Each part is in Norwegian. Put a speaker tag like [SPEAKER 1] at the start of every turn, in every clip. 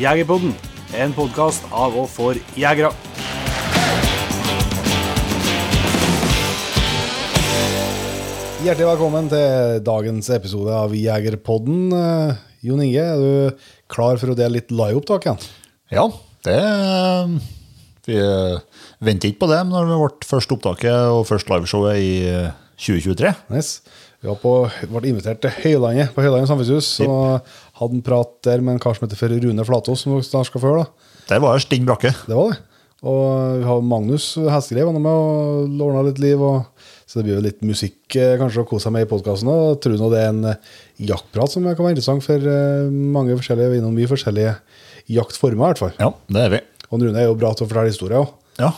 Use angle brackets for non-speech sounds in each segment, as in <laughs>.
[SPEAKER 1] Jegerpodden, en podkast av og for jegere.
[SPEAKER 2] Hjertelig velkommen til dagens episode av Jegerpodden. Eh, Jon Inge, er du klar for å dele litt liveopptak igjen?
[SPEAKER 3] Ja, det Vi eh, venter ikke på det når det ble første opptaket og først liveshowet i eh, 2023.
[SPEAKER 2] Nice. Vi var på, ble invitert til Høylandet på Høylandet samfunnshus og hadde en prat der med en kar som heter for Rune Flatås, som snart skal få da.
[SPEAKER 3] Der var det stinn brakke.
[SPEAKER 2] Det var det. Og vi har Magnus Hestegreiv med og ordna litt liv. Og, så det blir jo litt musikk eh, kanskje å kose seg med i podkasten. Og tror nå det er en eh, jaktprat som kan være interessant for eh, mange forskjellige, innom mye forskjellige jaktformer. i hvert fall.
[SPEAKER 3] Ja, det er vi.
[SPEAKER 2] Og Rune er jo bra til å fortelle historier òg.
[SPEAKER 3] Ja,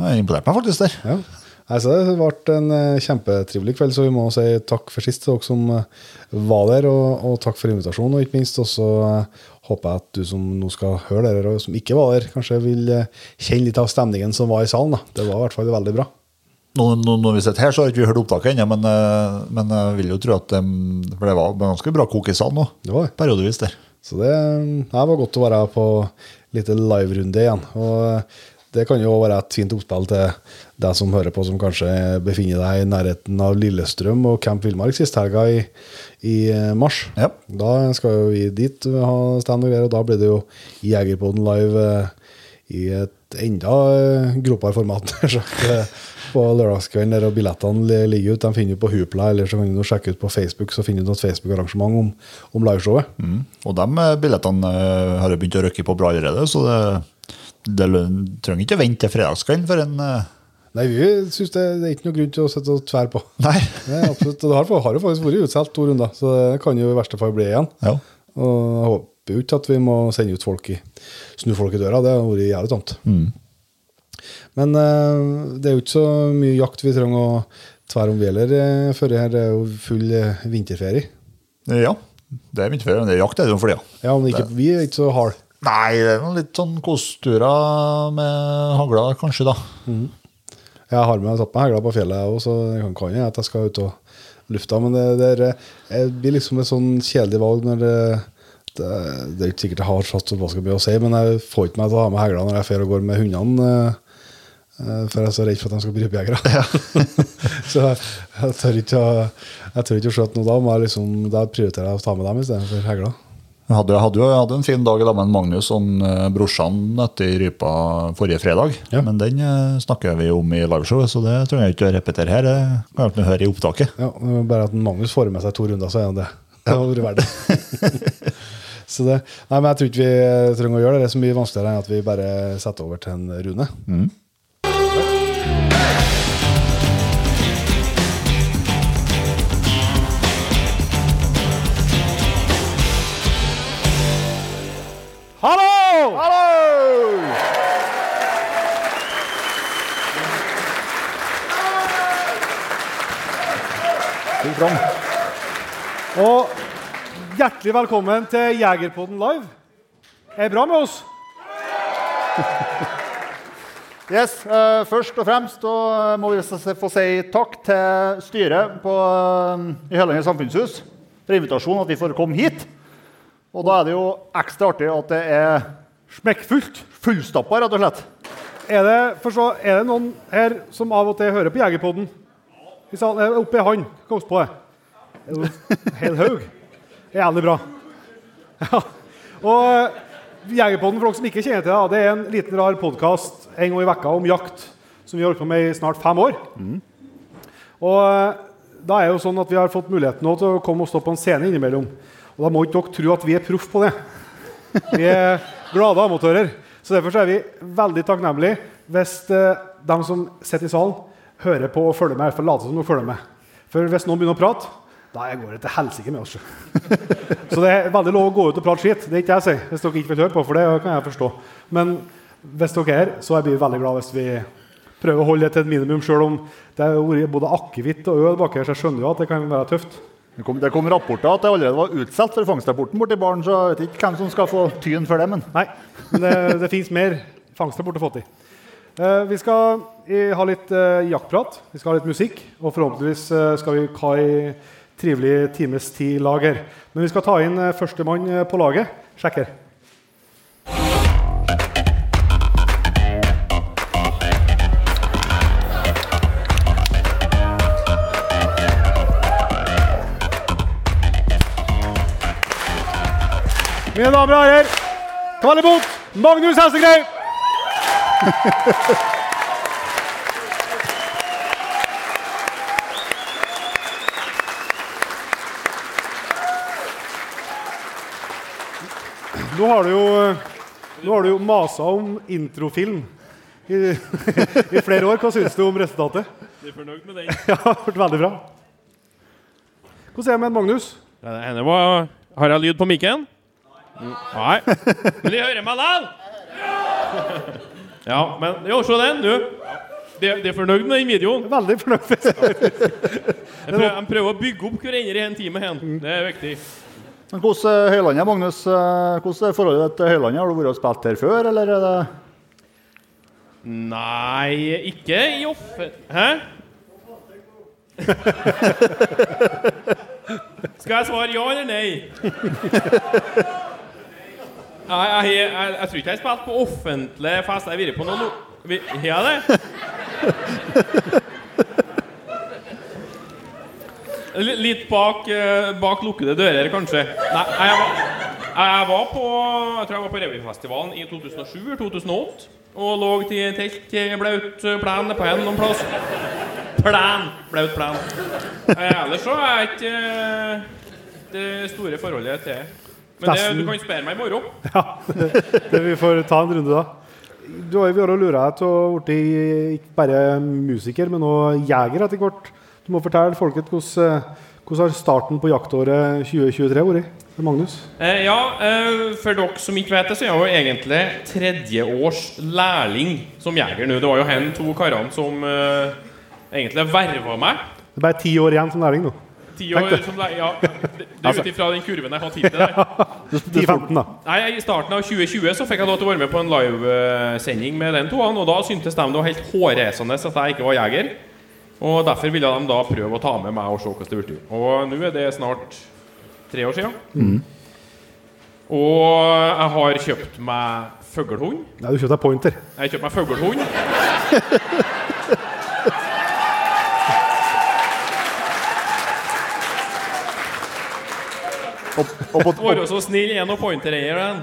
[SPEAKER 3] jeg imponerte meg faktisk der.
[SPEAKER 2] Ja. Nei, så Det ble en eh, kjempetrivelig kveld, så vi må si takk for sist til dere som eh, var der. Og, og takk for invitasjonen, og ikke minst Og så håper jeg at du som nå skal høre dette, og som ikke var der, kanskje vil eh, kjenne litt av stemningen som var i salen. da. Det var i hvert fall veldig bra.
[SPEAKER 3] Nå, nå, når vi sitter her, så har ikke vi hørt opptaket ennå, men, eh, men jeg vil jo tro at det, For det var ganske bra kok i salen nå.
[SPEAKER 2] Det var.
[SPEAKER 3] Periodevis der.
[SPEAKER 2] Så det, det var godt å være på litt live-runde igjen. Og det kan jo være et fint oppspill til deg som hører på, som kanskje befinner deg i nærheten av Lillestrøm og Camp Villmark sist helga i, i eh, mars.
[SPEAKER 3] Ja.
[SPEAKER 2] Da skal jo vi dit ha stand og greier, og da blir det jo Jegerpoden live eh, i et enda eh, gropere format. <laughs> eh, på lørdagskvelden der og billettene ligger ute. De finner du på Hoopla, eller så kan du sjekke ut på Facebook, så finner du et Facebook-arrangement om, om liveshowet.
[SPEAKER 3] Mm. Og de eh, billettene eh, har jo begynt å røkke på bra allerede, så det, det trenger ikke vente til fredagskvelden for en eh,
[SPEAKER 2] Nei, vi syns det, det er ikke noe grunn til å sette og tverr på.
[SPEAKER 3] Nei. <laughs>
[SPEAKER 2] Nei, absolutt. Det har, har jo faktisk vært utsolgt to runder, så det kan jo i verste fall bli igjen.
[SPEAKER 3] Ja.
[SPEAKER 2] Og jeg håper jo ikke at vi må sende ut folk i snu folk i døra. Det har vært jævlig tamt. Men uh, det er jo ikke så mye jakt vi trenger å tverre om vi heller uh, før her. Det er jo full eh, vinterferie.
[SPEAKER 3] ja. Det er vinterferie, men det er jakt er det jo for tida.
[SPEAKER 2] Ja, men ikke, vi er ikke så harde.
[SPEAKER 3] Nei, det er noen litt sånn kosturer med hagla, kanskje, da.
[SPEAKER 2] Jeg har med tatt meg hegla på fjellet, og så kan hende at jeg skal ut og lufta. Men det, det, er, det blir liksom et sånn kjedelig valg når det, det, det er ikke sikkert jeg har satt hva skal bli å si, men jeg får ikke meg til å ha med hegla når jeg drar og går med hundene. eh, eh, For jeg er så redd for at de skal bli rypejegere. <laughs> <laughs> så jeg, jeg tør ikke å jeg tør ikke å skjøte noe da. Må jeg liksom, da prioriterer jeg å ta med dem istedenfor hegla.
[SPEAKER 3] Jeg hadde, hadde hadde en fin dag i lag med Magnus og eh, brorsan etter rypa forrige fredag.
[SPEAKER 2] Ja.
[SPEAKER 3] Men den eh, snakker vi om i liveshowet, så det trenger jeg ikke å repetere her. Det kan jeg høre i opptaket.
[SPEAKER 2] Ja, bare at Magnus får med seg to runder, så er det <laughs> det. Har vært verdt <laughs> så det. Nei, men jeg tror ikke vi trenger å gjøre det. Det er så mye vanskeligere enn at vi bare setter over til en Rune.
[SPEAKER 1] Hallo!
[SPEAKER 3] Fram.
[SPEAKER 1] Og hjertelig velkommen til Jegerpodden live. Er det bra med oss? <laughs>
[SPEAKER 4] Yes, uh, Først og fremst så må vi få si takk til styret på, uh, i Hølandet samfunnshus for invitasjonen, at vi får komme hit. Og da er det jo ekstra artig at det er
[SPEAKER 1] Smekkfullt.
[SPEAKER 4] fullstappa, rett og slett.
[SPEAKER 1] Er det, forstå, er det noen her som av og til hører på Jegerpodden? Salen, eh, Oppe i hand. Hva på det? Hel haug. Jævlig bra. Ja. Og eh, Jegerpodden, for dere som ikke kjenner til det, det er en liten rar podkast en gang i vekka om jakt som vi har holdt på med i snart fem år. Og eh, da er det jo sånn at vi har fått muligheten nå til å komme og stå på en scene innimellom. Og da må ikke dere tro at vi er proff på det. Vi er glade amatører. Så derfor så er vi veldig takknemlige hvis de som sitter i salen, hører på og følger med. fall later som de følger med. For hvis noen begynner å prate, da går det til helsike med oss. <laughs> Så det er veldig lov å gå ut og prate skitt. Det er ikke jeg sier, hvis dere ikke vil høre på, for det kan jeg forstå. Men hvis dere er her, så blir vi veldig glad hvis vi prøver å holde det til et minimum, sjøl om det har vært både akevitt og øl bak her, så jeg skjønner jo at det kan være tøft.
[SPEAKER 4] Det kom, det kom rapporter at det allerede var utsolgt for fangstrapporten borti baren, så jeg vet ikke hvem som skal få tyn for det, men
[SPEAKER 1] Nei, men det, det fins mer fangster borte få til. Eh, vi skal eh, ha litt eh, jaktprat, vi skal ha litt musikk, og forhåpentligvis skal vi ha en trivelig times tid lager. Men vi skal ta inn førstemann på laget. Sjekker.
[SPEAKER 2] Mine damer og herrer, Kvallebot, Magnus Hessegrei. <laughs> Nå har du jo, nå har du jo masa om introfilm i, <laughs> i flere år. Hva syns du om resultatet?
[SPEAKER 5] Jeg er fornøyd med den. <laughs>
[SPEAKER 2] Ja, det har vært veldig bra. Hvordan er det med Magnus?
[SPEAKER 5] Ja, det ene var Har jeg lyd på mikken? Nei. Men de hører meg likevel! Ja, men jo, se den, du. De, de er fornøyd med den videoen.
[SPEAKER 2] Veldig fornøyd. <laughs>
[SPEAKER 5] Jeg prøver, prøver å bygge opp hverandre i en time. Hen. Det er viktig.
[SPEAKER 3] Men hvordan er Høylandet, Magnus? eh, Hvordan er forholdet til Høylandet? Har du vært og spilt her før, eller er det
[SPEAKER 5] Nei, ikke i off... Hæ? <laughs> Skal jeg svare ja eller nei? <laughs> Jeg, jeg, jeg, jeg tror ikke jeg har spilt på offentlig fest. Jeg har vært på noen Vi- Har jeg det? Litt bak, eh, bak lukkede dører, kanskje. Nei, jeg var, jeg var på Jeg tror jeg var på Revyfestivalen i 2007-2008. Og lå til telt i blaut plen på en noen plass. Plen! Blaut plen. Eh, ellers så er jeg ikke eh, det store forholdet til Men det, du kan spørre meg i morgen. <laughs>
[SPEAKER 2] Ja, det, vi får ta en runde da. Du har jo vært og lura deg til å bli ikke bare musiker, men også jeger etter hvert. Du må fortelle folket hvordan, eh, hvordan har starten på jaktåret 2023 vært Magnus?
[SPEAKER 5] Eh, ja, eh, for dere som ikke vet det, så er jeg jo egentlig tredjeårs lærling som jeger nå. Det var jo hen to karene som eh, egentlig verva meg.
[SPEAKER 2] Det er bare ti år igjen som lærling nå.
[SPEAKER 5] Ti år som lærling, ja. Det, det er ut <laughs> ifra den kurven jeg har hittil der.
[SPEAKER 2] 10-15 da.
[SPEAKER 5] Nei, I starten av 2020 så fikk jeg lov til å være med på en livesending med den toene, og da syntes de det var helt hårreisende at jeg ikke var jeger. Og Derfor ville de da prøve å ta med meg og se hvordan det ble. Og nå er det snart tre år siden. Og jeg har kjøpt meg fuglehund.
[SPEAKER 2] Nei, du kjøpte deg pointer.
[SPEAKER 5] Jeg har kjøpt meg fuglehund. <laughs>
[SPEAKER 3] Og, og på,
[SPEAKER 5] Være så snill, en og pointereier den.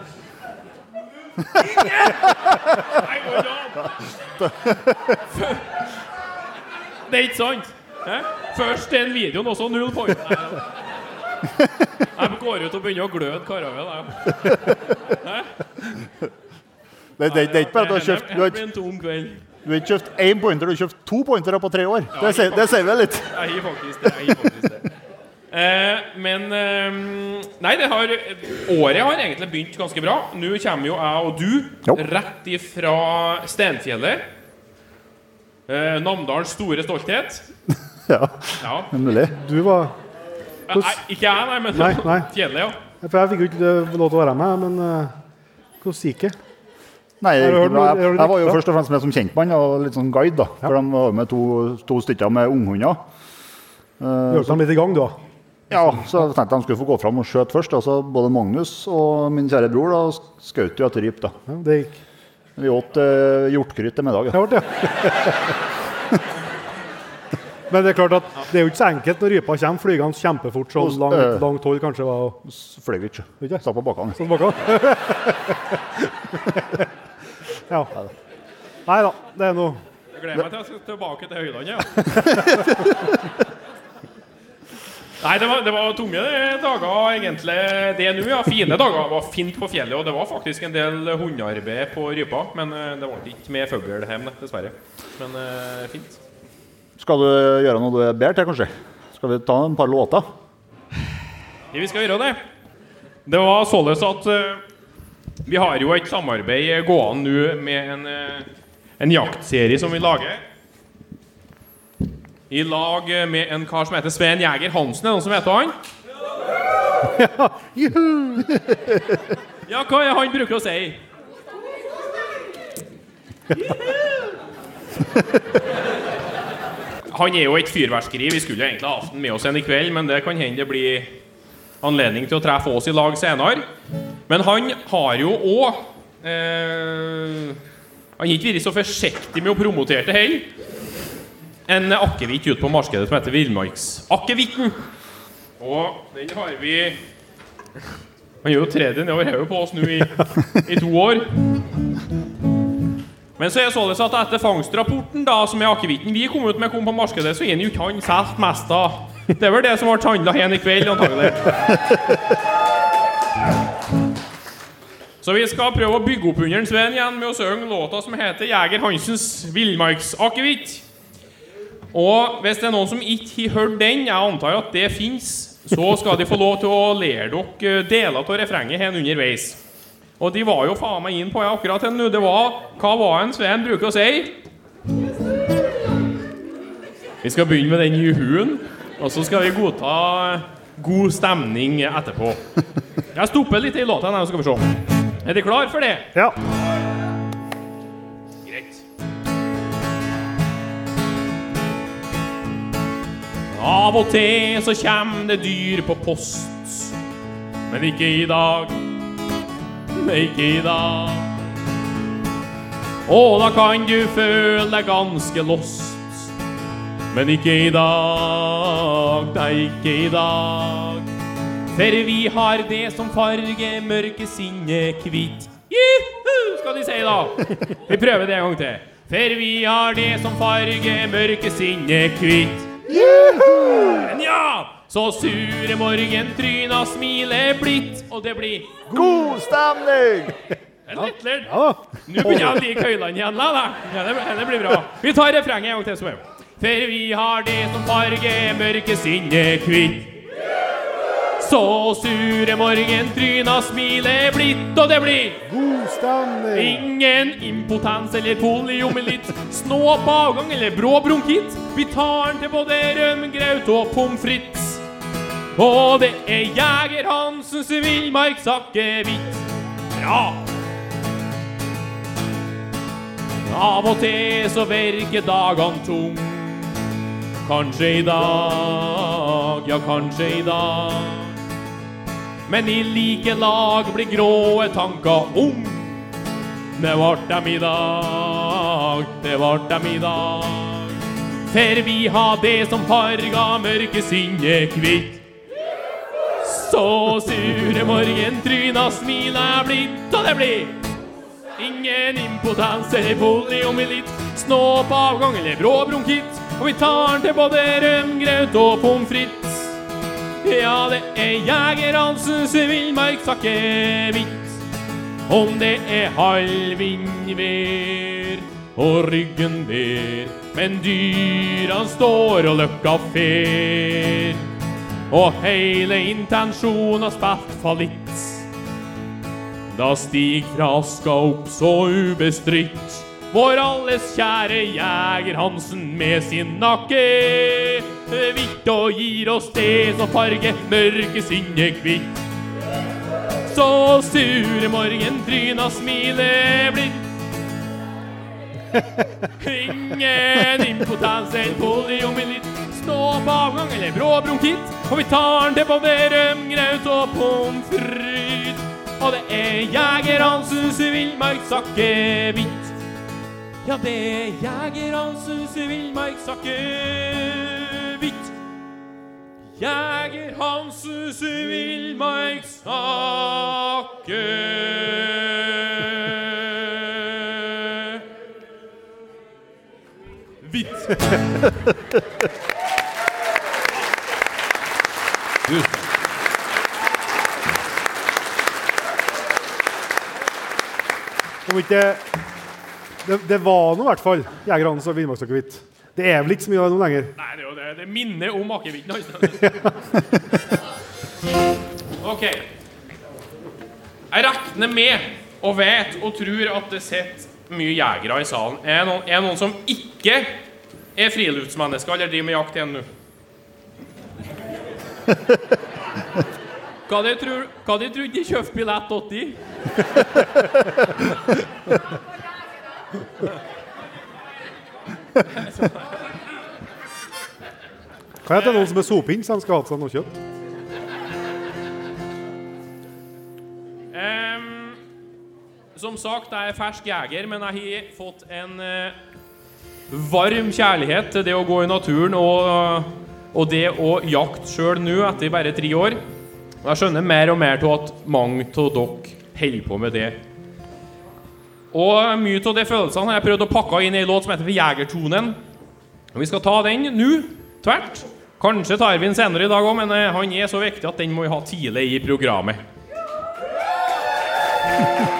[SPEAKER 5] Det er ikke sant. Først den videoen, også null point. Jeg går ut og begynner å gløde karene.
[SPEAKER 3] det, det, det er ikke bare at du har kjøpt Du har,
[SPEAKER 5] Det
[SPEAKER 3] ikke kjøpt én pointer, du har kjøpt to pointere på tre år. Det det sier vel litt.
[SPEAKER 5] Jeg gir faktisk det. Eh, men eh, Nei, det har, året har egentlig begynt ganske bra. Nå kommer jo jeg og du
[SPEAKER 3] Jo.
[SPEAKER 5] rett ifra Stenfjellet. Eh, Namdalens store stolthet. <laughs>
[SPEAKER 3] Ja,
[SPEAKER 5] Ja.
[SPEAKER 3] er.
[SPEAKER 2] Du var...
[SPEAKER 5] Eh, Nei, ikke jeg, nei, men
[SPEAKER 2] Nei, nei. <laughs>
[SPEAKER 5] fjellet, ja.
[SPEAKER 2] For jeg fikk jo ikke lov til å være med, men eh, hvordan gikk det?
[SPEAKER 3] Nei, jeg,
[SPEAKER 2] jeg,
[SPEAKER 3] jeg, var jo først og fremst med som kjentmann og litt sånn guide. da For de var med to, to stykker med unghunder.
[SPEAKER 2] Hjalp dem litt i gang, du da?
[SPEAKER 3] Ja, så jeg tenkte de skulle få gå fram og skjøte først. Altså, både Magnus og min kjære bror da, skjøt jo etter ryp. da
[SPEAKER 2] Ja, det gikk.
[SPEAKER 3] Vi åt eh, hjortkrytt til middag.
[SPEAKER 2] Det
[SPEAKER 3] Ja. <laughs>
[SPEAKER 2] Men det er klart at det er jo ikke så enkelt når rypa kommer flygende kjempefort så
[SPEAKER 3] Hos-
[SPEAKER 2] langt,
[SPEAKER 3] øh.
[SPEAKER 2] langt hold kanskje var
[SPEAKER 3] Fløy ikke.
[SPEAKER 2] Ikke?
[SPEAKER 3] Satt på bakken.
[SPEAKER 2] på baka. <laughs> <laughs> ja. Nei da, det er noe
[SPEAKER 5] Jeg gleder meg til jeg skal tilbake til Høylandet. Ja. Nei, det var, det var tunge dager, egentlig. Det nå, ja. Fine dager. Det var fint på fjellet, og det var faktisk en del hundearbeid på rypa. Men eh, det ble ikke med fugl hjem, dessverre. Men eh, fint.
[SPEAKER 3] Skal du gjøre noe du er bedre til, kanskje? Skal vi ta en par låter?
[SPEAKER 5] Ja, vi skal gjøre det. Det var således at eh, vi har jo et samarbeid gående nå med en, en jaktserie som vi lager. I lag med en kar som heter Svein Jæger Hansen. Er det noen som vet han? <laughs> Ja, ja hva er han bruker å si? Han er jo et fyrverkeri. Vi skulle egentlig ha hatt med oss en i kveld, men det kan hende det blir anledning til å treffe oss i lag senere. Men han har jo òg eh, Han har ikke vært så forsiktig med å promotere det heller. En akevitt ute på markedet som heter Villmarksakevitten. Og den har vi Han gjør jo tredje nedover hodet på oss nå i, i to år. Men så er det således at etter fangstrapporten da, som er akevitten vi kom ut med, kom på markedet, så er han jo ikke han solgt mest av. Det er vel det som ble handla hen i kveld, antagelig. Så vi skal prøve å bygge opp under en Sven igjen med å synge låta som heter 'Jeger Hansens villmarksakevitt'. Og hvis det er noen som ikke har hørt den, jeg antar at det fins, så skal de få lov til å lære dere deler av refrenget her underveis. Og de var jo faen meg inn på jeg akkurat den nå. Det var Hva var en Sveen bruker å si? Vi skal begynne med den juhuen, og så skal vi godta god stemning etterpå. Jeg stopper litt i låta, her, så skal vi se. Er de klar for det?
[SPEAKER 2] Ja.
[SPEAKER 5] Av og til så kommer det dyr på post, men ikke i dag. Men ikke i dag. Og da kan du føle deg ganske lost, men ikke i dag. Nei, ikke i dag. For vi har det som farger mørkesinnet hvitt. Juhu, skal de si da. Vi prøver det en gang til. For vi har det som farger mørkesinnet hvitt. Men ja! Så sure morgentryna smiler blidt, og det blir
[SPEAKER 3] God stemning!
[SPEAKER 5] litt lurt.
[SPEAKER 2] ja.
[SPEAKER 5] Nå begynner jeg å like køylene igjen. Da. Ja, det, det blir bra. Vi tar refrenget en gang til. For vi har det som farger mørkesinnet hvitt. Så sure morgentryna smiler blitt, og det blir
[SPEAKER 2] God standing.
[SPEAKER 5] Ingen impotens eller poliomyelitt, snåp avgang eller brå bronkitt. Vi tar den til både rømgraut og pommes frites. Og det er Jeger Hansens villmarksakevitt. Bra! Av og til så virker dagene tung. Kanskje i dag, ja, kanskje i dag. Men i like lag blir gråe tanker ung. Det vart dem i dag, det vart dem i dag. For vi har det som farga mørkesinnet hvitt. Så sure morgentryna smiler blitt, og det blir ingen impotens eller poliomyelitt, snåp avgang eller brå bronkitt. Og vi tar den til både rømgraut og pommes frites. Ja, det er Jeger Hansens villmarksakevitt. Om det er halvvindvær og ryggen ber, men dyra står og løkka fer. Og hele intensjonen har spilt fallitt. Da stig fra aska opp så ubestridt vår alles kjære Jeger Hansen med sin nakke hvitt og gir oss det som mørke mørkesinnet kvitt. Så sure morgentryna smiler blitt. Ingen impotens eller poliomyelitt, på avgang eller brå bronkitt. Og vi tar den til både rømgraut og pommes frites. Og det er Jeger Hansens villmarksakevitt. Ja, det er Jeger Hansens villmarksakevitt. Jeger Hansens villmarksake Hvitt.
[SPEAKER 2] Om ikke det, det var noe, i hvert fall Jegerhans og villmarksakevitt. Det er vel ikke så mye av det nå lenger.
[SPEAKER 5] Nei, det er jo det. Det minner om akevitten hans. <laughs> OK. Jeg regner med og vet og tror at det sitter mye jegere i salen. Er det noen, noen som ikke er friluftsmennesker eller driver med jakt igjen nå? Hva de tror Hva de trodde de kjøpte billett 80? <laughs>
[SPEAKER 2] Hva heter noen som er sopinn, så de skal ha seg noe kjøtt?
[SPEAKER 5] Um, som sagt, jeg er fersk jeger, men jeg har fått en uh, varm kjærlighet til det å gå i naturen og, og det å jakte sjøl nå, etter bare tre år.
[SPEAKER 6] Jeg skjønner mer og mer av at mange av dere holder på med det. Og mye av de følelsene har jeg prøvd å pakke inn i en låt som heter Jegertonen. Og vi skal ta den nå, tvert. Kanskje tar vi den senere i dag òg, men eh, han er så viktig at den må vi ha tidlig i programmet. <laughs>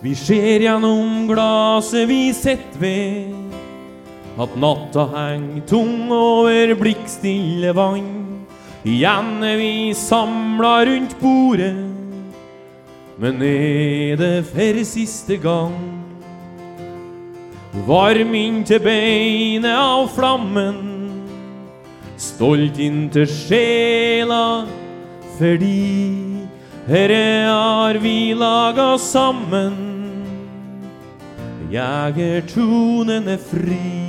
[SPEAKER 6] Vi ser gjennom glaset vi sitter ved at natta henger tung over blikkstille vann. Igjen er vi samla rundt bordet, men er det for siste gang? Varm inntil beinet av flammen, stolt inntil sjela, fordi herre har vi laga sammen. Jegertonen er fri.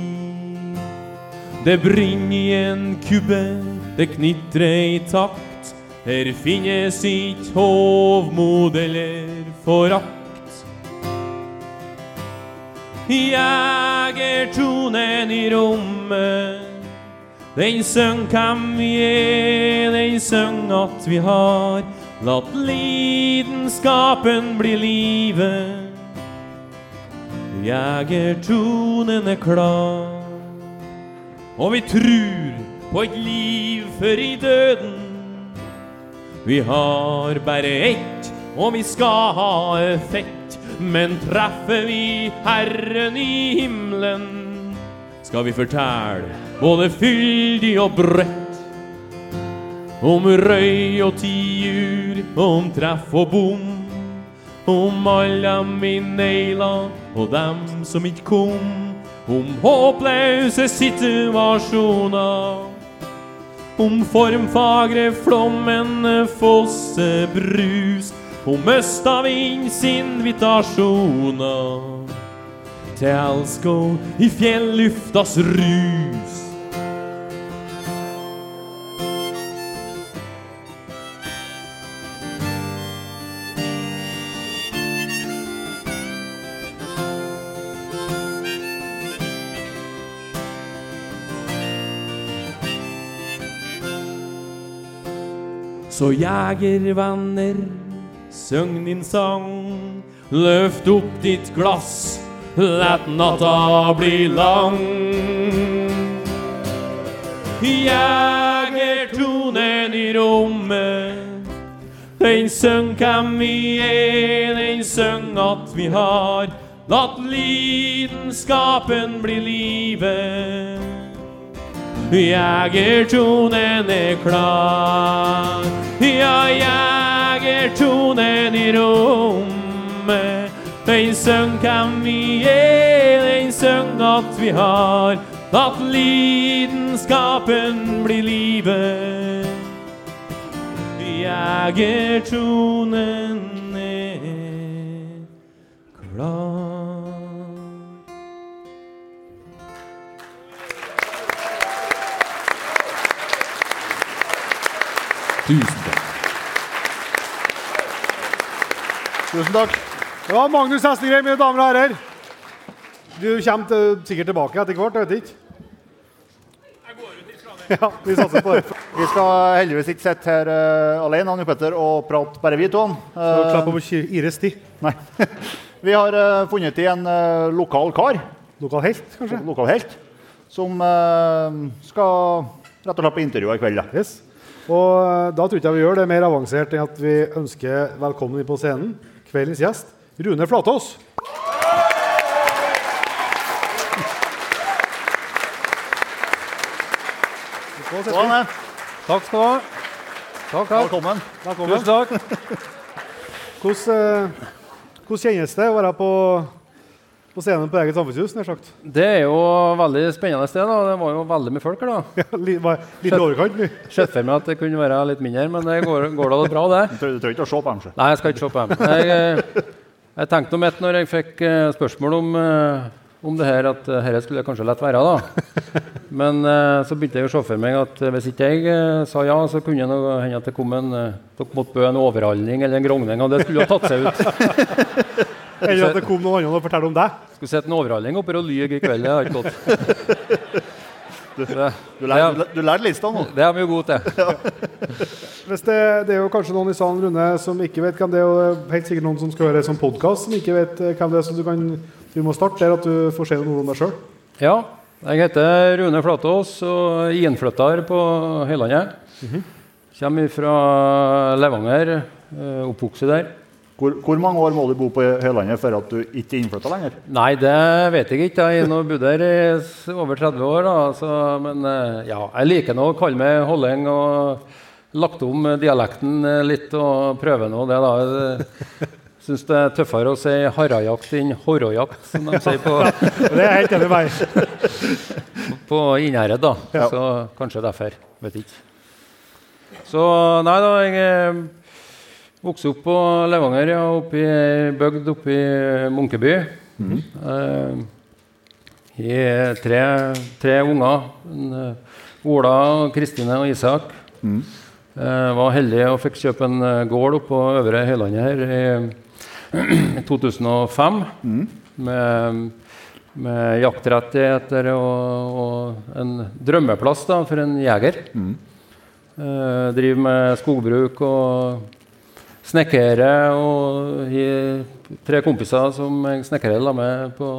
[SPEAKER 6] Det brenner i en kubbe, det knitrer i takt. Her finnes ikke hovmod eller forakt. Jegertonen i rommet, den syng hvem vi er, den syng at vi har latt lidenskapen bli livet. Jegertonen er klar. Og vi trur på et liv før i døden. Vi har bare ett, og vi skal ha effekt. Men treffer vi Herren i himmelen, skal vi fortelle både fyldig og bredt. Om røy og tiur, om treff og bom. Om alle mine negler og dem som ikke kom. Om håpløse situasjoner. Om formfagre flommende fossebrus. Om østavindens invitasjoner. Til elsko i fjelluftas rus. Så jegervenner, syng din sang. Løft opp ditt glass, let natta bli lang. Jegertonen i rommet, den syng hvem vi er, den syng at vi har latt lidenskapen bli livet. Jegertonen er klar. Ja, jegertonen i rommet. En sønn kan vi gi, en sønn at vi har At lidenskapen blir livet. Jegertonen Tusen takk.
[SPEAKER 2] Det var Magnus Hestegreim, mine damer og herrer. Du kommer til, sikkert tilbake etter hvert, jeg vet ikke. Ja, vi satser på det.
[SPEAKER 3] Vi skal heldigvis ikke sitte her uh, alene han, Petter, og prate bare vi to. Uh,
[SPEAKER 2] Så klapp ki- ires tid.
[SPEAKER 3] nei. <laughs> Vi har uh, funnet i en uh, lokal kar,
[SPEAKER 2] Lokal helt, kanskje?
[SPEAKER 3] lokal helt, som eh, skal rett og slett på intervju i kveld. da.
[SPEAKER 2] Yes. Og eh, da tror ikke jeg vi gjør det mer avansert enn at vi ønsker velkommen inn på scenen kveldens gjest, Rune Flatås.
[SPEAKER 3] Sånn.
[SPEAKER 2] Takk skal du ha. Takk, takk.
[SPEAKER 3] Velkommen.
[SPEAKER 2] Velkommen. Tusen takk. Hvordan, eh, hvordan kjennes det å være på, på scenen på eget samfunnshus? nær sagt? <laughs>
[SPEAKER 7] Det er jo veldig spennende sted. da. Det var jo veldig mye folk her. da.
[SPEAKER 2] Ja, litt, var litt overkant mye. <laughs>
[SPEAKER 7] Sett for meg at det kunne være litt mindre, men det går, går da bra, det.
[SPEAKER 3] Du trenger- ikke å se på dem.
[SPEAKER 7] Nei, jeg skal ikke se på dem. Jeg, eh, jeg tenkte om et når jeg fikk eh, spørsmål om, eh, om det her, at dette skulle jeg kanskje lett være. da. <laughs> Men så begynte jeg å se for meg at hvis ikke jeg sa ja, så kunne det hende at det kom en, dere måtte bø en overhaling eller en grogning, og det skulle jo ha tatt seg ut.
[SPEAKER 2] Eller at det kom noen andre og fortalte om deg.
[SPEAKER 7] Skulle sett en overhaling oppe og lyge i kveld. Det har ikke gått. <laughs> Det,
[SPEAKER 3] Du lærte, du lærte lista nå.
[SPEAKER 7] det er vi jo gode til.
[SPEAKER 2] Hvis det, det er jo kanskje noen i salen Rune, som ikke vet hvem det er, og det er helt sikkert noen som skal høre som podkast, som ikke vet eh, hvem det er, så du kan du må starte der at du får se noe om deg sjøl.
[SPEAKER 7] Ja, jeg heter Rune Flatås og innflytter på Høylandet. Kommer fra Levanger, eh, oppvokst der.
[SPEAKER 3] Hvor, hvor mange år må du bo på Høylandet før at du ikke er innflytta lenger?
[SPEAKER 7] Nei, det vet jeg ikke. Jeg har bodd her i over 30 år. Da, så, men eh, ja, jeg liker nå å kalle meg holleng og lagt om dialekten litt og prøve nå det. da. Syns det er tøffere å si harajakt enn horrojakt, som de sier på, <laughs>
[SPEAKER 2] Det er helt enig med
[SPEAKER 7] på Innherred. da.
[SPEAKER 2] Ja.
[SPEAKER 7] Så kanskje derfor. Vet ikke. Så nei da, jeg eh, vokste opp på Levanger, ja, oppe i ei bygd oppe i Munkeby. Eh, I tre, tre unger. En, eh, Ola, Kristine og Isak. Eh, var heldig og fikk kjøpe en gård oppe på Øvre Høylandet her i, <clears throat> i 2005. Med, med jaktrettigheter og, og en drømmeplass da, for en jeger. Eh, driver med skogbruk og snekkerer. Og tre kompiser som jeg snekrer sammen med på,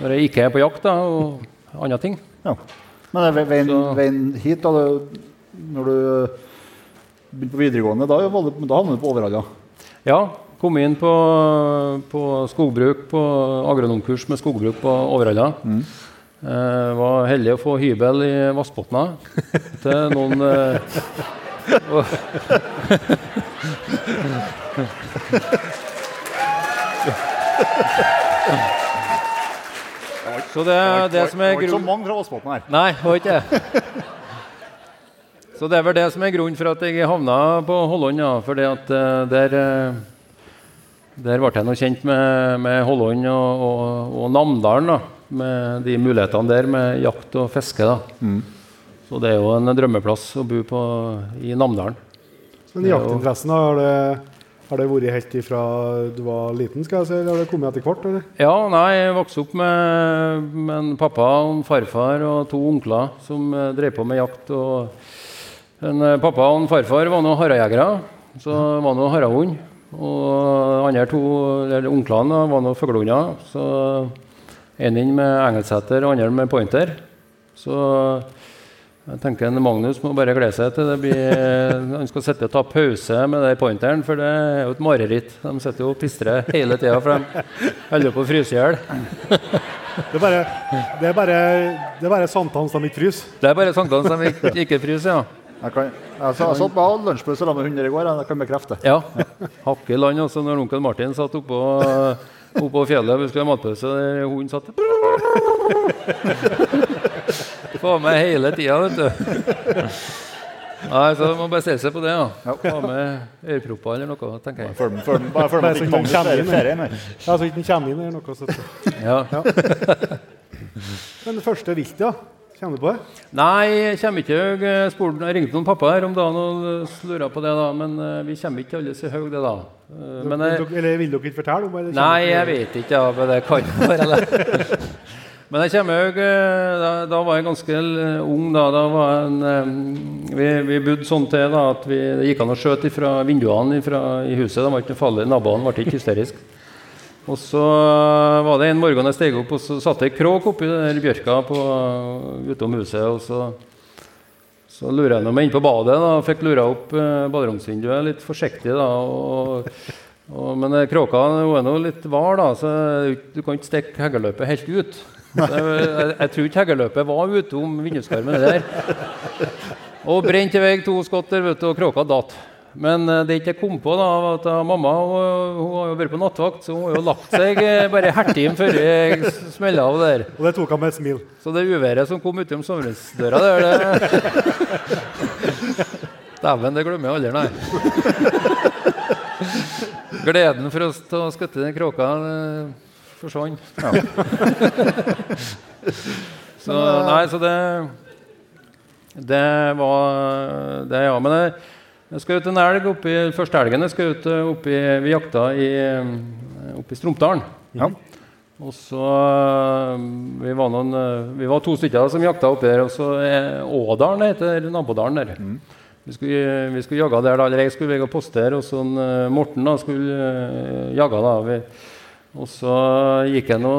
[SPEAKER 7] når jeg ikke er på jakt da, og andre ting.
[SPEAKER 3] Ja. Men veien, veien hit, da, når du begynte på videregående, da, da havnet du på Overhalla?
[SPEAKER 7] Ja, kom inn på, på skogbruk, på agronomkurs med skogbruk på Overhalla. Eh, var heldig å få hybel i Vassbotna til noen eh, <laughs> <laughs> Så det, det som er
[SPEAKER 3] her.
[SPEAKER 7] Nei, var ikke det. <laughs> Så det er vel det som er grunnen for at jeg havna på Holland, Ja, fordi at eh, der, eh, der ble jeg nå kjent med, med Holland og, og, og Namdalen. da, Med de mulighetene der med jakt og fiske. da. Så det er jo en drømmeplass å bo på i Namdalen.
[SPEAKER 2] Men jaktinteressen, har det, har det vært helt ifra du var liten, skal jeg si, eller har det kommet etter hvert? eller?
[SPEAKER 7] Ja, nei, jeg vokste opp med, med en pappa og en farfar og to onkler som eh, drev på med jakt. og en, eh, Pappa og en farfar var nå harrejegere, så var nå harehund. Og andre to eller onklene var nå fuglehunder. Så en med engelsetter og andre med pointer. Så jeg tenker en Magnus må bare glede seg til det blir <laughs> Han skal sitte og ta pause med den pointeren, for det er jo et mareritt. De sitter jo og pistrer hele tida, for de holder på å fryse i hjel.
[SPEAKER 2] Det er bare, det er bare, det er bare sankthans de ikke fryser.
[SPEAKER 7] Det er bare sankthans de ikke, ikke fryser, ja.
[SPEAKER 3] Jeg, kan, jeg, sa- jeg satt på lunsjpause sammen med hunder i går, jeg kan bekrefte.
[SPEAKER 7] Ja. Hakke i land også når onkel Martin satt oppå, oppå fjellet og vi skulle ha matpause. Der hunden satt Få med hele tida, vet du. Nei, så må bare stelle seg på det. ja. Ha med ørepropper eller noe, tenker jeg.
[SPEAKER 3] Følg med- Bare følg med
[SPEAKER 2] så
[SPEAKER 3] ikke
[SPEAKER 2] ingen kommer inn. Ja, så ikke den kommer inn eller noe. Så.
[SPEAKER 7] Ja.
[SPEAKER 2] Men det første viltet, ja. Kjenner du på det?
[SPEAKER 7] Nei, jeg kommer ikke jeg, spurte, jeg ringte noen pappa her om dagen og lurte på det, da, men eh, vi kommer ikke alle så høyt, det da. Eh, Men jeg,
[SPEAKER 2] eller vil dere ikke fortelle om det?
[SPEAKER 7] Nei, jeg vet ikke. Ja, men det kan være det. Men jeg kommer jo eh, da, da var jeg ganske ung. Da, da var en, eh, vi, vi bodde sånn til da, at vi, det gikk an å skjøte fra vinduene ifra, i huset. Det var ikke noe farlig. Naboene ble ikke hysteriske. Og så var det en morgen jeg steg opp, og så satte jeg kråk oppi der bjørka på, utom huset. Og så, så lurer jeg meg inn på badet da, og fikk lura opp eh, baderomsvinduet litt forsiktig. da, og og, men eh, kråka hun er nå litt var, da, så du kan ikke stikke heggeløpet helt ut. Jeg, tror ikke heggeløpet var ute om vinduskarmen der. Og brente i vei to skotter, vet du, og kråka datt. Men eh, det ikke jeg kom på, da, var at eh, mamma hun, hun har jo vært på nattvakt, så hun har jo lagt seg eh, bare hertim før jeg smella av der.
[SPEAKER 2] Og det tok han med et smil.
[SPEAKER 7] Så det uværet som kom utom soveromsdøra der, det <laughs> Dæven, det glemmer jeg aldri, nei. <laughs> Gleden for oss til å skutte den kråka eh, Ja. <laughs> så nei, så det Det var det, ja. Men jeg, jeg ut en elg oppi første elgen jeg skal ut eh, oppi Vi jakta i, oppi Stromdalen.
[SPEAKER 3] Ja.
[SPEAKER 7] Og så eh, vi var, noen, eh, vi var to stykker som jakta oppi der. Og så Ådalen heter nabodalen der. Vi skulle, vi skulle jage der da, eller jeg skulle og postere, og eh, Morten da, skulle jage. da. Vi, og så gikk jeg nå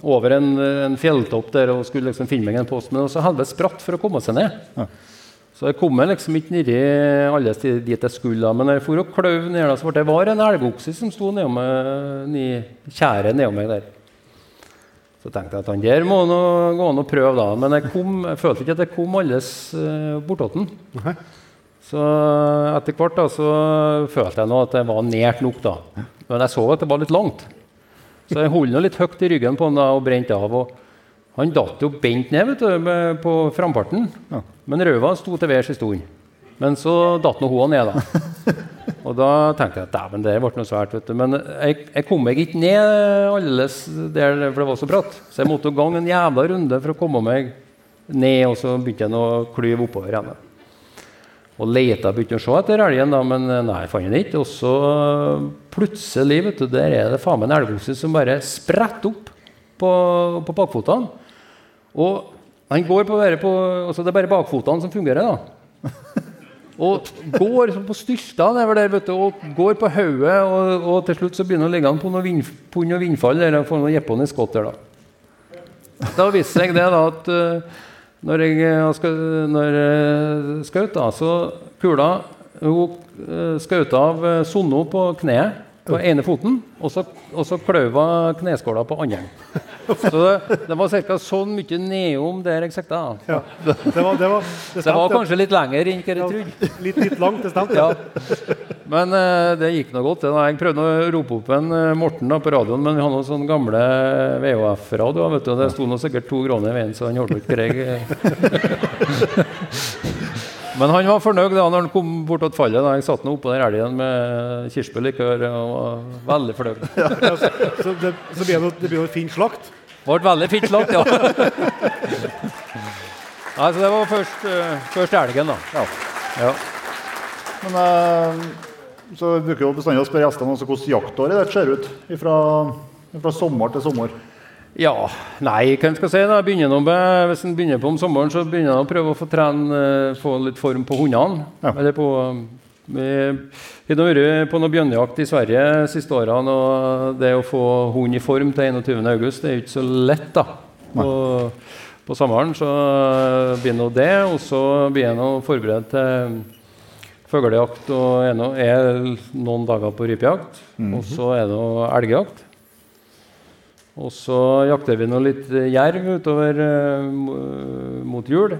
[SPEAKER 7] over en, en fjelltopp der og skulle liksom finne meg en post, men så helvete spratt for å komme seg ned. Så jeg kom meg liksom ikke nedi alle steder dit jeg skulle. Men når jeg for og kløv ned, så ble det var en elgokse som sto nedom tjæret nedom meg der. Så tenkte jeg at han der må nå gå an å prøve, da. Men jeg, kom, jeg følte ikke at jeg kom alles uh, bortåt den. Så etter hvert da, så følte jeg nå at jeg var nært nok. da. Men jeg så at det var litt langt. Så jeg holdt litt høyt i ryggen på han da, og brente av. og Han datt jo bent ned vet du, på framparten. Men røva sto til værs en stund. Men så datt nå hun ned, da. <laughs> Og da tenkte jeg at dæven, det ble noe svært. vet du. Men jeg, jeg kom meg ikke ned alldeles, der, for det var så bratt. Så jeg måtte gå en jævla runde for å komme meg ned, og så begynte jeg å klyve oppover igjen. Og leta begynte å se etter elgen, da, men nei, jeg fant den ikke. Og så plutselig, vet du, der er det faen meg en elgokse som bare spretter opp på, på bakfotene. Og han går på, bare på altså Det er bare bakfotene som fungerer, da. Og går på nedover der, vet du, og går på hodet. Og, og til slutt så begynner han å ligge på noe, vind, på noe vindfall der, og får noe jeppon i skott der, da. Da viste seg det da at eh, når jeg eh, når jeg skjøt, da, så kula Hun uh, skjøt av Sonno på kneet på ene foten, og så, og så kløyva kneskåla på andre. Så det, det var ca. sånn mye neom der jeg sikta.
[SPEAKER 2] Ja. Det var, det var, det
[SPEAKER 7] Det var kanskje litt lenger enn hva jeg trodde.
[SPEAKER 2] Litt, litt langt, det stemte.
[SPEAKER 7] Ja. Men eh, det gikk nå godt. Jeg prøvde å rope opp en eh, Morten da, på radioen, men vi hadde noen sånne gamle VHF-radioer. Det sto nå sikkert to kroner i veien, så han holdt ikke grei. <laughs> Men han var fornøyd da når han kom bort til fallet. da. Jeg satt oppå der elgen med kirsebærlikør og var veldig fornøyd. <laughs>
[SPEAKER 2] Ja, så, så det, så blir det, det blir noe fin slakt.
[SPEAKER 7] Ble veldig fint slakt, ja. <laughs> Nei, så det var først, uh, først elgen, da.
[SPEAKER 3] Ja.
[SPEAKER 7] Ja.
[SPEAKER 3] Men uh, så bruker jo bestandig å spørre gjestene hvordan jaktåret deres ser ut fra, fra sommer til sommer.
[SPEAKER 7] Ja, nei, hva skal si da? Jeg Begynner med, hvis en begynner på om sommeren, så begynner en å prøve å få trene, eh, få litt form på hundene.
[SPEAKER 3] Ja.
[SPEAKER 7] Eller på, vi har vært på noe bjørnejakt i Sverige de siste årene, og det å få hund i form til 21. august, det er jo ikke så lett da. På, på sommeren så blir nå det, og så blir jeg nå forberedt til fuglejakt og er, noen dager på rypejakt. Og så er det elgjakt. Og så jakter vi nå litt eh, jerv utover eh, mot jul.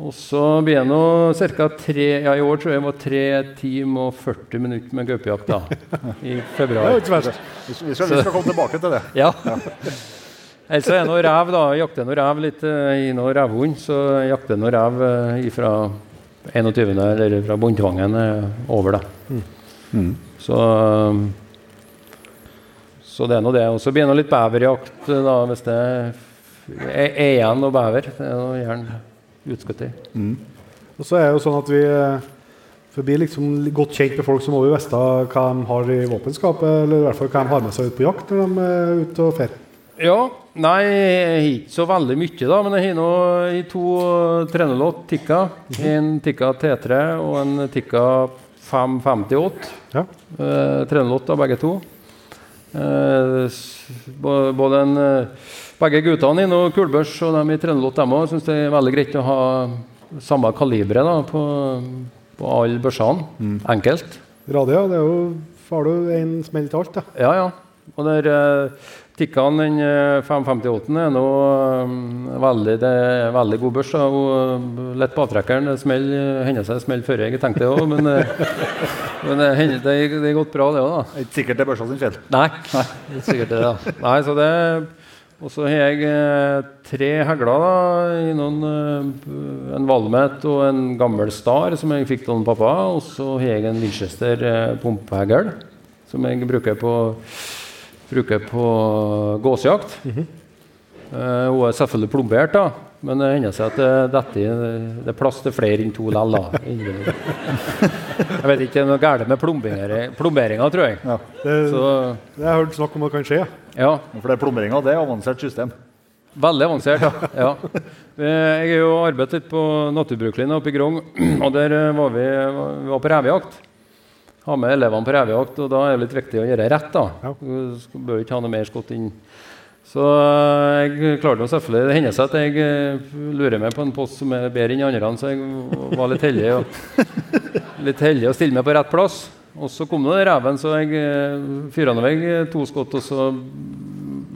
[SPEAKER 7] Og så blir det nå ca. tre ja, I år tror jeg det var tre timer og 40 minutter med gaupejakt i <laughs>
[SPEAKER 2] Det er
[SPEAKER 7] februar.
[SPEAKER 2] ikke verst.
[SPEAKER 3] Vi skal, vi skal, komme tilbake til det.
[SPEAKER 7] Ja. <laughs> Ellers er det noe rev, da. Jeg jakter noe rev litt eh, i noe revhund. Så jeg jakter noe rev eh, fra 21. eller fra Båndtvangen eh, over, da. Så eh, så det er nå det. Og så blir det litt beverjakt eh, da, hvis det er igjen noe bever. Det er gjerne utskutt i.
[SPEAKER 2] Og så er det jo sånn at vi eh, for å bli liksom godt kjent med folk, så må vi vite hva de har i våpenskapet, eller i hvert fall hva de har med seg ut på jakt når de er ute og fer.
[SPEAKER 7] Ja, nei, jeg har ikke så veldig mye, da. Men jeg har nå i to trenelåt Tikka. En Tikka T3 og en Tikka 558.
[SPEAKER 2] Ja.
[SPEAKER 7] Eh, trenelåt av begge to. Eh, både en, eh, begge guttene i noe kulbørs og de i trenelåt, dem òg, syns det er veldig greit å ha samme kalibre da, på, på alle børsene. Enkelt.
[SPEAKER 2] Radia, det er jo har du en smell til alt, da.
[SPEAKER 7] Ja, ja. Og der uh, Tikkan, den eh, 558 er nå eh, veldig, det er veldig god børs. og eh, Lett på avtrekkeren. Det smell, hender seg det smeller før jeg tenkte det òg, men, eh, <laughs> men det, det, det er gått bra, det òg, da.
[SPEAKER 3] Ikke sikkert det er børsa sin feil.
[SPEAKER 7] Nei, det er sikkert det. da. Nei, så det Og så har jeg eh, tre hegler. da, i noen, eh, En Valmet og en gammel Star som jeg fikk av pappa. Og så har jeg en Winchester eh, pumpehegl som jeg bruker på, bruker på gåsejakt. Eh, hun er selvfølgelig plombert, da. Men det hender seg at det, detter det er plass til flere enn to lell. <laughs> Jeg vet ikke, det er noe galt med plomberinga, tror jeg.
[SPEAKER 2] Det,
[SPEAKER 7] Så
[SPEAKER 2] det har jeg hørt snakk om at kan skje.
[SPEAKER 7] ja,
[SPEAKER 3] For det er plomberinga, det er avansert system.
[SPEAKER 7] veldig avansert. ja. ja. Eh, Jeg har jo arbeidet litt på Naturbruklinja oppe i Grong, og der eh, var vi, vi var på revejakt. Ha med elevene på revejakt, og da er det litt viktig å gjøre rett. da.
[SPEAKER 2] Ja.
[SPEAKER 7] Du bør ikke ha noe mer skott inn. Så eh, jeg klarte jo selvfølgelig Det hender seg at jeg eh, lurer meg på en post som er bedre enn andre, så jeg var litt heldig og, <laughs> litt heldig å stille meg på rett plass. Og så kom det reven, så jeg fyra i vei to skott, og så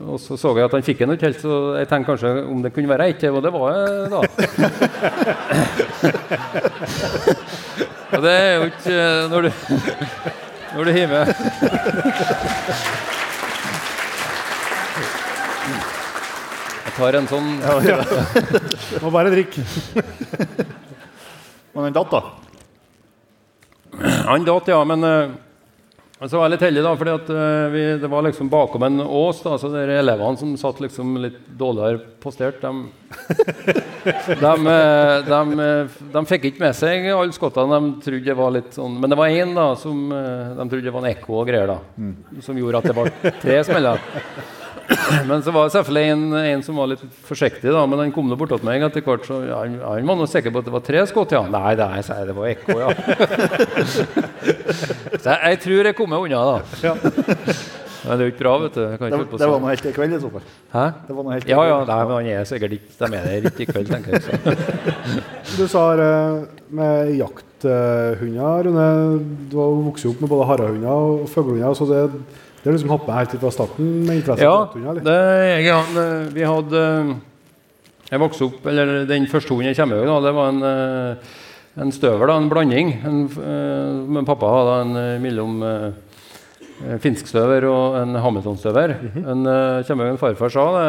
[SPEAKER 7] og så så jeg at han fikk den ikke helt, så jeg tenkte kanskje om det kunne være ett til, og det var det da. <laughs> og det er jo ikke eh, Når du, når du hiver Jeg tar en sånn
[SPEAKER 2] Må bare drikke.
[SPEAKER 3] Men den datt, da.
[SPEAKER 7] Han datt, ja, men eh, så var jeg litt heldig, da, fordi at eh, vi, det var liksom bakom en ås. da, så de Elevene som satt liksom litt dårligere postert, de, de, de, de fikk ikke med seg alle skottene. De trodde det var litt sånn, Men det var én som eh, de trodde det var en ekko og greier, da, som gjorde at det ble tre smeller. <coughs> Men så var det selvfølgelig en, en som var litt forsiktig, da, men han kom nå bortåt meg etter hvert. så han, han var nå sikker på at det var tre skudd, ja. Nei, nei, sa jeg, det var ekko, ja. <laughs> så jeg, jeg tror jeg kom meg unna, da. Men det er jo ikke bra, vet du. Kan
[SPEAKER 3] Det, det var nå helt i kveld, i så fall.
[SPEAKER 7] Hæ?
[SPEAKER 3] Det var noe helt i
[SPEAKER 7] Ja,
[SPEAKER 3] kveld.
[SPEAKER 7] ja, nei, men han er sikkert ikke De er der ikke i kveld, tenker jeg. <laughs>
[SPEAKER 2] Du sa eh, med jakthunder, Rune. Du har vokst opp med både harehunder og fuglehunder. Så det, det har liksom hatt med helt fra starten med interesse
[SPEAKER 7] Ja,
[SPEAKER 2] eller?
[SPEAKER 7] det, jeg, vi hadde Jeg vokste opp Eller den første hunden jeg kommer over, det var en, eh, en støver, da, en blanding. En, eh, men pappa hadde en eh, mellom finsk støver og en Hamilton-støver. En kommer en farfar sa det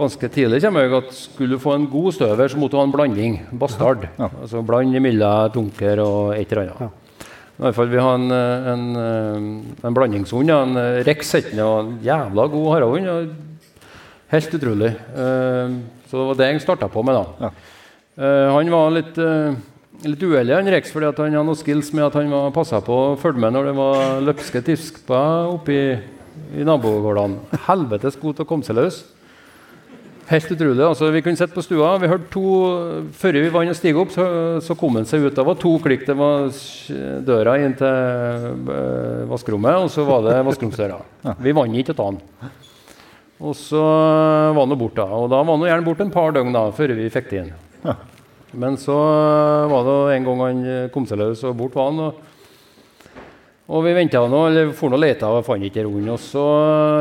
[SPEAKER 7] ganske tidlig jeg, at skulle du få en god støver, så måtte du ha en blanding. Bastard. Altså bland imellom dunker og et eller annet. I hvert fall, Vi har en, eh, en, eh, en blandingshund. ja, En eh, Rex heter den. En jævla god harehund. Helt utrolig. Så det var det jeg starta på med. da. Eh, Han var litt, litt uheldig, han Rex, fordi han hadde noen skills med at han var passa på å følge med når det var løpske tisper oppi i nabogårdene. Helvetes god til å komme seg løs. Helt utrolig. altså Vi kunne sitte på stua. vi hørte to, Før vi vant å stige opp, så, så kom han seg ut. Det var to klikk. Det var døra inn til eh, vaskerommet, og så var det vaskeromsdøra. Vi vant ikke ta han. Og så var han borte. da. Og da var han gjerne borte en par døgn da, før vi fikk det inn. Men så var det en gang han kom seg løs, og bort var han. og og vi venta nå, eller for noe leta og fant ikke hunden. Og så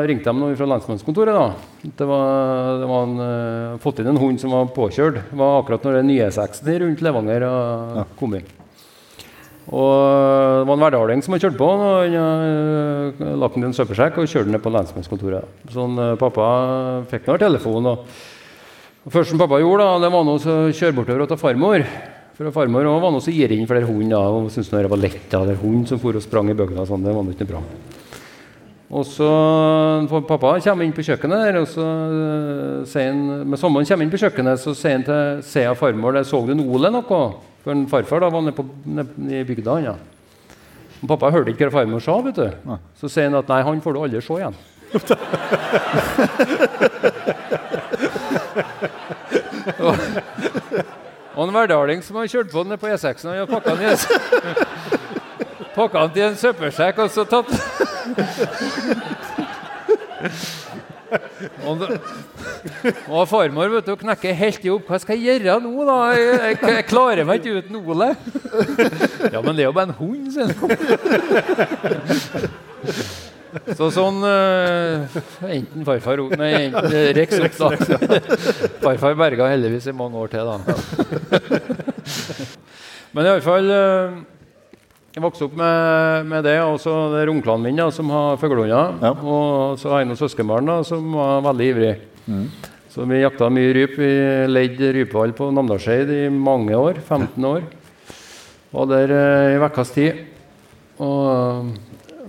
[SPEAKER 7] ringte de noen fra lensmannskontoret. da. Det var, det var en, uh, fått inn en hund som var påkjørt. Det var akkurat når den nye seksten rundt Levanger ja. kom inn. Og det var en hverdaling som hadde kjørt på. og Han hadde lagt den i en søppelsekk og kjørte den ned på lensmannskontoret. Så han, eh, pappa fikk nå telefon. og og første som pappa gjorde, da, det var å kjøre bortover til farmor. For farmor og var også så gir inn flere hund. da, og syntes det var lett. da, det er som for og sprang i bygda. og Sånn, det var ikke bra. Og så for Pappa kommer inn på kjøkkenet, der, og så øh, sier han Med sommeren kommer inn på kjøkkenet, så sier han til Sea farmor der, så du Ole noe? For en farfar da var nede, på, nede i bygda. Ja. Og pappa hørte ikke hva farmor sa. vet du. Så sier han at nei, han får du aldri se igjen. <laughs> <laughs> <laughs> En hverdaling som har kjørt på ned på E6 og har pakka den i en, pakka den til en søppelsekk og så tatt <laughs> og, og farmor vet du, knekker helt i opp. Hva skal jeg gjøre nå, da? Jeg, jeg, jeg klarer meg ikke uten Ole. Ja, men det er jo bare en hund, sier han. <laughs> Så sånn uh, Enten farfar Nei, enten Rex opp, da. Farfar berga heldigvis i mange år til, da. Men i alle fall eh, Jeg vokste opp med, med det, og så det er onklene mine da, som har fuglehunder.
[SPEAKER 3] Ja.
[SPEAKER 7] Og så har jeg noen søskenbarn da, som var veldig ivrige. Så vi jakta mye ryp. Vi leide rypehval på Namdalseid i mange år. 15 år. Var der uh, i ukas tid. Og,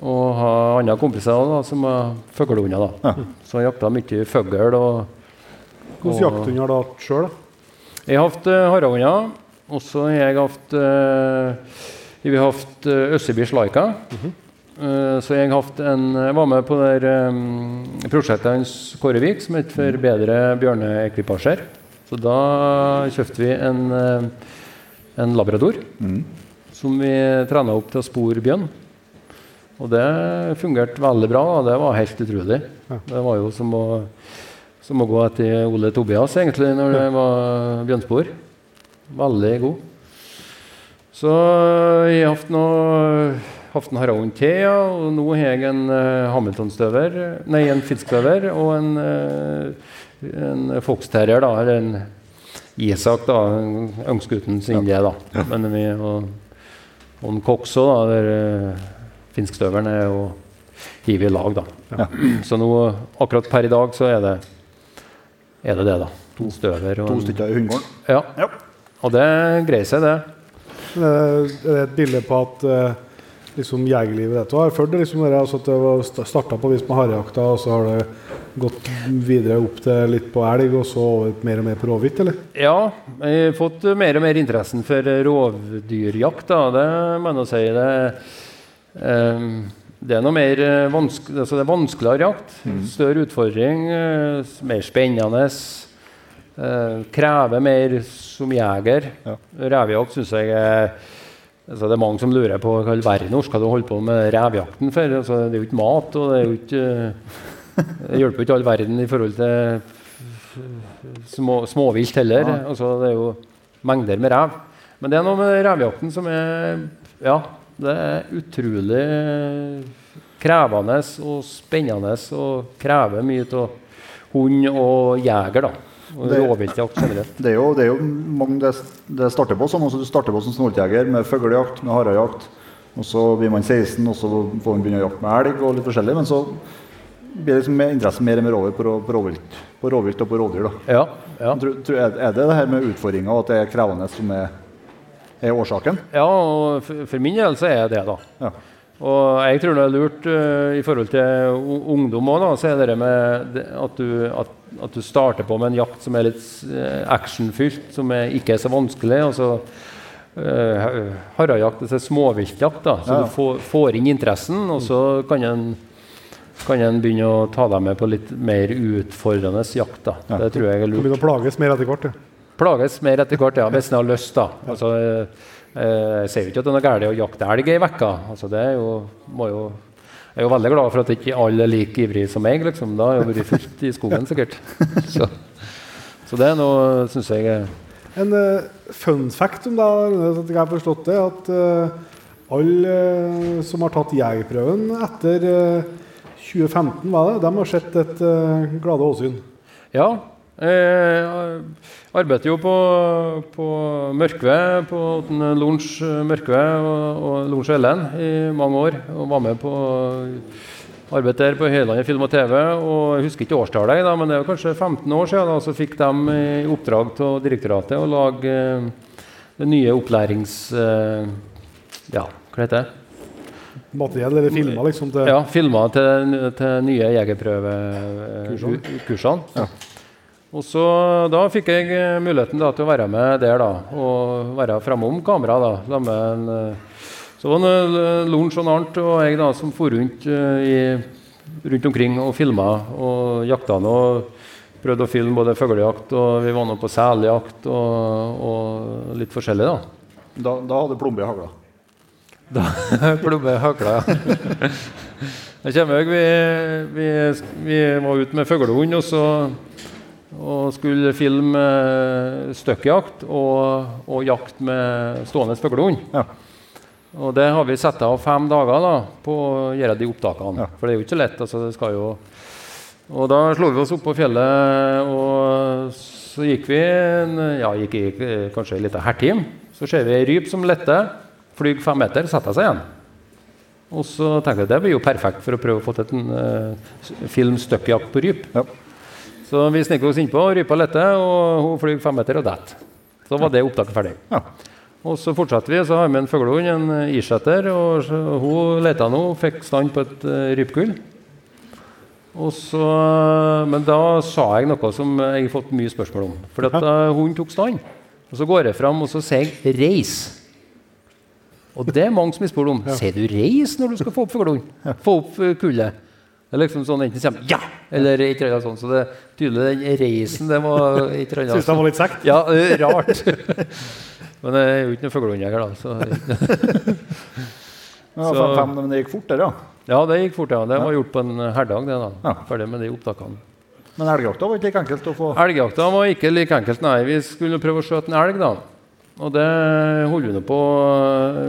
[SPEAKER 7] og har andre kompiser da, som har fuglehunder. Ja. Så jeg jakta mye fugl
[SPEAKER 2] Hvilke jakthunder har du hatt sjøl?
[SPEAKER 7] Jeg har hatt uh, harahunder, og så har jeg hatt uh, Vi har hatt uh, Østebys Laika. uh, så jeg, en, jeg var med på det der, um, prosjektet hans Kårevik som het for bedre bjørneekvipasjer. Så da kjøpte vi en, eh, en labrador som vi trena opp til å spore bjørn. Og det fungerte veldig bra. og Det var helt utrolig. Det var jo som å, som å gå etter Ole Tobias egentlig når det var bjørnspor. Veldig god. Så jeg har hatt noe hatt en Haraon til, ja, og nå har jeg en uh, Hamilton-støver, nei, en fiskstøver og en, uh, en foxterrier, da, eller en Isak, da, øngsgutten sin idé, da. Men vi, og, og en Kokso, da, der uh, finskstøveren er jo hiver i lag, da. Så nå, akkurat per i dag, så er det er det, det da. To støver og
[SPEAKER 3] To stykker i hundegården.
[SPEAKER 7] Ja.
[SPEAKER 3] Ja.
[SPEAKER 7] Og det greier seg, det.
[SPEAKER 2] Er det et bilde på at eh, liksom jegerlivet dette har ført det liksom altså at det var starta på vis med harejakta, og så har det gått videre opp til litt på elg, og så over mer og mer på rovvilt, eller?
[SPEAKER 7] Ja, jeg har fått mer og mer interessen for rovdyrjakt. Da. Det må jeg si. Det, det er noe mer eh, vanske, altså det er vanskeligere jakt. Større utfordring, eh, mer spennende. eh, krever mer som jeger.
[SPEAKER 3] Ja.
[SPEAKER 7] Revejakt syns jeg er altså Det er mange som lurer på hva i all verden skal du holde på med revjakten for. Altså, det er jo ikke mat, og det er ikke Det hjelper jo ikke all verden i forhold til små, småvilt heller. Altså, det er jo mengder med rev. Men det er noe med revjakten som er Ja, det er utrolig krevende og spennende og krever mye av hund og jeger. da. Og
[SPEAKER 3] Det-
[SPEAKER 7] rovviltjakt generelt.
[SPEAKER 3] Det er jo, det er jo mange det, det starter på sånn. Også du starter på som snåljeger med fuglejakt, med harejakt. Og så blir man 16, og så får man begynne å jakte med elg og litt forskjellig. Men så blir liksom interessen mer og mer over på, på, rovvilt, og på rovdyr. da.
[SPEAKER 7] Ja, ja.
[SPEAKER 3] Tror, tror, er det det her med utfordringer og at det er krevende som er, er årsaken?
[SPEAKER 7] ja og for, for min del så er det det, da.
[SPEAKER 3] Ja.
[SPEAKER 7] Og jeg tror det er lurt uh, i forhold til ungdom òg, så er det med det, at, du, at, at du starter på med en jakt som er litt eh, actionfylt, som er, ikke er så vanskelig. Altså, uh, Harejakt er småviltjakt, da, så
[SPEAKER 3] Ja.
[SPEAKER 7] du får, får inn interessen, og så kan en kan en begynne å ta deg med på litt mer utfordrende jakt. da.
[SPEAKER 3] Ja.
[SPEAKER 7] Det tror jeg er lurt.
[SPEAKER 2] Du begynner å plages mer etter hvert. Ja.
[SPEAKER 7] Plages mer etter hvert, ja, hvis en har lyst. da. Altså, eh, jeg sier jo ikke at det er noe galt å jakte elg ei uke. Altså, det er jo, må jo, jeg er jo veldig glad for at ikke alle er like ivrige som meg. Liksom. Da har jeg vært fullt i skogen, sikkert. <laughs> Så, så det er noe, syns jeg
[SPEAKER 2] En uh, fun fact om det, at jeg har forstått det, at uh, alle uh, som har tatt jegerprøven etter eh, 2015, var det, de har sett et glade åsyn.
[SPEAKER 7] Ja. Jeg arbeider jo på, på Mørkve, på lunsj Mørkve og, og Lorns Ellen i mange år. Og var med på arbeid der på Høylandet Film og TV. og Jeg husker ikke årstallet, da, men det er jo kanskje 15 år siden. Da, så fikk de i oppdrag av direktoratet å lage eh, det nye opplærings... eh, ja, hva heter det?
[SPEAKER 2] Materiell eller filmer, liksom. Til,
[SPEAKER 7] Ja, filmer til, til nye jegerprøvekursene. Og så Da fikk jeg eh, muligheten da, til å være med der da, og være framom kamera. da, sammen med en, eh, Så var det eh, Lorentz og Arnt og jeg da, som for rundt, i, rundt omkring og filma og jakta. Og prøvde å filme både fuglejakt og vi var nå på seljakt og, og litt forskjellig. da.
[SPEAKER 3] Da, da hadde Plombe hagla. <laughs>
[SPEAKER 7] Da Plombe hagla, ja. <laughs> Jeg kommer vi, vi, vi var ute med fuglehund og, så- og skulle filme støkkjakt og, og jakt med stående fuglehund.
[SPEAKER 3] Ja.
[SPEAKER 7] Og det har vi satt av fem dager da, på å gjøre de opptakene.
[SPEAKER 3] Ja.
[SPEAKER 7] For det er jo ikke så lett. altså det skal jo... Og da slo vi oss opp på fjellet, og så gikk vi en, ja, gikk, gikk, kanskje en liten hertim. Så ser vi ei ryp som letter, flyr fem meter, setter seg igjen. Og så tenker jeg det blir jo perfekt for å prøve å få til en uh, film støkkjakt på ryp.
[SPEAKER 3] Ja.
[SPEAKER 7] Så vi sniker oss innpå, rypa letter, og hun flyr fem meter og detter. Så var det opptaket ferdig.
[SPEAKER 3] Ja.
[SPEAKER 7] Og så fortsatte vi, så har vi en fuglehund, en irsetter, og hun leta nå, fikk stand på et uh, rypekull. Så, men da sa jeg noe som jeg har fått mye spørsmål om. For at da hunden tok stand, og så går jeg fram og så sier jeg 'reis'. Og det er mange som har spurt om. Sier du 'reis' når du skal få opp fuglehund? Få opp eh, kullet? Det er liksom sånn Enten kommer 'ja' eller et eller annet sånt. Så det er tydelig den reisen det var et eller annet
[SPEAKER 2] Syns de var litt kjekt?
[SPEAKER 7] Ja, er rart. <laughs> Men jeg er jo ikke noen fuglehundjeger, da. Så
[SPEAKER 3] Ja, <laughs>
[SPEAKER 7] Så-
[SPEAKER 3] fem, fem, men det gikk fort der, ja.
[SPEAKER 7] ja, det gikk fort. ja. Det var gjort på en herdag. det da.
[SPEAKER 3] Ja.
[SPEAKER 7] Ferdig med de opptakene.
[SPEAKER 3] Men elgjakta var ikke like enkelt å få
[SPEAKER 7] Elgjakta var ikke like enkelt, nei. Vi skulle prøve å skjøte en elg, da. Og det holdt vi nå på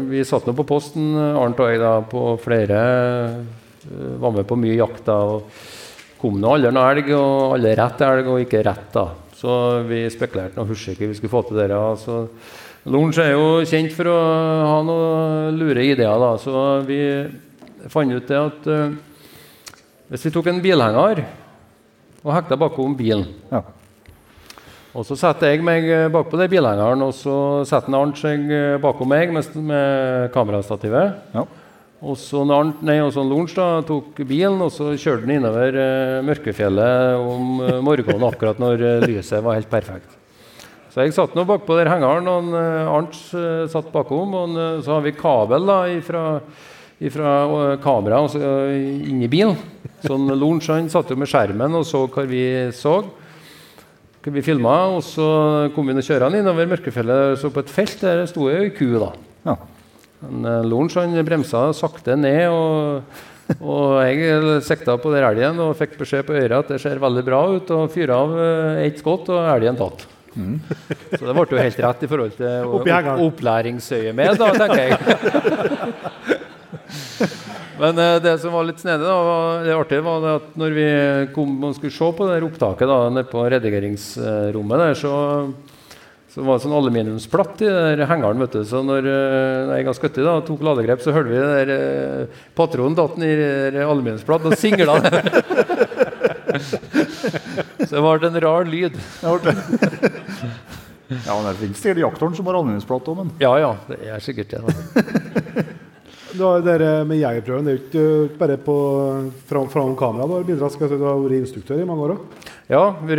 [SPEAKER 7] Vi satt nå på posten, Arnt og jeg, da, på flere eh, Var med på mye jakt da. og Kom nå aldri noe elg, og alle rett elg og ikke rett, da. Så vi spekulerte noe husker vi skulle få til det. da. Så Lorentz er jo kjent for å ha noen lure ideer, da. Så vi fant ut det at uh, hvis vi tok en bilhenger og hekta bakom bilen
[SPEAKER 3] Ja.
[SPEAKER 7] og så setter jeg meg eh, bakpå den bilhengeren, og så setter Arnt seg eh, bakom meg med, med kamerastativet.
[SPEAKER 3] Ja.
[SPEAKER 7] Og så Lorentz tok bilen, og så kjørte han innover eh, Mørkefjellet om eh, morgenen akkurat når eh, lyset var helt perfekt. Så jeg satt nå bakpå der hengeren, og han, eh, Arnt eh, satt bakom. Og han, eh, så har vi kabel da, ifra, ifra kameraet og så, eh, inn i bilen. Så han, Lorentz satt jo med skjermen og så hva vi så. Vi filma, og så kom vi og kjørte innover Mørkefjellet. Så på et felt der sto ei ku. da. Men eh, Lorentz han bremsa sakte ned, og, og jeg sikta på der elgen og fikk beskjed på øret at det ser veldig bra ut, og fyra av eh, ett skudd, og elgen tatt. Så det ble jo helt rett i forhold til
[SPEAKER 2] opp,
[SPEAKER 7] opplæringsøyemed, da, tenker jeg. <laughs> Men eh, det som var litt snedig, da, var, det artige, var det at når vi kom og skulle se på det opptaket da, nede på redigeringsrommet der, så så det var en sånn aluminiumsplatt i der hengeren. vet du. Så når eh, jeg ganske da, tok ladegrep, så hørte vi den der eh, patronen datt ned i aluminiumsplatt og singla. <laughs> så det ble en rar lyd.
[SPEAKER 3] Ja, men det finnes sikkert jakthorn som har aluminiumsplate òg, men
[SPEAKER 7] Ja ja, det er sikkert det. da. <laughs>
[SPEAKER 2] Da, dere med jegerprøven, det er jo ikke bare på fra, fra kamera du har bidratt. Skal jeg si, du har vært instruktør i mange år òg.
[SPEAKER 7] Ja, jeg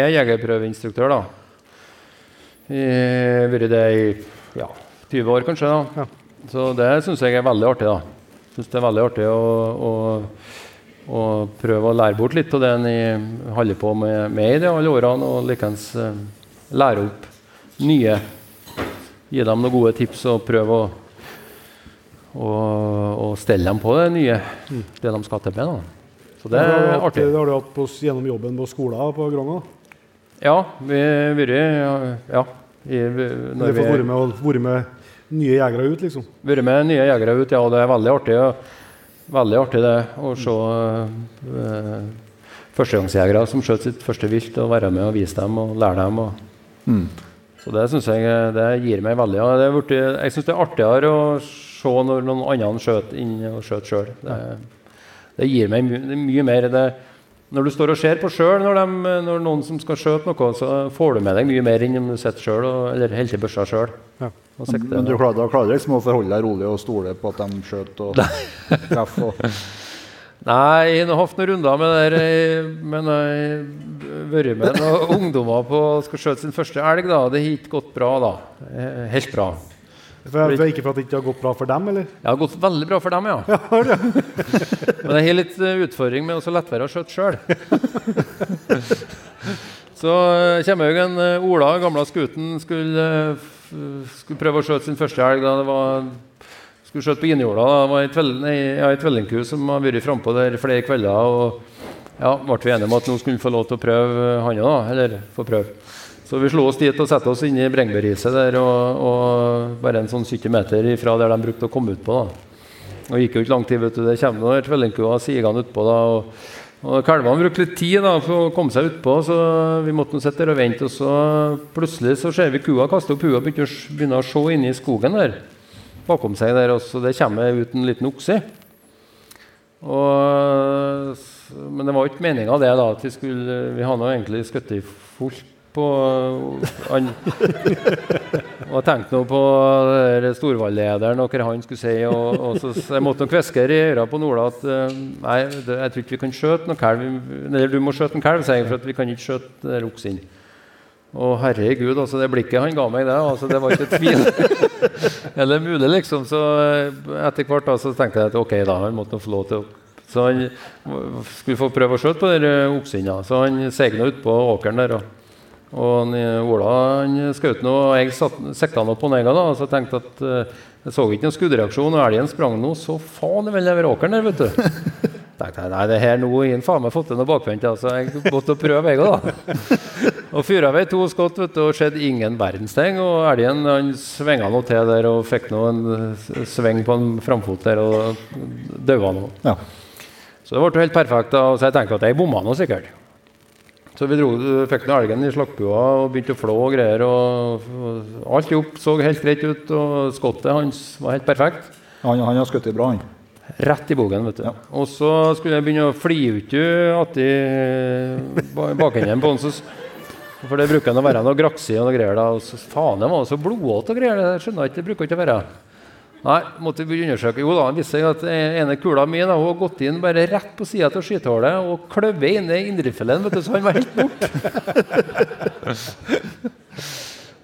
[SPEAKER 7] er jegerprøveinstruktør, da. Vært det i ja, 20 år, kanskje. da.
[SPEAKER 2] Ja.
[SPEAKER 7] Så det syns jeg er veldig artig. da. Synes det er veldig artig å, å, å prøve å lære bort litt av det en holder på med, med i de alle årene, og likeens eh, lære opp nye. Gi dem noen gode tips og prøve å, å, å stelle dem på det nye, det de skal til med. da. Så det er artig.
[SPEAKER 2] Det har du hatt på, gjennom jobben på skolen på Grong.
[SPEAKER 7] Ja, vi har vært ja, i, når vi
[SPEAKER 2] har vært med, nye jegere ut, liksom.
[SPEAKER 7] vært med nye jegere ut, ja, og det er veldig artig. Veldig artig det å se uh, førstegangsjegere som skjøt sitt første vilt, og være med og vise dem og lære dem. Og, Så det syns jeg det gir meg veldig. Ja, det vært, jeg syns det er artigere å se når noen andre skjøt inn og skjøt sjøl. Det, det gir meg my mye mer det, Når du står og ser på sjøl, når, de- når noen som skal skjøte noe, så får du med deg mye mer enn om du sitter sjøl eller holder til børsa sjøl.
[SPEAKER 2] Ja.
[SPEAKER 3] Men du klarer, da klarer du liksom å forholde deg rolig og stole på at de skjøt og <laughs> treffer? Og...
[SPEAKER 7] Nei, jeg har hatt noen runder med det der, eh, men jeg har vært med noen ungdommer på skal skjøte sin første elg. da. Det har ikke gått bra, da. Eh, Helt bra.
[SPEAKER 2] For, for ikke for at det ikke har gått bra for dem, eller?
[SPEAKER 7] Det har gått veldig bra for dem, ja. <laughs> <laughs> Men jeg har litt eh, utfordring med å la være å skjøte sjøl. <laughs> Så eh, kommer jo en eh, Ola, gamle skuten, skulle, skulle prøve å skjøte sin første elg. da det var skulle skjøte på Innjorda. da. Det var ei tvell- nei, ja, ei som har vært frampå der flere kvelder. og ja, ble vi enige om at nå skulle han få lov til å prøve, han da. Eller få prøve. Så vi slo oss dit og satte oss inn i Brengberiset der, og, og bare en sånn 70 meter ifra der de brukte å komme ut på. da. Og gikk jo ikke lang tid, vet du. Det kommer noen tvillingkuer sigende utpå. da, og, og Kalvene brukte litt tid da, for å komme seg utpå, så vi måtte sitte der og vente. Og så plutselig så ser vi kua kaste opp huet og begynne å se inn i skogen der. Bakom seg der, og så det kommer ut en liten okse. Og, men det var jo ikke meninga det, da. At vi skulle Vi hadde egentlig skutt i fullt på han, <laughs> og tenkte nå på der Storvall-lederen og hva han skulle si. Og, og så, så jeg måtte nok hviske i øra på Ola at eh, nei, det, jeg tror ikke vi kan skjøte noen kalv. Eller du må skjøte en kalv, sier jeg, for at vi kan ikke skjøte oksen. Og herregud, altså det blikket han ga meg, det, altså, det var ikke tvil. <laughs> Eller mulig, liksom. Så eh, etter hvert da, så tenkte jeg at ok, da, han måtte nå få lov til å Så han skulle få prøve å skjøte på den oksen. Så han segna utpå åkeren der. Og, og Ola han skjøt nå, og jeg satt- sikta nå på nega, da, og så tenkte at eh, jeg så ikke noen skuddreaksjon, og elgen sprang nå så faen vel over åkeren der, vet du. <laughs> tenkte jeg, nei, det her nå har faen meg fått til noe bakvendt, altså. Jeg måtte prøve, jeg òg, da. <laughs> Og fyra vei to skott vet du, og skjedde ingen verdens ting. Og elgen han svinga nå til der og fikk nå en eh, sving på en framfot der og daua nå.
[SPEAKER 3] Ja.
[SPEAKER 7] Så det ble jo helt perfekt. da, Så jeg tenkte at jeg bomma nå sikkert. Så vi dro, fikk ned elgen i slakkbua, og begynte å flå og greier. og, og Alt i hop så helt greit ut, og skottet hans var helt perfekt.
[SPEAKER 3] Han, han har skutt bra, han.
[SPEAKER 7] Rett i bogen. vet du. Og så skulle jeg begynne å fli ut atti bakenden på han. For det bruker han å være noe graksi og noe greier. da, og så, Faen, det var så blodåte og greier. Det skjønner jeg ikke, det bruker ikke å være. Nei, måtte vi undersøke. Jo da, han viste seg at en- ene kula mi da, hun har gått inn bare rett på sida av skytehullet og kløvet inn i indrefileten, så han var helt borte. <laughs>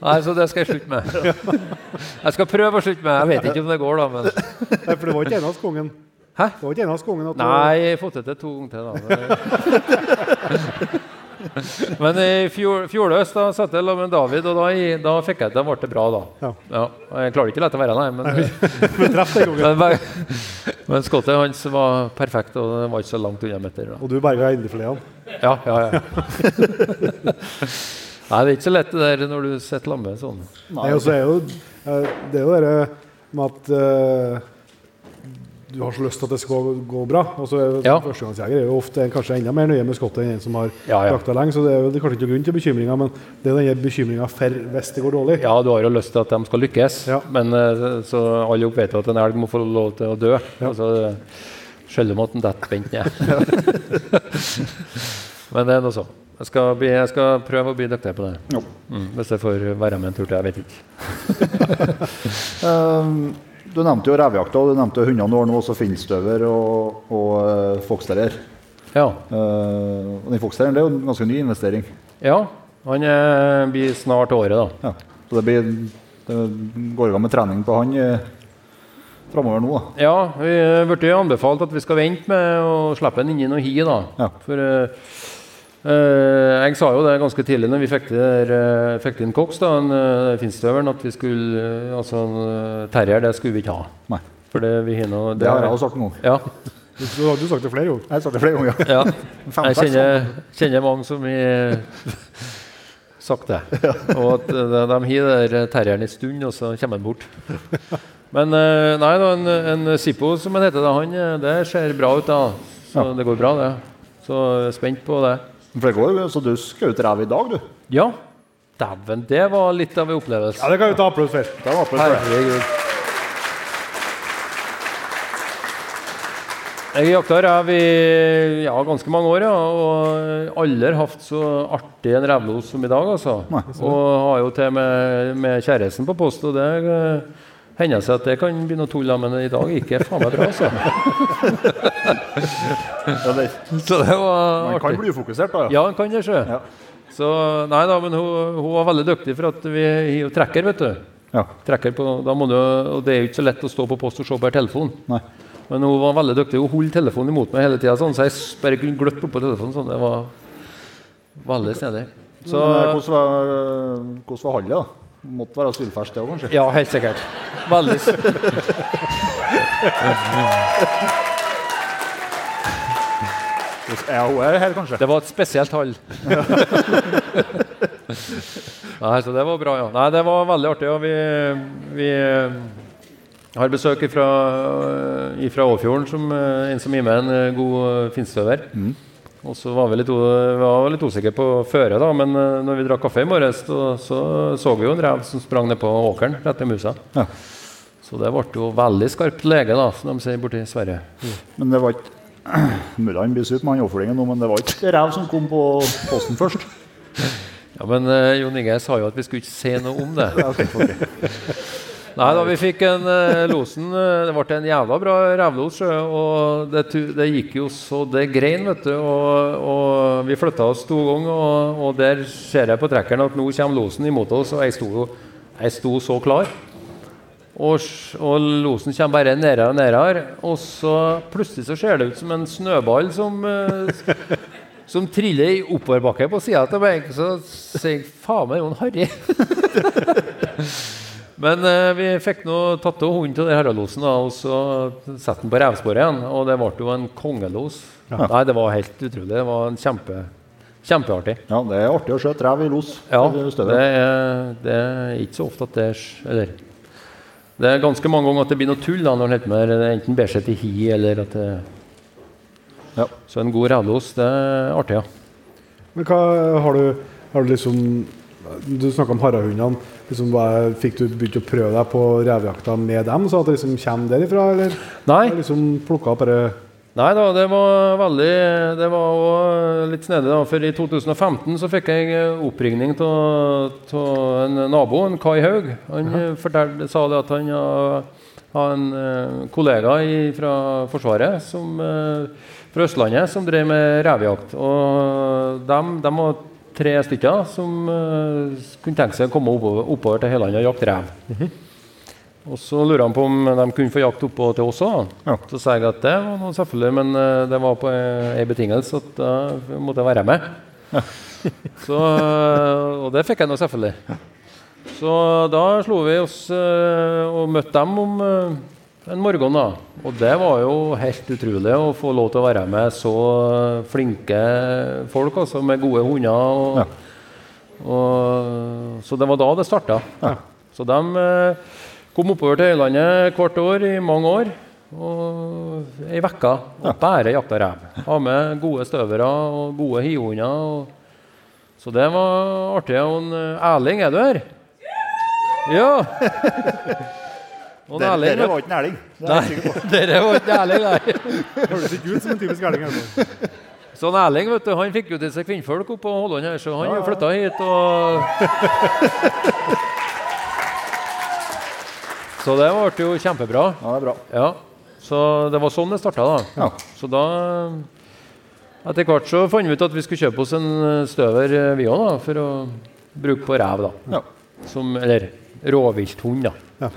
[SPEAKER 7] Nei, så det skal jeg slutte med. Jeg skal prøve å slutte med. Jeg vet ikke om det går, da. men...
[SPEAKER 2] Nei, for det var ikke en av kongen.
[SPEAKER 7] Hæ?
[SPEAKER 2] Det var ikke en av kongen at du-
[SPEAKER 7] Nei, jeg har fått det til to ganger til. da. <laughs> Men i fjor, da satt jeg sammen med David, og da, da fikk jeg, da ble det bra. da.
[SPEAKER 2] Ja.
[SPEAKER 7] Ja, Jeg klarer ikke å la det være, nei. Men, <laughs>
[SPEAKER 2] Men
[SPEAKER 7] men, skottet hans var perfekt, og det var ikke så langt unna meter. Da.
[SPEAKER 2] Og du berga indrefileten?
[SPEAKER 7] Ja, ja, ja. <laughs> Nei, det er ikke så lett det der når du sitter lamme sånn.
[SPEAKER 2] Nei, og så er jo, eh, det er jo det med at eh, du har så lyst til at det skal gå bra. Og så
[SPEAKER 7] Ja.
[SPEAKER 2] Førstegangsjeger er jo ofte kanskje enda mer nøye med skottet enn en som har
[SPEAKER 7] Ja, ja.
[SPEAKER 2] jakta lenge. Så det er jo det er kanskje ikke grunn til bekymringa, men det er denne den bekymringa for hvis det går dårlig.
[SPEAKER 7] Ja, du har jo lyst til at de skal lykkes,
[SPEAKER 2] Ja.
[SPEAKER 7] men eh, så alle vet jo at en elg må få lov til å dø. Altså, Selv om at den detter bent ned. <laughs> <laughs> men det er noe så. Jeg skal, bli, jeg skal prøve å bli dyktig på det.
[SPEAKER 3] Jo.
[SPEAKER 7] Mm, hvis jeg får være med en tur til. Jeg vet ikke.
[SPEAKER 3] Ehm, <laughs> du nevnte jo revejakta, og du nevnte hundene våre nå, også finstøver og, og uh, foxterrier.
[SPEAKER 7] Ja.
[SPEAKER 3] Uh, og den foxterrieren er jo en ganske ny investering.
[SPEAKER 7] ja. Han eh, blir snart året, da.
[SPEAKER 3] Ja. Så det, blir, det går i gang med trening på han uh, framover nå. da.
[SPEAKER 7] Ja, vi ble anbefalt at vi skal vente med å slippe han inn i noe hi. da.
[SPEAKER 3] Ja.
[SPEAKER 7] For jeg sa jo det ganske tidlig når vi fikk, der, eh, fikk inn Cox, da, en uh, finstøveren, at vi skulle eh, Altså en eh, terrier, det skulle vi ikke ha.
[SPEAKER 3] Nei.
[SPEAKER 7] For det, vi har noe,
[SPEAKER 3] Det har jeg også sagt noen.
[SPEAKER 7] Ja,
[SPEAKER 2] Du, du har du sagt det flere ganger.
[SPEAKER 3] Jeg har sagt det flere ganger.
[SPEAKER 7] ja.
[SPEAKER 3] ja. <laughs>
[SPEAKER 7] Jeg kjenner, kjenner mange som har sagt det. Og at eh, de, de har der terrieren en stund, og så kommer han bort. Men eh, nei, da, en, en Zippo, som han heter, da, han, eh, det ser bra ut. da. Så det går bra, det. Så spent på det.
[SPEAKER 3] For det går, jo- så du skjøt rev i dag, du?
[SPEAKER 7] Ja, dæven, det var litt av en opplevelse.
[SPEAKER 2] Ja, det kan vi ta applaus for.
[SPEAKER 3] Det var applaus for.
[SPEAKER 7] Herregud. Jeg har jakta rev i ja, ganske mange år, ja, og aldri hatt så artig en revlos som i dag. altså.
[SPEAKER 3] Nei.
[SPEAKER 7] Og har jo til med, med kjæresten på post, og det hender seg at det kan bli noe tulle, men i dag gikk det faen meg bra. altså.
[SPEAKER 3] Ja, det,
[SPEAKER 7] Så det var
[SPEAKER 3] man kan bli ufokusert, da.
[SPEAKER 7] Ja, han kan det, sjø.
[SPEAKER 3] Ja.
[SPEAKER 7] Så, nei da, men hun, hun var veldig dyktig for at vi har jo trekker, vet du.
[SPEAKER 3] Ja.
[SPEAKER 7] Trekker på, da må du, og det er jo ikke så lett å stå på post og se på telefon.
[SPEAKER 3] Nei.
[SPEAKER 7] Men hun var veldig dyktig. Hun holdt telefonen imot meg hele tida, sånn, så jeg bare kunne gløtte på telefonen. Sånn. Det var veldig snedig. Så
[SPEAKER 3] eh, hvordan var, hvordan var hallet, da? Måtte være sylfersk, det òg, kanskje?
[SPEAKER 7] Ja, helt sikkert. Veldig <laughs>
[SPEAKER 3] Ja, hun er her, kanskje?
[SPEAKER 7] Det var et spesielt hall. Nei, så det var bra, ja. Nei, det var veldig artig. Og vi, vi eh, har besøk fra, fra Åfjorden, som, eh, en som gir meg en eh, god finstøver. finstøver. Og så var vi litt, var litt usikre på føret, da, men eh, når vi drakk kaffe i morges, så, så så vi jo en rev som sprang ned på åkeren rett i musa.
[SPEAKER 3] Ja.
[SPEAKER 7] Så det ble jo veldig skarpt lege, da, som de sier borti Sverige.
[SPEAKER 3] Men det var ikke <clears throat> Mulig han blir sur på han overflygingen nå, men det var ikke rev som kom på posten først.
[SPEAKER 7] Ja, men uh, Jon Inge sa jo at vi skulle ikke si noe om det. <laughs> Nei da, vi fikk en eh, losen eh, Det ble en jævla bra revlos, og det, det gikk jo så det grein, vet du. Og, og vi flytta oss to ganger, og, og der ser jeg på trekkeren at nå kommer losen imot oss, og jeg sto, jeg sto så klar. Og, og losen kommer bare nærmere og nærmere, og så plutselig så ser det ut som en snøball som eh, som triller i oppoverbakke på sida til meg. Så sier jeg faen meg, Jon Harry. <laughs> Men eh, vi fikk nå tatt av hunden til herrelosen og så satte den på revsporet igjen. Og det ble jo en kongelos. Nei, det var helt utrolig. Det var en kjempe, kjempeartig.
[SPEAKER 3] Ja, det er artig å skjøte rev i los.
[SPEAKER 7] Ja, det er, det er ikke så ofte at det er Eller det er ganske mange ganger at det blir noe tull da, når en holder på med. Enten ber seg til hi, eller at det
[SPEAKER 3] Ja.
[SPEAKER 7] Så en god revlos, det er artig, ja.
[SPEAKER 2] Men hva har du, har du liksom Du snakka om harrahundene. Liksom, bare, fikk du begynt å prøve deg på revejakta med dem, så at det liksom kommer derifra? Eller
[SPEAKER 7] Nei.
[SPEAKER 2] liksom plukka opp bare
[SPEAKER 7] Nei da, det var veldig Det var òg litt snedig, da. For i 2015 så fikk jeg oppringning av en nabo, en Kai Haug. Han fortalte, sa det at han har en eh, kollega i, fra Forsvaret som, eh, fra Østlandet som drev med revejakt. Og de, var tre stykker som eh, kunne tenke seg å komme oppover, oppover til Høylandet og jakte rev. Og så lurer han på om de kunne få jakt oppå til oss òg.
[SPEAKER 3] Ja.
[SPEAKER 7] Så sa jeg at det var noe selvfølgelig, men eh, det var på ei betingelse at da måtte jeg være med. <laughs> Så, eh, og det fikk jeg nå selvfølgelig. Så da slo vi oss eh, og møtte dem om eh, en morgen. da. Og det var jo helt utrolig å få lov til å være med så flinke folk altså, med gode hunder. Og,
[SPEAKER 3] Ja.
[SPEAKER 7] og, så det var da det starta. Så de eh, kom oppover til Øylandet hvert år i mange år. Og ei uke og bare jakta rev. Ha med gode støvere og gode hihunder. og- Så det var artig. Og en, eh, Erling, er du her? Ja! <laughs> Og en
[SPEAKER 3] Dere,
[SPEAKER 7] Erling,
[SPEAKER 3] dere var ikke en Erling. Det er jeg sikker på.
[SPEAKER 7] Nei, <laughs> dere var ikke Erling, nei. <laughs>
[SPEAKER 2] Høres ikke ut som en typisk Erling. Altså.
[SPEAKER 7] Så en Erling vet du, han fikk jo til seg kvinnfolk oppe på Holland her, så han ja, flytta hit. og... <laughs> så det ble jo kjempebra.
[SPEAKER 3] Ja, det er bra.
[SPEAKER 7] Ja, Så det var sånn det starta. da.
[SPEAKER 3] Ja.
[SPEAKER 7] Så da Etter hvert så fant vi ut at vi skulle kjøpe oss en eh, støver, eh, vi òg, for å bruke på rev. da.
[SPEAKER 3] Ja.
[SPEAKER 7] Som, eller rovvilthund, da.
[SPEAKER 2] Ja.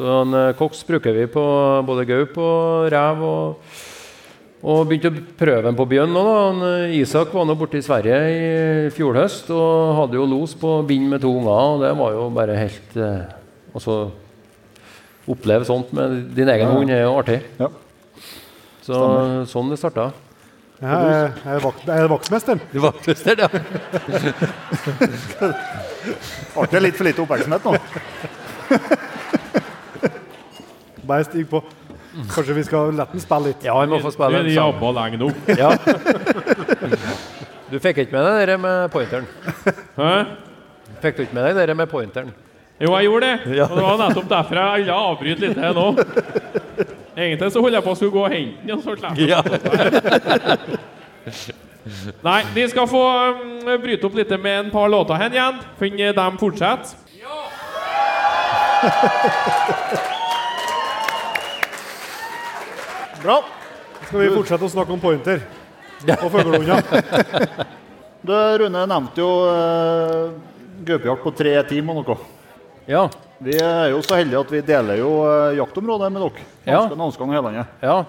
[SPEAKER 7] Så en eh, koks bruker vi på både gaup og rev. og og begynte å prøve den på bjørn nå. da. Eh, Isak var nå borte i Sverige i fjor høst og hadde jo los på bind med to unger. og Det var jo bare helt eh, Altså Oppleve sånt med din egen hund er jo artig.
[SPEAKER 3] Ja.
[SPEAKER 7] Så sånn det starta.
[SPEAKER 2] Jeg er, jeg er, vakt, jeg er vaktmester.
[SPEAKER 7] Du er vaktmester, ja.
[SPEAKER 3] Artig litt for lite oppmerksomhet nå. <laughs>
[SPEAKER 2] Bare stig på. Kanskje vi skal la den spille litt.
[SPEAKER 7] Ja, vi må få spille
[SPEAKER 5] den. lenge nå.
[SPEAKER 7] Ja. Du fikk ikke med deg det med pointeren?
[SPEAKER 5] Hæ?
[SPEAKER 7] Fikk du ikke med deg det med pointeren?
[SPEAKER 5] Jo, jeg gjorde det. Og det var nettopp derfor jeg ville avbryte litt her nå. Egentlig så holdt jeg på å skulle gå og hente den. og så slapp jeg. Nei, vi skal få um, bryte opp litt med en par låter hen igjen. Kan de fortsette?
[SPEAKER 3] Bra.
[SPEAKER 2] Skal vi fortsette å snakke om pointer og fuglehunder? <laughs>
[SPEAKER 3] Du, Rune nevnte jo uh, gaupejakt på tre timer og noe.
[SPEAKER 7] Ja.
[SPEAKER 3] Vi er jo så heldige at vi deler jo uh, jaktområdet med dere.
[SPEAKER 7] Ja.
[SPEAKER 3] Ganske og Hellandet.
[SPEAKER 7] ja.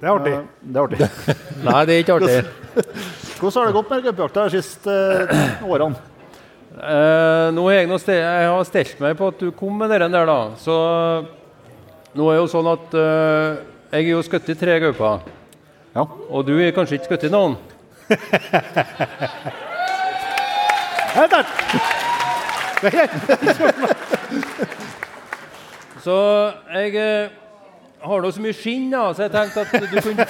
[SPEAKER 2] Det er artig.
[SPEAKER 3] Uh, det er artig. <laughs>
[SPEAKER 7] Nei, det er ikke artig.
[SPEAKER 3] Hvordan har det gått med gaupejakta de siste uh, årene?
[SPEAKER 7] Eh, nå har jeg, noe ste jeg har stelt meg på at du kom med den der, da. Så nå er det jo sånn at eh, jeg er jo skutt i tre gauper.
[SPEAKER 3] Ja.
[SPEAKER 7] Og du er kanskje ikke skutt i noen? <laughs> <laughs> Så jeg eh, har nå så mye skinn, da, så jeg tenkte at du kunne <laughs>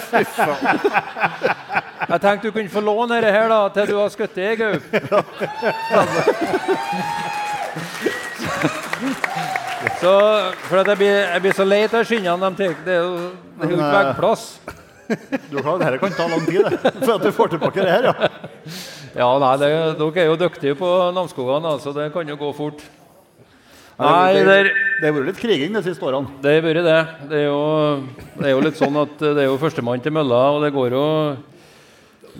[SPEAKER 7] Jeg tenkte du kunne få låne dette her da, til du har skutt ei gaup. Så, for at jeg blir, jeg blir så lei av skinnene de tar. Det er jo det er jo ikke veggplass.
[SPEAKER 3] Du Dette kan ta lang tid, det. For at du får tilbake det her, ja.
[SPEAKER 7] Ja, nei, det, Dere er jo dyktige på Namsskogan, så det kan jo gå fort. Nei,
[SPEAKER 3] det,
[SPEAKER 7] det,
[SPEAKER 3] det har vært litt kriging de siste årene.
[SPEAKER 7] det har vært det. Det er, jo, det er jo litt sånn at det er jo førstemann til mølla, og det går jo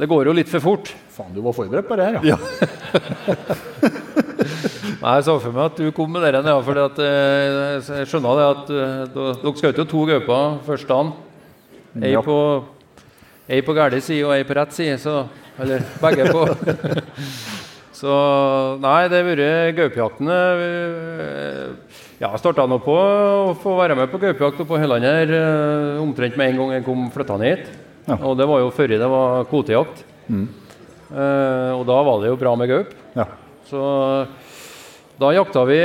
[SPEAKER 7] det går jo litt for fort.
[SPEAKER 3] Faen, du var forberedt på det her, ja. <laughs>
[SPEAKER 7] Nei, Jeg så for meg at du kom med den, ja, for jeg skjønner det at eh, dere skjøt jo to gauper første dagen. Ei
[SPEAKER 3] Ja.
[SPEAKER 7] på, ei på gærlig side og ei på rett side, så Eller begge på. <laughs> så Nei, det har vært gaupejaktene eh, Ja, jeg starta nå på å få være med på gaupejakt på eh, omtrent med en gang jeg kom flytta ned hit.
[SPEAKER 3] Ja.
[SPEAKER 7] Og det var jo før det var kvotejakt. Eh, og da var det jo bra med gaup.
[SPEAKER 3] ja.
[SPEAKER 7] Så da jakta vi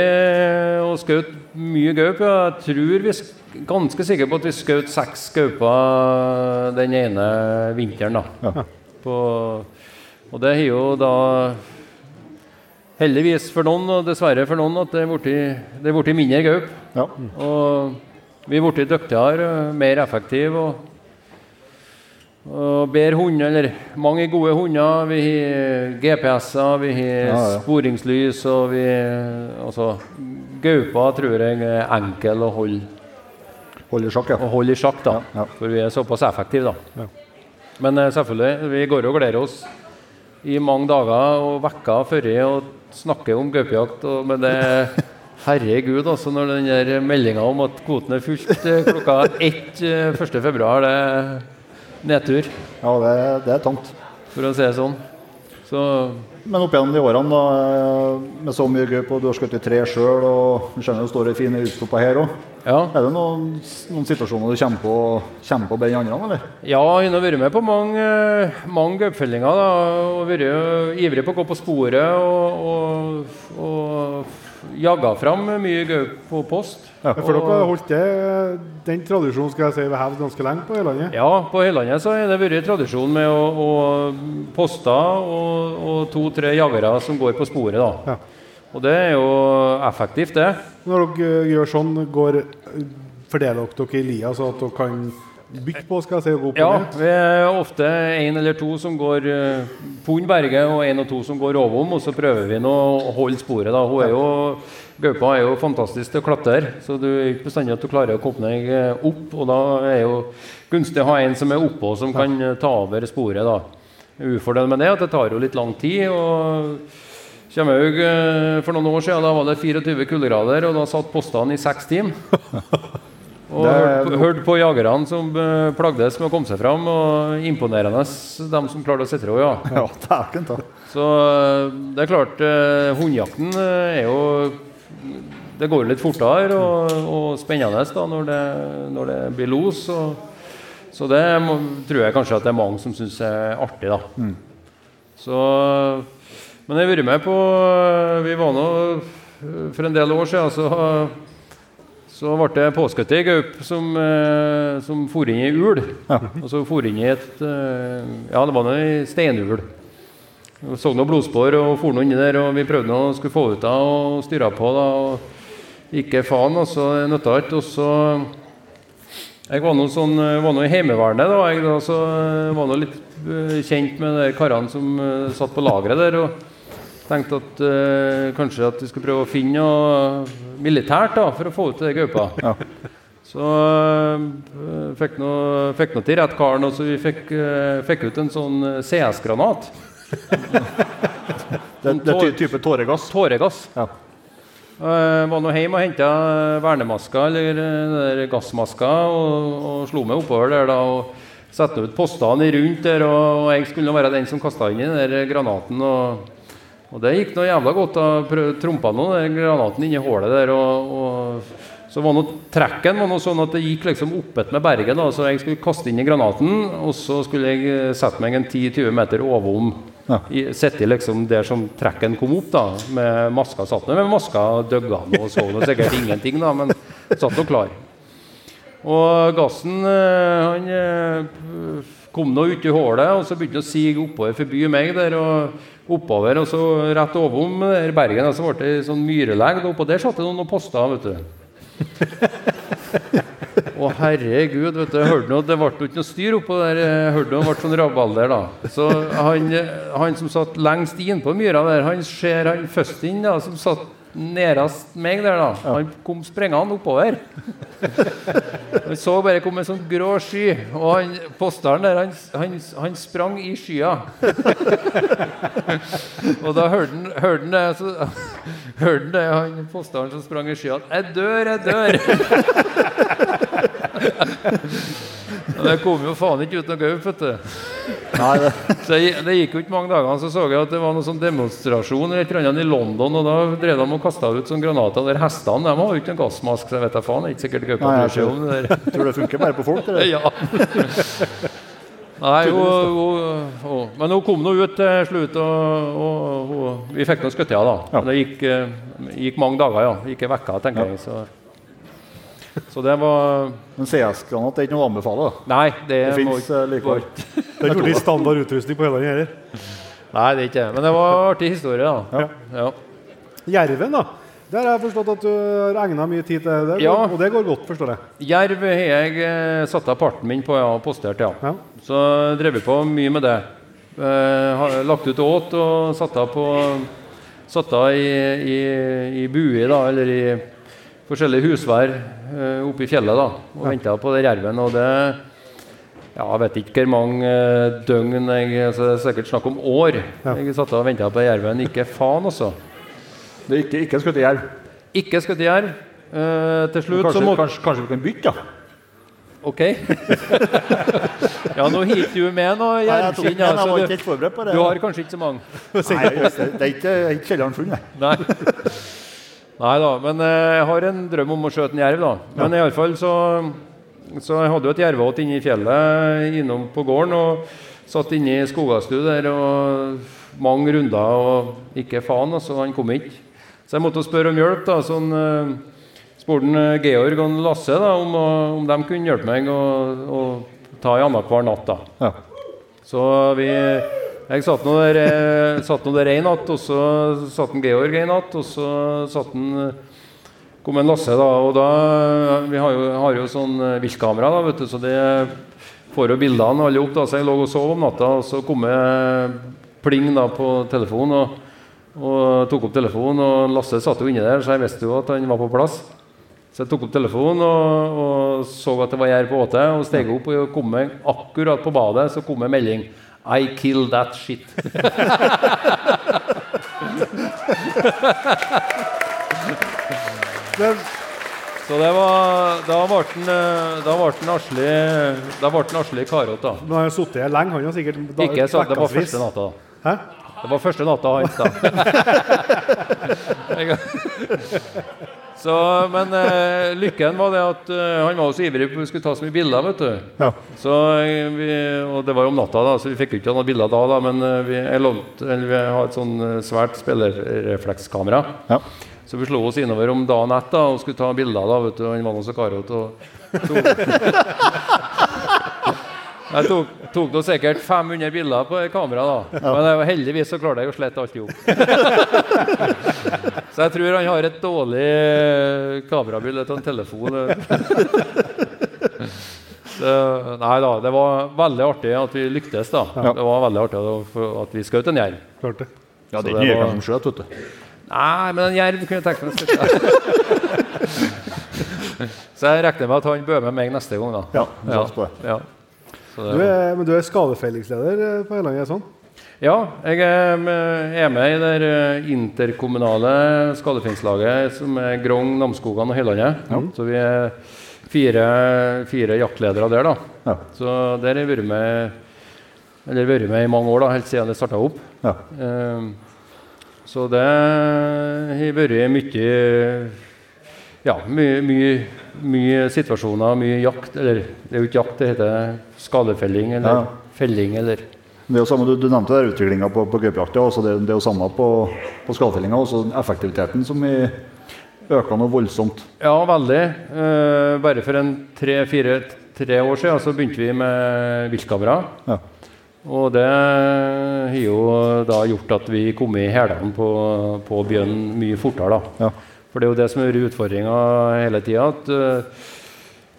[SPEAKER 7] og skjøt mye gaup. Jeg tror vi sk- ganske sikker på at vi skjøt seks gauper den ene vinteren. da.
[SPEAKER 3] Ja.
[SPEAKER 7] På, og det har jo da heldigvis for noen, og dessverre for noen, at er det er blitt mindre gaup.
[SPEAKER 3] ja.
[SPEAKER 7] Og vi er blitt dyktigere, mer effektive og, og bedre hunder. Eller mange gode hunder. Vi har GPS-er, vi har
[SPEAKER 3] Ja, ja.
[SPEAKER 7] sporingslys og vi Altså, gaupa tror jeg er enkel å holde,
[SPEAKER 3] Holde i sjakk, ja.
[SPEAKER 7] å holde i sjakk, da.
[SPEAKER 3] Ja.
[SPEAKER 7] For vi er såpass effektive, da. Men eh, selvfølgelig, vi går og gleder oss i mange dager og vekker før og snakker om gaupejakt. Men det <laughs> Herregud, altså, når den meldinga om at kvoten er fullt eh, klokka ett eh, 1. februar, det nedtur,
[SPEAKER 3] Ja, det, det er tamt.
[SPEAKER 7] for å si det sånn. Så
[SPEAKER 3] Men opp gjennom de årene da, med så mye gøy og du har skutt i tre sjøl, og du skjønner det står det fine utstopper her òg.
[SPEAKER 7] ja.
[SPEAKER 3] Er det noen, noen situasjoner du kommer på, kommer på enn andre, eller?
[SPEAKER 7] Ja, jeg har vært med på mange, mange gaupefellinger. og Vært ivrig på å gå på sporet og, og, og jaga fram mye gaup på post.
[SPEAKER 2] Ja, For dere har holdt det, den tradisjonen skal jeg si, ved hevd ganske lenge på Høylandet?
[SPEAKER 7] Ja, på Høylandet så har det vært tradisjon med å, å poste og, og to-tre jagere som går på sporet. da.
[SPEAKER 2] Ja.
[SPEAKER 7] Og det er jo effektivt, det.
[SPEAKER 2] Når dere eh, gjør sånn, går, fordeler dere dere i lia så at dere kan bytte på skal jeg si, gå
[SPEAKER 7] Ja, vi er ofte én eller to som går uh, pund berge, og én og to som går ovom, og så prøver vi nå å holde sporet. da. Hun er jo, Gaupa er jo fantastisk til å klatre, så du er ikke bestandig at du klarer å komme deg eh, opp. Og da er jo gunstig å ha en som er oppå, som kan eh, ta over sporet. da. Ufordelen med det er at det tar jo litt lang tid. og Kjemaug, eh, For noen år siden da var det 24 kuldegrader, og da satt postene i seks timer. <laughs> Og hørte på, på jagerne som eh, plagdes med å komme seg fram. Og imponerende dem som klarte å sitte ja. <laughs>
[SPEAKER 3] Ja, dæken ta.
[SPEAKER 7] Så eh, det er klart, eh, hundejakten eh, er jo Det går litt fortere og, og spennende da når det, når det blir los. Og, så det må, tror jeg kanskje at det er mange som syns er artig, da. Så Men jeg har vært med på Vi var nå for en del år siden, så så ble det påskutt ei gaup som, eh, som for inn i ul. Og så for inn i et eh, Ja, det var noe i steinul. Vi så noen blodspor og for noe inni der, og vi prøvde å skulle få ut av og styre på. da, og Ikke faen, altså. Det nytta ikke. Og så Jeg var nå sånn, var nå i Heimevernet, da. Jeg da, så var nå litt eh, kjent med de karene som eh, satt på lageret der. og tenkte at eh, kanskje at vi skulle prøve å finne noe militært da, for å få ut de gaupa. Så eh, fikk nå nå til rett karen, og så vi fikk, eh, fikk ut en sånn eh, CS-granat. <laughs>
[SPEAKER 3] Det, det er ty type tåregass.
[SPEAKER 7] Tåregass.
[SPEAKER 3] Ja.
[SPEAKER 7] Uh, var nå hjemme og henta vernemaska, eller der gassmaska, og, og slo meg oppover der da. og Satte ut postene rundt der, og jeg skulle være den som kasta inn i den der granaten. og og det gikk noe jævla godt. da Trompa nå den granaten inni hullet der. Og, og, så var noe, trekken var noe sånn at det gikk liksom oppet med berget. da Så jeg skulle kaste inn i granaten, og så skulle jeg eh, sette meg en 10-20 meter ovom.
[SPEAKER 3] Ja.
[SPEAKER 7] Sitte liksom der som trekken kom opp, da med maska. Satt ned. med maska døgga og så nå sikkert ingenting, da, men satt nå klar. Og gassen eh, han eh, kom nå ut i hullet, og så begynte han å sige oppover forbi meg der. og oppover, og så rett ovom der bergen, og så ble det sånn myrelegg. Oppå der satt det noen poster, vet du. <laughs> Å, herregud, vet du, hørte noe, det ble jo ikke noe styr oppå der. Jeg hørte noe, det ble sånn rabalder, da. Så han, han som satt lengst innpå myra der, han ser han først inn, da, som satt nærest meg der, da. Han kom sprengende oppover. <laughs> Han så bare kom en sånn grå sky, og han, posteren der, han, han, han sprang i skya. <laughs> og da hørte han, hørte han det, så, <laughs> hørte det, han posteren som sprang i skya. 'Jeg dør, jeg dør'. Og det kom jo faen ikke ut noe gaup, vet du. Så det, det gikk jo ikke mange dagene, så så jeg at det var noen sånn demonstrasjon eller et eller annet i London, og da drev de og kasta ut sånne granater der hestene de har jo ikke en gassmask, så jeg vet da faen. Det er ikke sikkert gaupa bryr seg om det der.
[SPEAKER 3] tror det funker bare på folk. Det der. <laughs>
[SPEAKER 7] Ja. Nei, hun, hun, hun, men hun kom nå ut til slutt, og, og, og vi fikk nå skutt henne.
[SPEAKER 3] Ja.
[SPEAKER 7] Men Det gikk, eh, gikk mange dager, ja. Gikk ei uke, tenker jeg. Så, så det var
[SPEAKER 3] Men CS-granat er ikke noe å anbefale. da.
[SPEAKER 7] Nei, det,
[SPEAKER 3] Det fins likevel.
[SPEAKER 2] Det er ikke blitt standard utrustning på Høland heller.
[SPEAKER 7] Nei, det er ikke det. Men det var artig historie, da.
[SPEAKER 2] Ja.
[SPEAKER 7] Ja.
[SPEAKER 2] Jerven, da. Der har jeg forstått at du har egna mye tid til det,
[SPEAKER 7] Ja.
[SPEAKER 2] og det går godt, forstår jeg.
[SPEAKER 7] Jerv har jeg eh, satt av parten min på, ja, og postert, ja.
[SPEAKER 2] Ja.
[SPEAKER 7] Så drev vi på mye med det. Eh, har lagt ut åt og satt av på Satt av i, i, i bue, da, eller i forskjellige husvær eh, oppe i fjellet, da, og venta på det jerven. Og det ja, Jeg vet ikke hvor mange eh, døgn jeg, altså, Det er sikkert snakk om år. Jeg satt og venta på jerven. Ikke faen, altså.
[SPEAKER 3] Det er ikke, ikke skutt jerv.
[SPEAKER 7] Ikke skutt jerv. Eh, til slutt så
[SPEAKER 3] Kanskje, kanskje, kanskje vi kan bytte, da?
[SPEAKER 7] Ok. <laughs> ja, nå hitter du med noe jervskinn.
[SPEAKER 3] den,
[SPEAKER 7] Ja,
[SPEAKER 3] var ikke
[SPEAKER 7] så
[SPEAKER 3] helt forberedt på
[SPEAKER 7] du, du har kanskje ikke så mange? <laughs>
[SPEAKER 3] Nei, det er ikke kjelleren full, nei.
[SPEAKER 7] Nei. Da, men eh, jeg har en drøm om å skjøte en jerv, da. Men i alle fall så Så jeg hadde jo et jerveåt inne i fjellet innom på gården. Og satt inne i skogastu der og mange runder, og ikke faen, altså. Han kom ikke. Så jeg måtte spørre om hjelp, da. Sånn eh, spurte eh, Georg og Lasse da, om, om de kunne hjelpe meg å ta i annenhver natt. da.
[SPEAKER 3] Ja.
[SPEAKER 7] Så vi Jeg satt nå der, eh, satt nå der en natt, og så satt en Georg en natt, og så satt en kom en Lasse, da. Og da Vi har jo, har jo sånn eh, viltkamera, da, vet du, så det får jo bildene alle opp. da, Så jeg lå og sov om natta, og så kom jeg pling da på telefonen. og og tok opp telefonen, og Lasse satt jo inni der, så jeg visste jo at han var på plass. Så jeg tok opp telefonen og, og så at det var gjær på åte, og steg opp og kom akkurat på badet, så kom det melding. I kill that shit. Så det var Da ble eh, Asli Da ble Asli Karot, da.
[SPEAKER 2] han har sittet her lenge, han har sikkert da-
[SPEAKER 7] Ikke så, det var første natta. da.
[SPEAKER 2] Hæ?
[SPEAKER 7] Det var første natta hans, <laughs> da. <laughs> Så, men uh, lykken var det at uh, han var så ivrig på at vi skulle ta så mye bilder. vet du.
[SPEAKER 3] Ja.
[SPEAKER 7] Så eh, vi, og Det var jo om natta, da, så vi fikk jo ikke noen bilder da. da men uh, vi, lovte, eller vi har et sånn svært spillerreflekskamera.
[SPEAKER 3] Ja.
[SPEAKER 7] Så vi slo oss innover om dagen etter og skulle ta bilder. da, vet du, Han var nå så karete. <laughs> Jeg tok, tok nå sikkert 500 bilder på kamera, da. Men jeg, heldigvis så klarte jeg å slette alt i hop. <laughs> så jeg tror han har et dårlig eh, kamerabilde av en telefon. Så, nei da, det var veldig artig at vi lyktes. da. Det var veldig artig at- vi skjøt en jerv.
[SPEAKER 2] Klart det.
[SPEAKER 3] Ja, det er ikke
[SPEAKER 7] var-
[SPEAKER 3] nye som skjøt, vet du.
[SPEAKER 7] Nei, men en jerv kunne jeg tenkt meg å skjøte. <laughs> <laughs> Så jeg regner med at han bør med meg neste gang, da.
[SPEAKER 3] Ja, det.
[SPEAKER 7] Ja. Så det
[SPEAKER 2] Du er, men du er skadefellingsleder eh, på Helland, er det sånn?
[SPEAKER 7] Ja, jeg er med, i det eh, interkommunale skadefellingslaget som er Grong, Namsskogan og Høylandet. Så vi er fire, fire jaktledere der, da.
[SPEAKER 3] Ja.
[SPEAKER 7] Så der har jeg vært med, eller vært med i mange år, da, helt siden det starta opp.
[SPEAKER 3] Ja.
[SPEAKER 7] Um, så det har vært mye Ja, mye, mye, mye situasjoner, mye jakt. Eller det er jo ikke jakt, det heter skadefelling eller
[SPEAKER 3] Ja.
[SPEAKER 7] felling eller
[SPEAKER 3] Det er jo samme, Du, du nevnte utviklinga på, på gaupejakta. også Det, det er jo samme på, på skadefellinga. Også effektiviteten som i, øker noe voldsomt.
[SPEAKER 7] Ja, veldig. Eh, bare for en tre-fire tre år siden så begynte vi med viltkamera.
[SPEAKER 3] Ja.
[SPEAKER 7] Og det har jo da gjort at vi kom i hælene på, på bjørn mye fortere. da.
[SPEAKER 3] Ja.
[SPEAKER 7] For det er jo det som er utfordringa hele tida. At eh,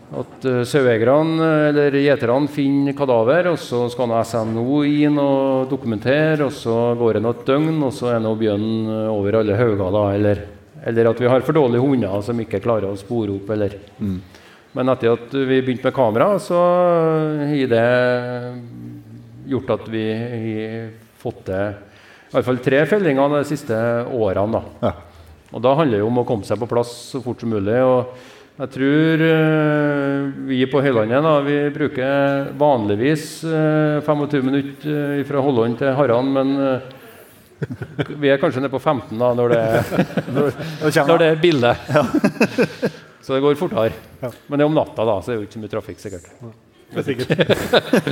[SPEAKER 7] at uh, saueeierne eller gjeterne finner kadaver, og så skal nå SNO inn og dokumentere, og så går det noe døgn, og så er nå bjørnen eh, over alle hauger. Eller, eller at vi har for dårlige hunder som ikke klarer å spore opp, eller Men etter at vi begynte med kamera, så har det gjort at vi har fått til i hvert fall tre fellinger de siste årene. da.
[SPEAKER 3] Ja.
[SPEAKER 7] Og da handler det om å komme seg på plass så fort som mulig. og jeg tror eh, vi på Høylandet da, vi bruker vanligvis eh, 25 minutter eh, fra Holland til Harran, men eh, vi er kanskje nede på 15 da, når det, <laughs> når det er billig. <laughs> så det går fortere. Men det er om natta, da, så er det jo ikke så mye trafikk, sikkert.
[SPEAKER 2] Det er sikkert.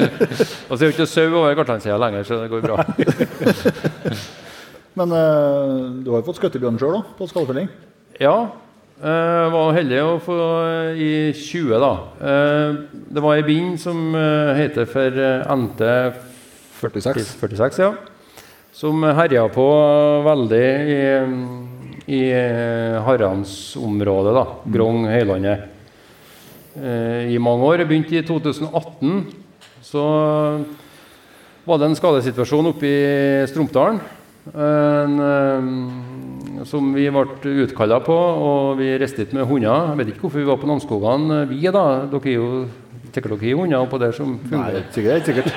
[SPEAKER 2] <laughs>
[SPEAKER 7] Og så er det ikke sau over Gartlandsheia lenger, så det går bra.
[SPEAKER 3] Men uh, du har jo fått skutt bjørn sjøl, på skallfelling.
[SPEAKER 7] Ja. Jeg var heldig å få i 20, da. Eh, det var ei bind som eh, heter for eh, NT
[SPEAKER 3] 46.
[SPEAKER 7] 46, ja. Som herja på veldig i, i eh, Harransområdet, da. Grong, Høylandet. Eh, I mange år. Jeg begynte i 2018. Så var det en skadesituasjon oppe i Strumpdalen. En, eh, som vi ble utkalla på, og vi reiste dit med hunder. Jeg vet ikke hvorfor vi var på Namsskogan, eh, vi da. Dere er jo sikkert dere er hunder oppå der som
[SPEAKER 3] Nei,
[SPEAKER 7] fungerer.
[SPEAKER 3] sikkert. <laughs> sikkert.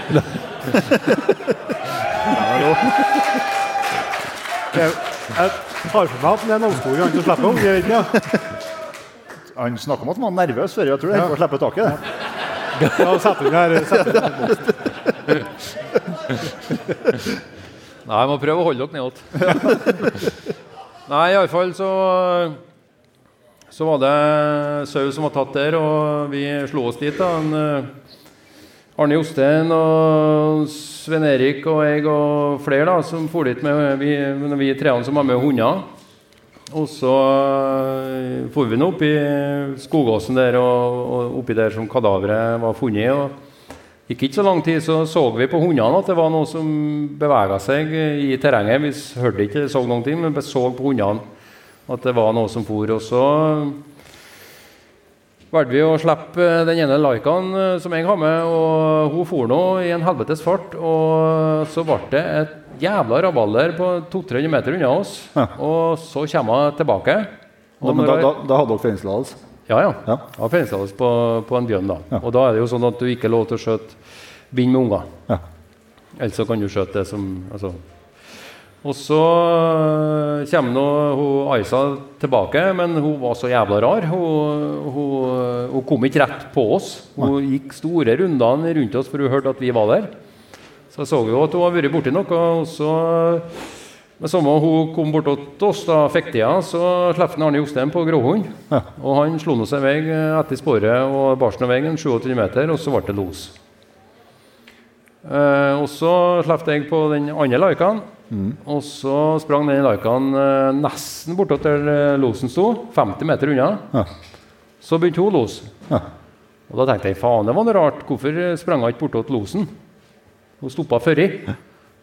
[SPEAKER 2] Jeg, jeg tar for meg at det er han som slipper opp. Jeg vet ikke, ja.
[SPEAKER 3] Han snakka om at han var nervøs før. Jeg tror det er å slippe taket. det.
[SPEAKER 2] Ja, sett inn her. Sett inn her. <laughs>
[SPEAKER 7] Nei, jeg må prøve å holde dere nedåt. <laughs> Nei, iallfall så Så var det sau som var tatt der, og vi slo oss dit. da. En, eh, Arne Jostein og Sven Erik og jeg og flere da, som for dit med vi, vi treene som var med hunder. Og så eh, for vi nå opp i skogåsen der og, og oppi der som kadaveret var funnet. og Gikk ikke så lang tid, så så vi på hundene at det var noe som bevega seg i terrenget. Vi hørte ikke, så noen ting, men vi så på hundene at det var noe som for. Og så valgte vi å slippe den ene Laikaen eh, som jeg har med, og hun for nå i en helvetes fart. Og så ble det et jævla rabalder på 200-300 meter unna oss. Og så kommer hun tilbake.
[SPEAKER 3] Da, da, da, da hadde dere fellingstillatelse?
[SPEAKER 7] Ja, ja.
[SPEAKER 3] Ja.
[SPEAKER 7] ja fellingstillatelse på, på en bjørn. da. Og da er det jo sånn at du ikke er lov til å skjøte bind med unger.
[SPEAKER 3] Ja.
[SPEAKER 7] Ellers så kan du skjøte det som altså. Og så øh, kommer nå hun Aisa tilbake, men hun var så jævla rar. Hun, hun, hun kom ikke rett på oss. Hun gikk store rundene rundt oss for hun hørte at vi var der. Så jeg så jo at hun hadde vært borti noe. og så men samme hun kom bort til oss da fektia, så slapp han Arne Jostein på gråhund. Og han slo nå seg vei etter sporet og barsen av veien 27 meter, og så ble det los. Eh, og så slapp jeg på den andre laikaen. Og så sprang den laikaen eh, nesten bortåt der eh, losen sto, 50 meter unna.
[SPEAKER 3] Ja.
[SPEAKER 7] Så begynte hun å lose.
[SPEAKER 3] Ja.
[SPEAKER 7] Og da tenkte jeg faen, det var noe rart. Hvorfor sprang hun ikke bortåt losen? Hun stoppa føri.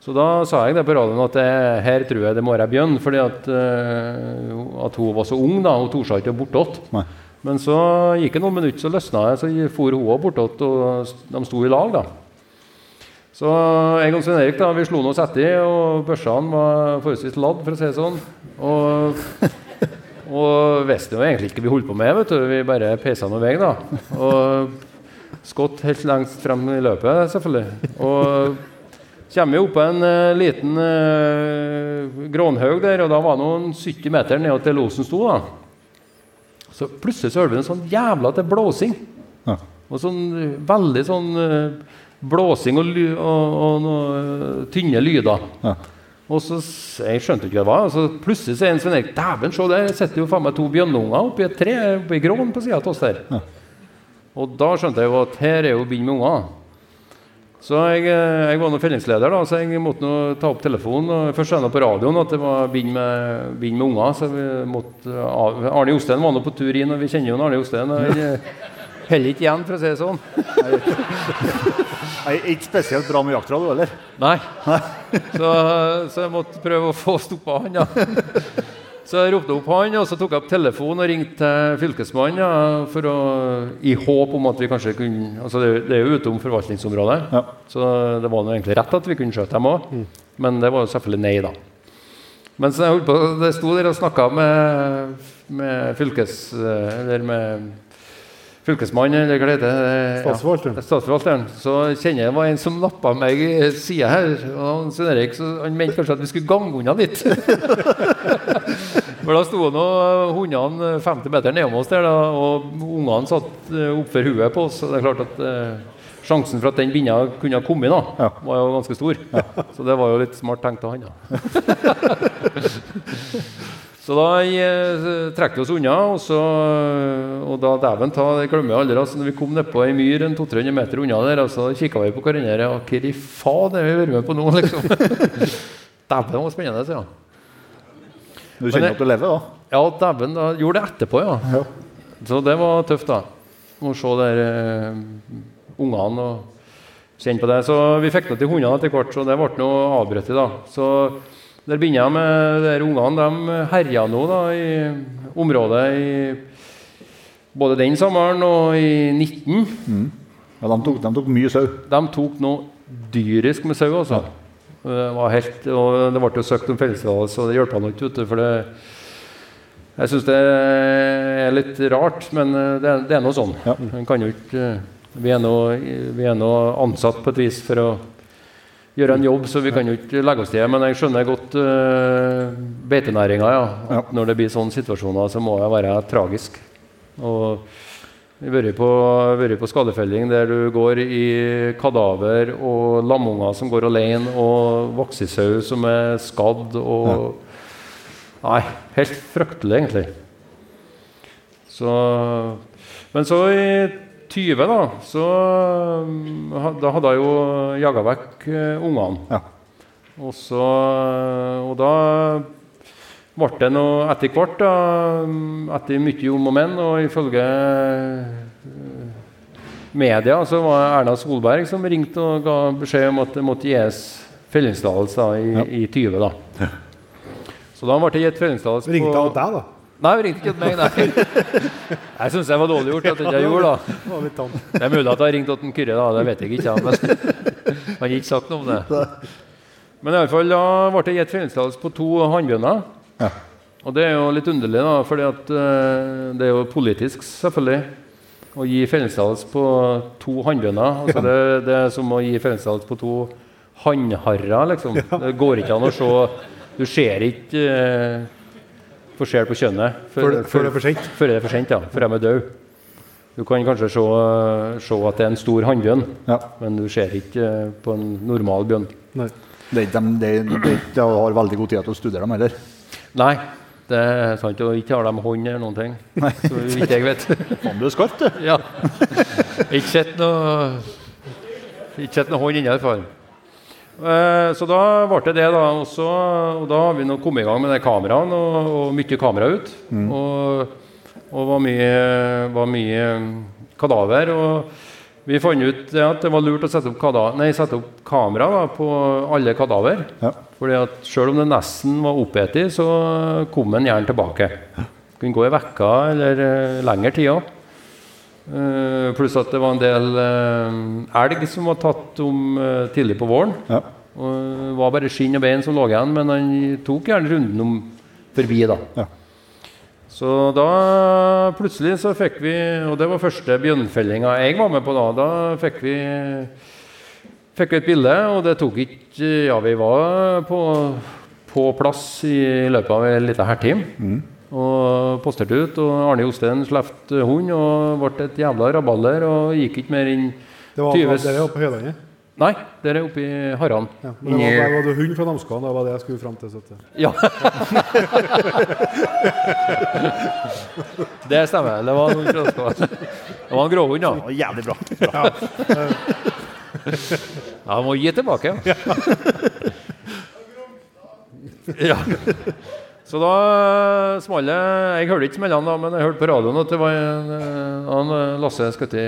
[SPEAKER 7] Så da sa jeg det på radioen at jeg, her tror jeg det må være bjørn, fordi at, eh, at hun var så ung. da, Hun torde ikke bortåt.
[SPEAKER 3] Nei.
[SPEAKER 7] Men så gikk det noen minutter, så løsna jeg, så for hun òg bortåt, og de sto i lag. da. Så jeg og Svein Erik da, vi slo oss etter, og børsene var forholdsvis ladd, for å si det sånn. Og, og visste jo egentlig ikke vi holdt på med, vet du. Vi bare peisa noe vei, da. Og skott helt lengst frem i løpet, selvfølgelig. Og kommer vi opp på en uh, liten uh, grånhaug der, og da var det noen 70 meter ned til losen sto. da. Så plutselig så hører vi en sånn jævla til blåsing.
[SPEAKER 3] Ja.
[SPEAKER 7] Og sånn eh, veldig sånn uh, blåsing og, og, og noe, eh, tynne lyder.
[SPEAKER 3] Ja.
[SPEAKER 7] Og så Jeg skjønte ikke hva det var. Og så plutselig sier en Svein Erik Dæven, se der sitter jo faen meg to bjønnunger oppi et tre oppi grån på sida av oss der. Og da skjønte jeg jo at her er jo bind med unger. Så jeg, eh, jeg var nå fellingsleder, da, så jeg måtte nå ta opp telefonen. og Først sa jeg på radioen at det var bind med, bind med unger. så vi måtte av. Arne Jostein var nå på tur inn, og vi kjenner jo Arne Jostein. og han, eh, <laughs> Heller ikke igjen, for å si det sånn. <laughs>
[SPEAKER 3] Nei, ikke spesielt bra med jaktradio, eller?
[SPEAKER 7] Nei. Så, så jeg måtte prøve å få stoppa han, ja. <laughs> Så jeg ropte opp han, og så tok jeg opp telefonen og ringte til fylkesmannen ja, for å, i håp om at vi kanskje kunne altså Det, det er jo utom forvaltningsområdet,
[SPEAKER 3] Ja.
[SPEAKER 7] så det var nå egentlig rett at vi kunne skjøte dem òg. Men det var jo selvfølgelig nei, da. Mens jeg holdt på, det sto der og snakka med, med fylkes... Eller med fylkesmannen, eller hva det heter.
[SPEAKER 2] Statsforvalteren.
[SPEAKER 7] Ja, statsforvalteren. Så kjenner jeg det var en som nappa meg i sida her. Og han, Svein Erik, så han mente kanskje at vi skulle gange unna litt. <laughs> For da sto nå hundene 50 meter nedom oss der, da, og ungene satt eh, oppfor huet på oss. Så det er klart at eh, sjansen for at den binna kunne ha kommet, da, var jo ganske stor. Så det var jo litt smart tenkt av han, da. <laughs> Så da eh, trekte vi oss unna, og, så, og da dæven ta, det glemmer jeg aldri. Altså, når vi kom nedpå ei myr en 200-300 meter unna der, altså, kikka vi på hverandre. og Hva i faen er vi vært med på nå, liksom? <laughs> dæven, det var spennende. Så, ja.
[SPEAKER 3] Du kjenner at du lever, da?
[SPEAKER 7] Ja, dæven, Jeg gjorde det etterpå, ja. Så det var tøft, da. Å se der uh, ungene og kjenne på det. Så vi fikk det til hundene etter hvert, så det ble noe avbrutt. da. Så der begynner jeg med de der ungene. De herja nå da i området i både den sommeren og i 19.
[SPEAKER 3] Ja, de, tok, de tok mye sau.
[SPEAKER 7] De tok noe dyrisk med sau, altså. Det var helt, og det ble jo søkt om fellestillatelse, og det hjalp han ikke, for det Jeg syns det er litt rart, men det, er- det er nå sånn.
[SPEAKER 3] Ja.
[SPEAKER 7] Man kan jo ikke Vi er nå vi er nå ansatt på et vis for å gjøre en jobb, så vi kan jo ikke legge oss til. Men jeg skjønner godt uh, beitenæringa, ja.
[SPEAKER 3] Ja.
[SPEAKER 7] når det blir sånne situasjoner, så må det være tragisk. Og vi har vært på, vært på skadefelling der du går i kadaver og lamunger som går alene, og voksesau som er skadd og Nei, helt fryktelig, egentlig. Så Men så i 20, da, så Da hadde jeg jo jaga vekk eh, ungene.
[SPEAKER 3] Ja.
[SPEAKER 7] Og så Og da ble det noe etter hvert, etter mye om og men, og ifølge eh, media så var det Erna Solberg som ringte og ga beskjed om at det måtte gis fellingstillatelse i, i, i 20. da. Så da ble det gitt fellingstillatelse
[SPEAKER 2] Ringte han deg, da?
[SPEAKER 7] Nei, hun ringte ikke meg. Nei. <laughs> Jeg syns jeg var dårlig gjort at jeg gjorde da.
[SPEAKER 2] Det
[SPEAKER 7] er mulig at jeg har ringt til Kyrre, da. Det vet jeg ikke. ja, Men <laughs> han har ikke sagt noe om det. Men i alle fall, da ble det gitt fellingstillatelse på to hannbjørner.
[SPEAKER 3] Ja.
[SPEAKER 7] Og det er jo litt underlig, da, fordi at eh, det er jo politisk, selvfølgelig, å gi fellingstillatelse på to hannbjørner. Altså det, det er som å gi fellingstillatelse på to hannharrer, liksom. Det går ikke an å se Du ser ikke uh, forskjell på kjønnet
[SPEAKER 2] Før det- er for sent.
[SPEAKER 7] Før det er for sent, ja. Før de er døde. Du kan kanskje se, se at det er en stor hannbjørn,
[SPEAKER 3] Ja.
[SPEAKER 7] men du ser ikke eh, på en normal bjørn.
[SPEAKER 2] Nei.
[SPEAKER 3] Det er ikke de, de, de har veldig god tid til å studere dem heller.
[SPEAKER 7] Nei, det er sant. Og ikke har de hånd eller noen ting. Nei. Så vidt jeg vet. <laughs>
[SPEAKER 3] Faen, du er skarp, du.
[SPEAKER 7] ja. Ikke sett noe Ikke sett noe hånd inni, i hvert. Eh, Så da ble det det, da. Også, og da har vi nå kommet i gang med de kameraene, og, og mye kamera ut. Og, og var mye, var mye kadaver. Og vi fant ut at det var lurt å sette opp, nei, sette opp kamera da, på alle kadaver.
[SPEAKER 3] Ja.
[SPEAKER 7] Fordi at Selv om det nesten var oppeti, så kom en gjerne tilbake. Kunne gå i vekka eller eh, lengre tid òg. Uh, pluss at det var en del uh, elg som var tatt om uh, tidlig på våren.
[SPEAKER 3] Ja.
[SPEAKER 7] Og det var bare skinn og bein som lå igjen, men han tok gjerne runden om forbi. da.
[SPEAKER 3] Ja.
[SPEAKER 7] Så da plutselig så fikk vi Og det var første bjørnfellinga jeg var med på da. Da fikk vi fikk vi et bilde, og det tok ikke Ja, vi var på, på plass i løpet av en liten halvtime. Og posterte ut, og Arne Jostein slapp hund og ble et jævla rabalder og gikk ikke mer inn
[SPEAKER 2] Det var
[SPEAKER 7] 20
[SPEAKER 2] dere oppe på Høylandet?
[SPEAKER 7] Nei, der er oppe i Haran.
[SPEAKER 2] Ja, men det var, der var det hund fra Namsskogan, det var det jeg skulle fram til. Så at,
[SPEAKER 7] Ja. <laughs> det stemmer. Det var noen gråskår. Det var en gråhund, da.
[SPEAKER 3] Jævlig bra. bra.
[SPEAKER 7] Ja, <laughs> må gi tilbake. Ja. ja. Så da smalt det Jeg hørte ikke smellene, da, men jeg hørte på radioen at det var en, en eh, Lasse skutt i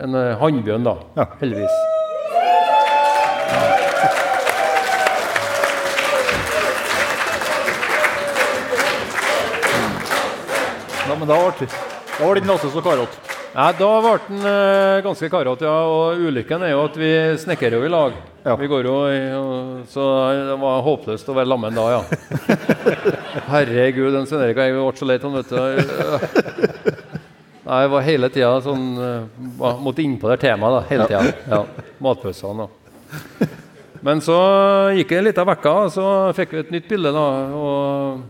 [SPEAKER 7] en eh, hannbjørn, da.
[SPEAKER 3] Ja.
[SPEAKER 7] Heldigvis.
[SPEAKER 3] men da ble var det ikke Lasse så karot.
[SPEAKER 7] Nei, Da ble den eh, ganske karete, ja. Og ulykken er jo at vi snekrer jo i lag.
[SPEAKER 3] Ja.
[SPEAKER 7] Vi går jo i, og, Så det var håpløst å være lammen da, ja. <laughs> Herregud, den Svein Erik og jeg ble så lei han, vet du. Nei, jeg var hele tida sånn eh, var- Måtte innpå det temaet da, hele tida. Ja. Matpausene og Men så gikk det en liten uke, og så fikk vi et nytt bilde, da. Og,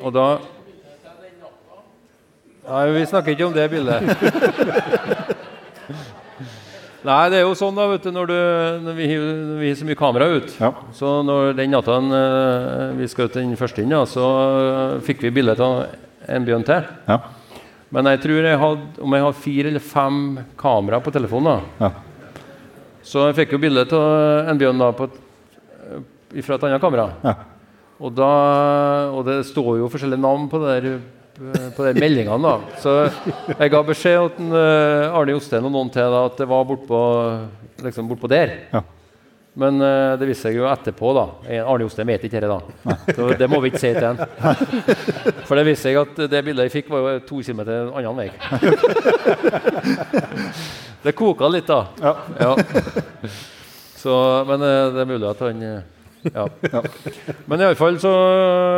[SPEAKER 7] og da Nei, vi snakker ikke om det bildet. <laughs> Nei, det er jo sånn da, vet du, når, du, når vi hiver så mye kamera ut.
[SPEAKER 3] Ja.
[SPEAKER 7] Så når den natta eh, vi skjøt den første inn, da, så eh, fikk vi bilde av en bjørn til.
[SPEAKER 3] Ja.
[SPEAKER 7] Men jeg tror jeg hadde, om jeg har fire eller fem kamera på telefonen, da.
[SPEAKER 3] Ja.
[SPEAKER 7] Så jeg fikk jo bilde av en bjørn da på, fra et annet kamera.
[SPEAKER 3] Ja.
[SPEAKER 7] Og, da, og det står jo forskjellige navn på det der på de meldingene. da. Så jeg ga beskjed til eh, Arne Jostein og noen til da, at det var bortpå liksom bort der.
[SPEAKER 3] Ja.
[SPEAKER 7] Men uh, det viste seg jo etterpå. da. Eh, Arne Jostein vet ikke dette da. Så det må vi ikke si til ham. For det viste seg at det bildet jeg fikk, var jo to kilometer annen vei. Det koka litt, da.
[SPEAKER 3] Ja.
[SPEAKER 7] Ja. Så, men uh, det er mulig at han eh, ja. Men i alle fall så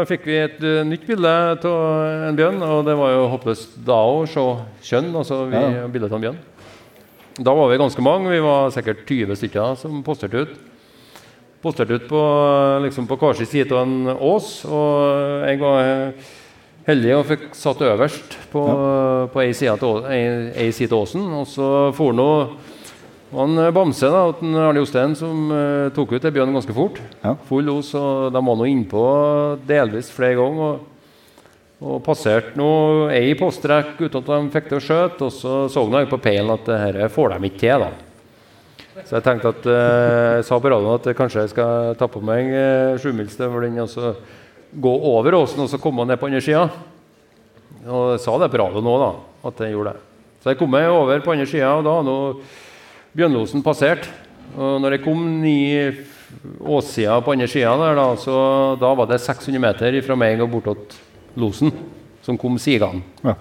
[SPEAKER 7] fikk vi et uh, nytt bilde av en bjørn, og det var jo håpløst da å se kjønn. Altså vi
[SPEAKER 3] Ja.
[SPEAKER 7] bildet av en bjørn. Da var vi ganske mange. Vi var sikkert 20 stykker som posterte ut. Posterte ut på, liksom på hver sin side av en ås. Og jeg var eh, heldig og fikk satt øverst på, på ei side av å- ei- ei side av åsen. Og så for nå var en Bamse da, en Arne Jostein som uh, tok ut ei bjørn ganske fort.
[SPEAKER 3] Ja.
[SPEAKER 7] Full los, og de var nå innpå delvis flere ganger. Og, og passerte nå ei postrekk uten at de fikk til å skjøte. Og så så han jeg på peilen at det her får de ikke til. da. Så jeg tenkte at eh, jeg sa på radioen at kanskje jeg skal ta på meg eh, sjumilsstøvelen og så gå over åsen og så komme ned på andre sida. Og jeg sa det på radioen òg, da, at jeg gjorde det. Så jeg kom meg over på andre sida, og da hadde nå Bjørnlosen passert. Og når jeg kom ned åssida på andre sida der, da, så da var det 600 meter fra meg og bortåt losen, som kom sigende.
[SPEAKER 3] Ja.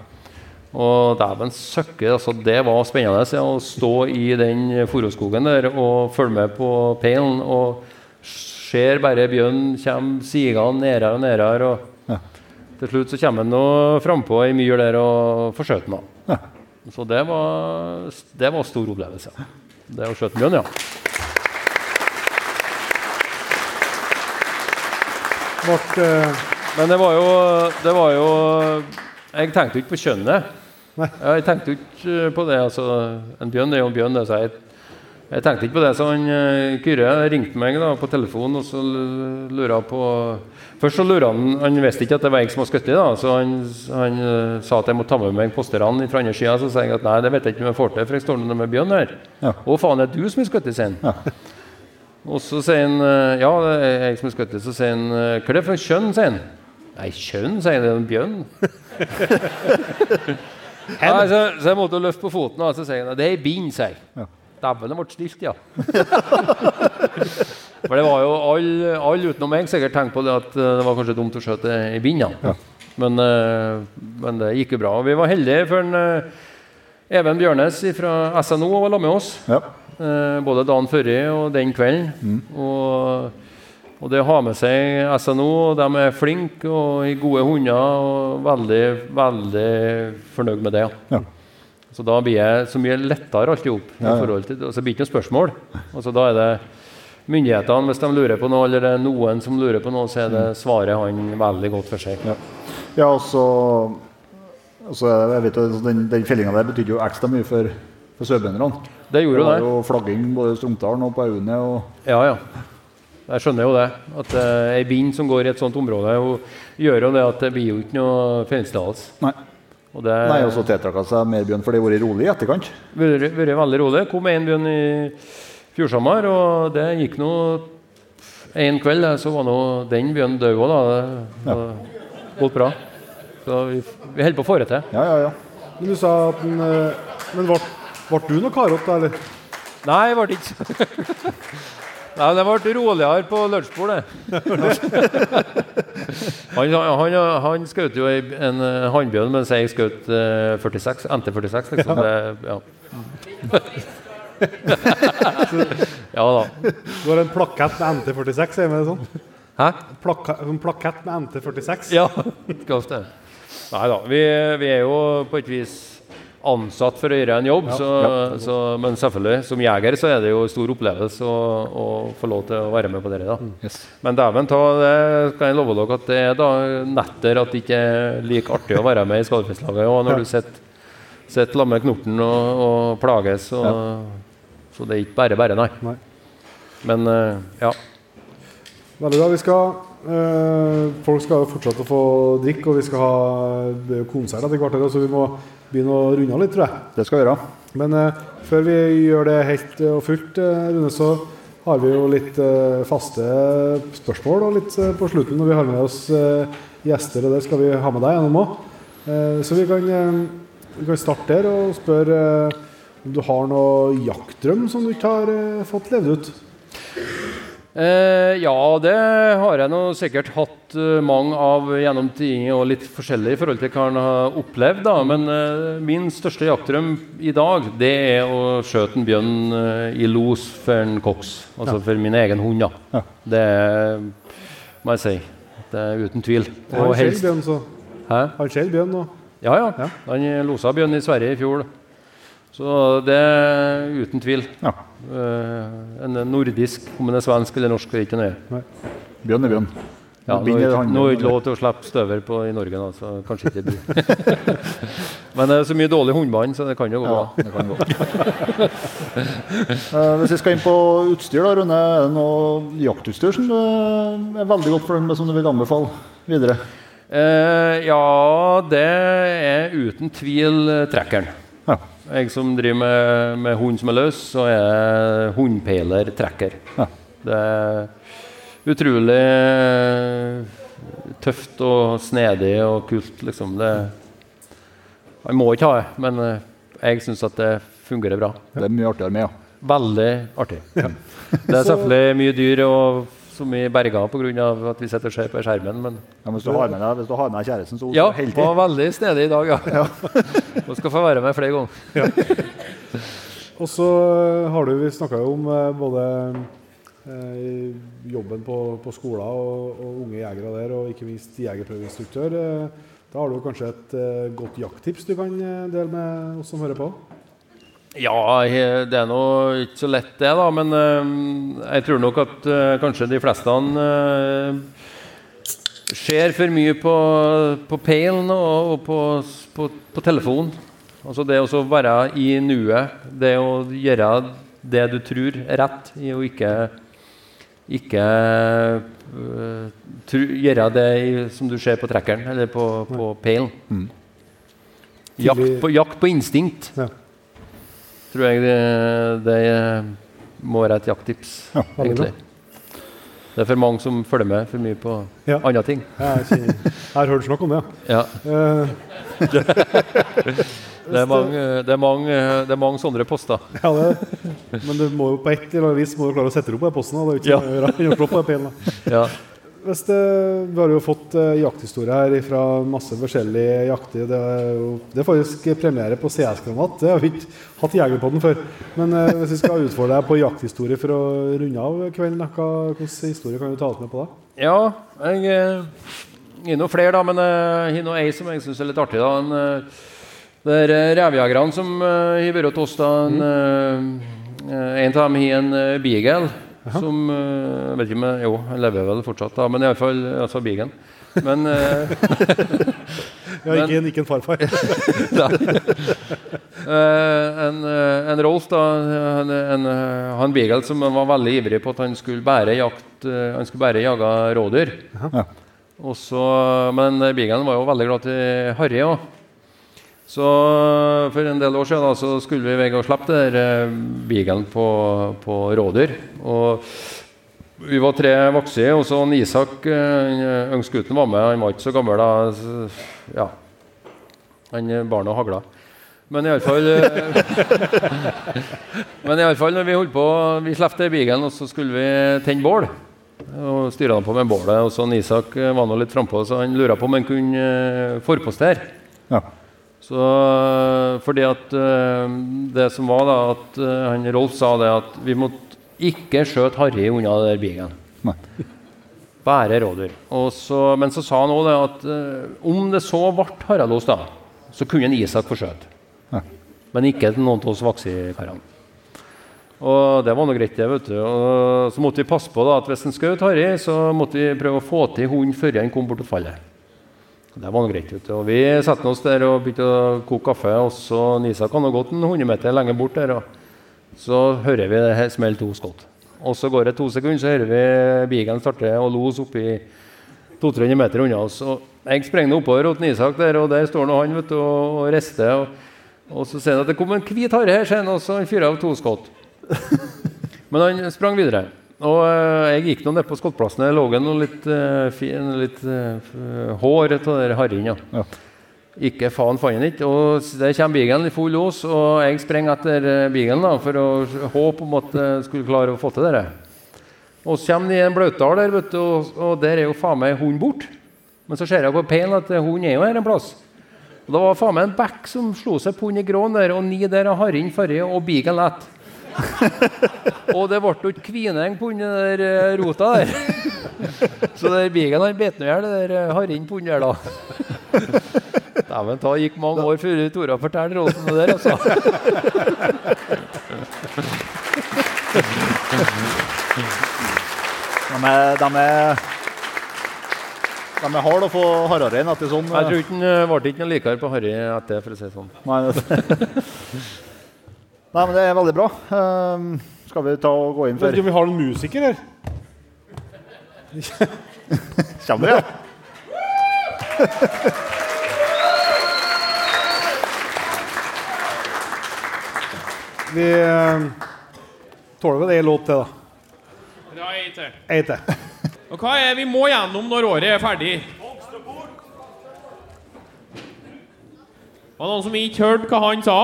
[SPEAKER 7] Og dæven søkke, altså, det var spennende ja, å stå i den furuskogen der og følge med på peilen. Og ser bare bjørnen komme sigende nedere og nedere. Og
[SPEAKER 3] Ja.
[SPEAKER 7] til slutt så kommer han nå frampå ei myr der og forsøker den. da. Så det var, det var stor opplevelse. Det å skjøte bjørn, ja.
[SPEAKER 2] Vart, uh...
[SPEAKER 7] Men det var jo, det var jo Jeg tenkte jo ikke på kjønnet. Jeg tenkte jo ikke på det. altså, En bjørn er jo en bjørn. det, så jeg, tenkte ikke på det. Så han eh, Kyrre ringte meg da på telefonen og så lurte på Først så lurer han Han visste ikke at det var jeg som var skutt så han, han eh, sa at jeg måtte ta med meg posterne fra andre sida. Så sa jeg at nei, det vet jeg ikke om jeg får til, for jeg står nå med bjørn her.
[SPEAKER 3] Ja.
[SPEAKER 7] Å faen, det er du som er skutt sier han. Og så sier han eh, ja, det er jeg som er skutt. Så sier han hva er det for kjønn, sier han. Nei, kjønn, sier jeg. Det er en bjørn. <laughs> Nei, så, så jeg måtte løfte på foten, og så sier han det er ei bind, sier jeg.
[SPEAKER 3] Ja.
[SPEAKER 7] Dæven, det ble stilt, ja. <laughs> For det var jo alle all utenom meg sikkert tenkt på det at eh, det var kanskje dumt å skjøte i bindene. Ja. Men, eh, men det gikk jo bra. Og vi var heldige, for en, eh, Even Bjørnes fra SNO var sammen med oss.
[SPEAKER 3] Ja.
[SPEAKER 7] Både dagen før og den kvelden. Og, og det har med seg SNO, de er flinke og i gode hunder og veldig, veldig fornøyd med det.
[SPEAKER 3] Ja.
[SPEAKER 7] Så da blir jeg så mye lettere alt i hop. i
[SPEAKER 3] Ja,
[SPEAKER 7] forhold til det. Og så blir det ikke noe spørsmål. Altså, da er det myndighetene, hvis de lurer på noe, eller det er noen som lurer på noe, så er det svaret han veldig godt for seg.
[SPEAKER 3] Ja. Ja, og så og så jeg vet jo, Den, den fellinga der betydde jo ekstra mye for, for sørbøndene.
[SPEAKER 7] Det gjorde
[SPEAKER 3] Det var
[SPEAKER 7] det.
[SPEAKER 3] jo flagging både i Stromdalen og på Aune. Og,
[SPEAKER 7] Ja, ja. Jeg skjønner jo det. At uh, ei bind som går i et sånt område, gjør jo det at det blir jo ikke noe fellingstillatelse. Og det
[SPEAKER 3] Nei, og så tiltrakk hun seg mer bjørn, for det har vært rolig i etterkant.
[SPEAKER 7] vært vært veldig rolig. Kom en bjørn i fjor og det gikk nå en kveld, så var nå den bjørnen død òg, da. Det ja. gått bra. Så vi, vi holder på å få det til.
[SPEAKER 3] Ja, ja, ja.
[SPEAKER 2] men du sa at den eh, Men ble du noe karot, da, eller?
[SPEAKER 7] Nei, det ble ikke <laughs> Nei, det ble roligere på lunsjbordet. <laughs> han, han, han skjøt jo en hannbjørn, mens jeg skjøt eh, 46, NT46. Liksom. Det, ja. <laughs> ja da.
[SPEAKER 2] Du har en plakett med NT46, er det sånn?
[SPEAKER 7] Hæ?
[SPEAKER 2] Plaka, en plakett med NT46?
[SPEAKER 7] Ja, det. Nei da. Vi, vi er jo på et vis ansatt for å gjøre en jobb, så, så, men selvfølgelig, som jeger så er det jo en stor opplevelse å, å få lov til å være med på det. da.
[SPEAKER 8] Yes.
[SPEAKER 7] Men dæven ta, det kan jeg love dere at det er da netter at det ikke er like artig å være med i Skadefestlaget. òg, når du sitter sitter sammen med Knorten og, og plages, og, så det er ikke bare bare, nei.
[SPEAKER 2] Nei.
[SPEAKER 7] Men eh, ja.
[SPEAKER 2] Veldig bra. Vi skal, eh, folk skal fortsette å få drikke, og vi skal ha det er jo konsert etter hvert, så vi må begynne å runde av litt, tror jeg.
[SPEAKER 3] Det skal vi gjøre.
[SPEAKER 2] Men eh, før vi gjør det helt eh, og fullt, eh, Rune, så har vi jo litt eh, faste spørsmål og litt eh, på slutten når vi har med oss eh, gjester, og det skal vi ha med deg gjennom òg. så vi kan, vi kan starte der og spørre om du har noe jaktdrøm som du ikke har fått levd ut.
[SPEAKER 7] Eh, ja, det har jeg nå sikkert hatt eh, mange av gjennom tidene, og litt forskjellig i forhold til hva en har opplevd. da, Men eh, min største jaktdrøm i dag, det er å skjøte en bjørn eh, i los for en koks. Altså for min egen hund, da. Det er, må jeg si. Det er uten tvil.
[SPEAKER 2] Han
[SPEAKER 7] Og
[SPEAKER 2] skjell
[SPEAKER 7] helst
[SPEAKER 2] bjørn, så.
[SPEAKER 7] Hæ?
[SPEAKER 2] Han skjell bjørn nå.
[SPEAKER 7] Ja, ja.
[SPEAKER 2] Ja.
[SPEAKER 7] Han losa bjørn i Sverige i fjor. Så det er uten tvil.
[SPEAKER 3] Ja.
[SPEAKER 7] Eh, en nordisk, om den er svensk eller norsk, ikke nøye.
[SPEAKER 3] Bjørn er bjørn.
[SPEAKER 7] Ja,
[SPEAKER 3] Nå
[SPEAKER 7] er det ikke lov til å slippe støver på i Norge, da, så kanskje ikke blir. <laughs> Men det er så mye dårlig hundebånd, så det kan jo gå bra.
[SPEAKER 3] Det kan gå. <laughs> Eh, hvis vi skal inn på utstyr, da, Rune, er det noe jaktutstyr som du er veldig godt fornøyd med, som du vil anbefale videre?
[SPEAKER 7] Eh, ja, det er uten tvil trekkeren.
[SPEAKER 3] Ja.
[SPEAKER 7] Jeg som driver med, med hund som er løs, så er jeg hundpeiler-trekker.
[SPEAKER 3] Ja.
[SPEAKER 7] Det er utrolig eh, tøft og snedig og kult, liksom. Det, jeg må ikke ha det, men eh, jeg syns at det fungerer bra.
[SPEAKER 3] Det er mye artigere med, ja.
[SPEAKER 7] Veldig artig. Det er selvfølgelig mye dyr og som vi berga pga. at vi sitter og ser på skjermen, men
[SPEAKER 3] ja men hvis, du har med deg, hvis du har med deg kjæresten, så
[SPEAKER 7] ja,
[SPEAKER 3] hele
[SPEAKER 7] var veldig snedig i dag, ja. <laughs> Hun skal få være med flere ganger. <laughs>
[SPEAKER 2] Og så eh, har du, vi snakka jo om eh, både eh, jobben på, på skoler og, og unge jegere der, og ikke minst jegerprøveinstruktør. Eh, da har du kanskje et eh, godt jakttips du kan dele med oss som hører på?
[SPEAKER 7] Ja, det er nå ikke så lett, det, da. Men eh, jeg tror nok at eh, kanskje de fleste uh, ser for mye på, på peilen og, på, på, på telefonen. Altså det å være i nuet, det å gjøre det du tror er rett, i å ikke ikke uh, tru, gjøre det som du ser på trekkeren eller på, på peilen. Jakt, på, jakt på instinkt
[SPEAKER 2] Ja.
[SPEAKER 7] Tror jeg det, det må være et jakttips,
[SPEAKER 2] veldig
[SPEAKER 7] egentlig. Det er for mange som følger med for mye på
[SPEAKER 2] Ja.
[SPEAKER 7] andre ting.
[SPEAKER 2] Jeg, har hørt snakk om det.
[SPEAKER 7] Ja.
[SPEAKER 2] ja. Eh, <laughs>
[SPEAKER 7] Det er mange, det er mange, det er mange sånne poster.
[SPEAKER 2] ja, det, men du må jo på et eller annet vis må du klare å sette det opp på posten. da. Det er ikke
[SPEAKER 7] Ja.
[SPEAKER 2] å gjøre å på den peilen. da.
[SPEAKER 7] Ja.
[SPEAKER 2] Hvis det, vi har jo fått uh, jakthistorie her fra masse forskjellige jakter. Det er, jo, det er faktisk premiere på CS-granat. Det har vi ikke hatt i Jegerpodden før. Men eh, hvis vi skal utfordre deg på jakthistorie for å runde av kvelden, hva- hvilken historie kan du ta med på da?
[SPEAKER 7] Ja, jeg eh, har noen flere, da, men eh, jeg har ei som jeg syns er litt artig. da. En, eh, det er eh, revjegerne som har vært hos oss. da. En, mm. en av dem har en uh, beagle. Som eh, jeg vet ikke om jeg, Jo, han lever vel fortsatt, da, men iallfall altså Bigen. Men eh, <laughs>
[SPEAKER 2] Ja, ikke, en- ikke en farfar. <laughs>
[SPEAKER 7] Eh, en, eh, en Rolf, da, en, en, han Beagle som var veldig ivrig på at han skulle bare, jakt, han skulle bare jage rådyr.
[SPEAKER 3] Ja.
[SPEAKER 7] Også, men Beaglen var jo veldig glad til harry òg. Så for en del år siden da, så skulle vi vegge og slippe der eh, på, på rådyr. Og vi var tre voksne, og så han Isak, yngstgutten, var med. Han var ikke så gammel da. Ja. Han bar noe hagla. Men iallfall <laughs> Men iallfall når vi holdt på Vi slapp bilen, og så skulle vi tenne bål. Og styra på med bålet. Og så Isak eh, var nå litt frampå, så han lura på om han kunne forpostere.
[SPEAKER 3] Ja.
[SPEAKER 7] Så eh, fordi at eh, det som var da, at eh, han Rolf sa det at vi måtte ikke skjøte Harry unna den bilen.
[SPEAKER 3] Nei.
[SPEAKER 7] Bare rådyr. Så, men så sa han òg det at om det så ble Haraldos, da, så kunne en Isak få skjøte.
[SPEAKER 3] Ja.
[SPEAKER 7] Men ikke noen av oss Vaksi-karene. Og det var nå greit, det. vet du. Og så måtte vi passe på da, at hvis en skjøt Harry, så måtte vi prøve å få til hunden før han kom bort til fallet. Det var noe greit. Ut. Og vi satte oss der og begynte å koke kaffe. og så Isak hadde gått en 100 meter lenger bort der. og Så hører vi det smelle to skudd. Og så går det to sekunder, så hører vi Bigen starte og los oppi 200-300 meter unna oss. Og jeg sprenger oppover til Isak der, og der står nå han vet du, og rister. Og, og så ser han at det kom en hvit hare her, og så han fyrer av to skudd. <laughs> Men han sprang videre. Og eh, jeg gikk nå ned på skottplassen. Det lå noe litt, eh, fin, litt eh, hår av den harryen. Ja. Ikke faen fant han ikke. Og der kommer Beaglen i full lås, og jeg springer etter da, for å håpe om at jeg skulle klare å få til det. Og så kommer de i en blautdal der, vet du, og, og der er jo faen meg hunden bort. Men så ser jeg på peilen at hunden er jo her en plass. Og da var faen meg en bekk som slo seg på hund i gråen der, og ni der av harrien forrige, og Beagle lett. <laughs> Og det ble jo ikke kvineng på den der eh, rota der. <laughs> Så der Bigen han bet nå i hjel det der eh, på den der, da. <laughs> Dæven ta, gikk mange år før Tora fortalte Rolfen det der, altså.
[SPEAKER 3] De er, de er, de er harde å få hardere enn etter sånn.
[SPEAKER 7] Jeg tror ikke den eh, ble ikke noe likere på Harry etter, for å si det sånn.
[SPEAKER 3] Nei, men det er veldig bra. Um, skal vi ta og gå inn
[SPEAKER 2] Vet
[SPEAKER 3] for
[SPEAKER 2] ikke om vi har noen musiker her? <laughs>
[SPEAKER 3] Kommer det? <laughs>
[SPEAKER 2] Vi eh, tåler vel ei låt til, da.
[SPEAKER 5] Ja, ei til.
[SPEAKER 2] Ei til. <laughs>
[SPEAKER 5] Og hva er vi må gjennom når året er ferdig? Var det noen som ikke hørte hva han sa?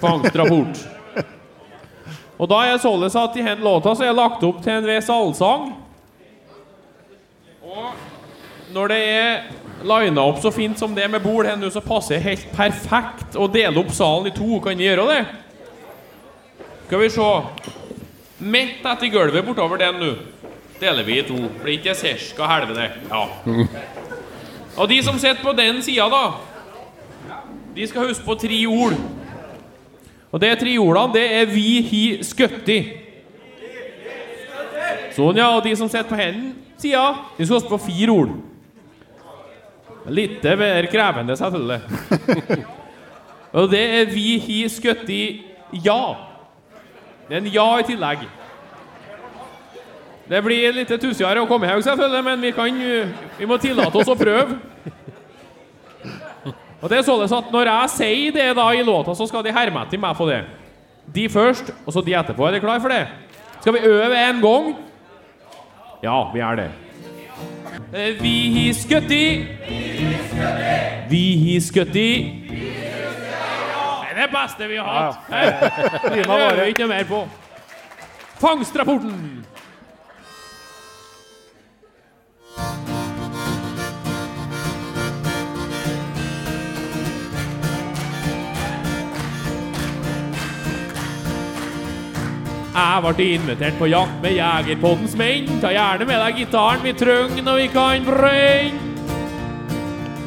[SPEAKER 5] Fangstrapport. Og da er således at i den låta så er det lagt opp til en viss allsang. Og når det er lina opp så fint som det med bord her nå, så passer det helt perfekt å dele opp salen i to. Kan vi gjøre det? Skal vi se. Midt etter gulvet bortover den nå deler vi i to. Blir ikke cirka helvete. Ja. Og de som sitter på den sida, da, de skal huske på tre ord. Og de tre ordene, det er 'vi hi skøtti'. Sånn, ja. Og de som sitter på hendene sida, de skal huske på fire ord. Litt mer krevende, selvfølgelig. <laughs> Og det er 'vi hi skøtti ja'. Det er en ja i tillegg. Det blir litt tussigere å komme her, selvfølgelig, men vi, kan, uh, vi må tillate oss å prøve. Og det er således at Når jeg sier det da i låta, så skal de herme etter meg for det. De først, og så de etterpå. Er dere klar for det? Skal vi øve en gang? Ja, vi er det. Vi Vi skutt i Vi har skutt i Det er det beste vi har hatt. Det øver vi ikke noe mer på. Fangstrapporten. Jeg ble invitert på jakt med Jegerpoddens menn. Ta gjerne med deg gitaren vi trenger når vi kan brenne.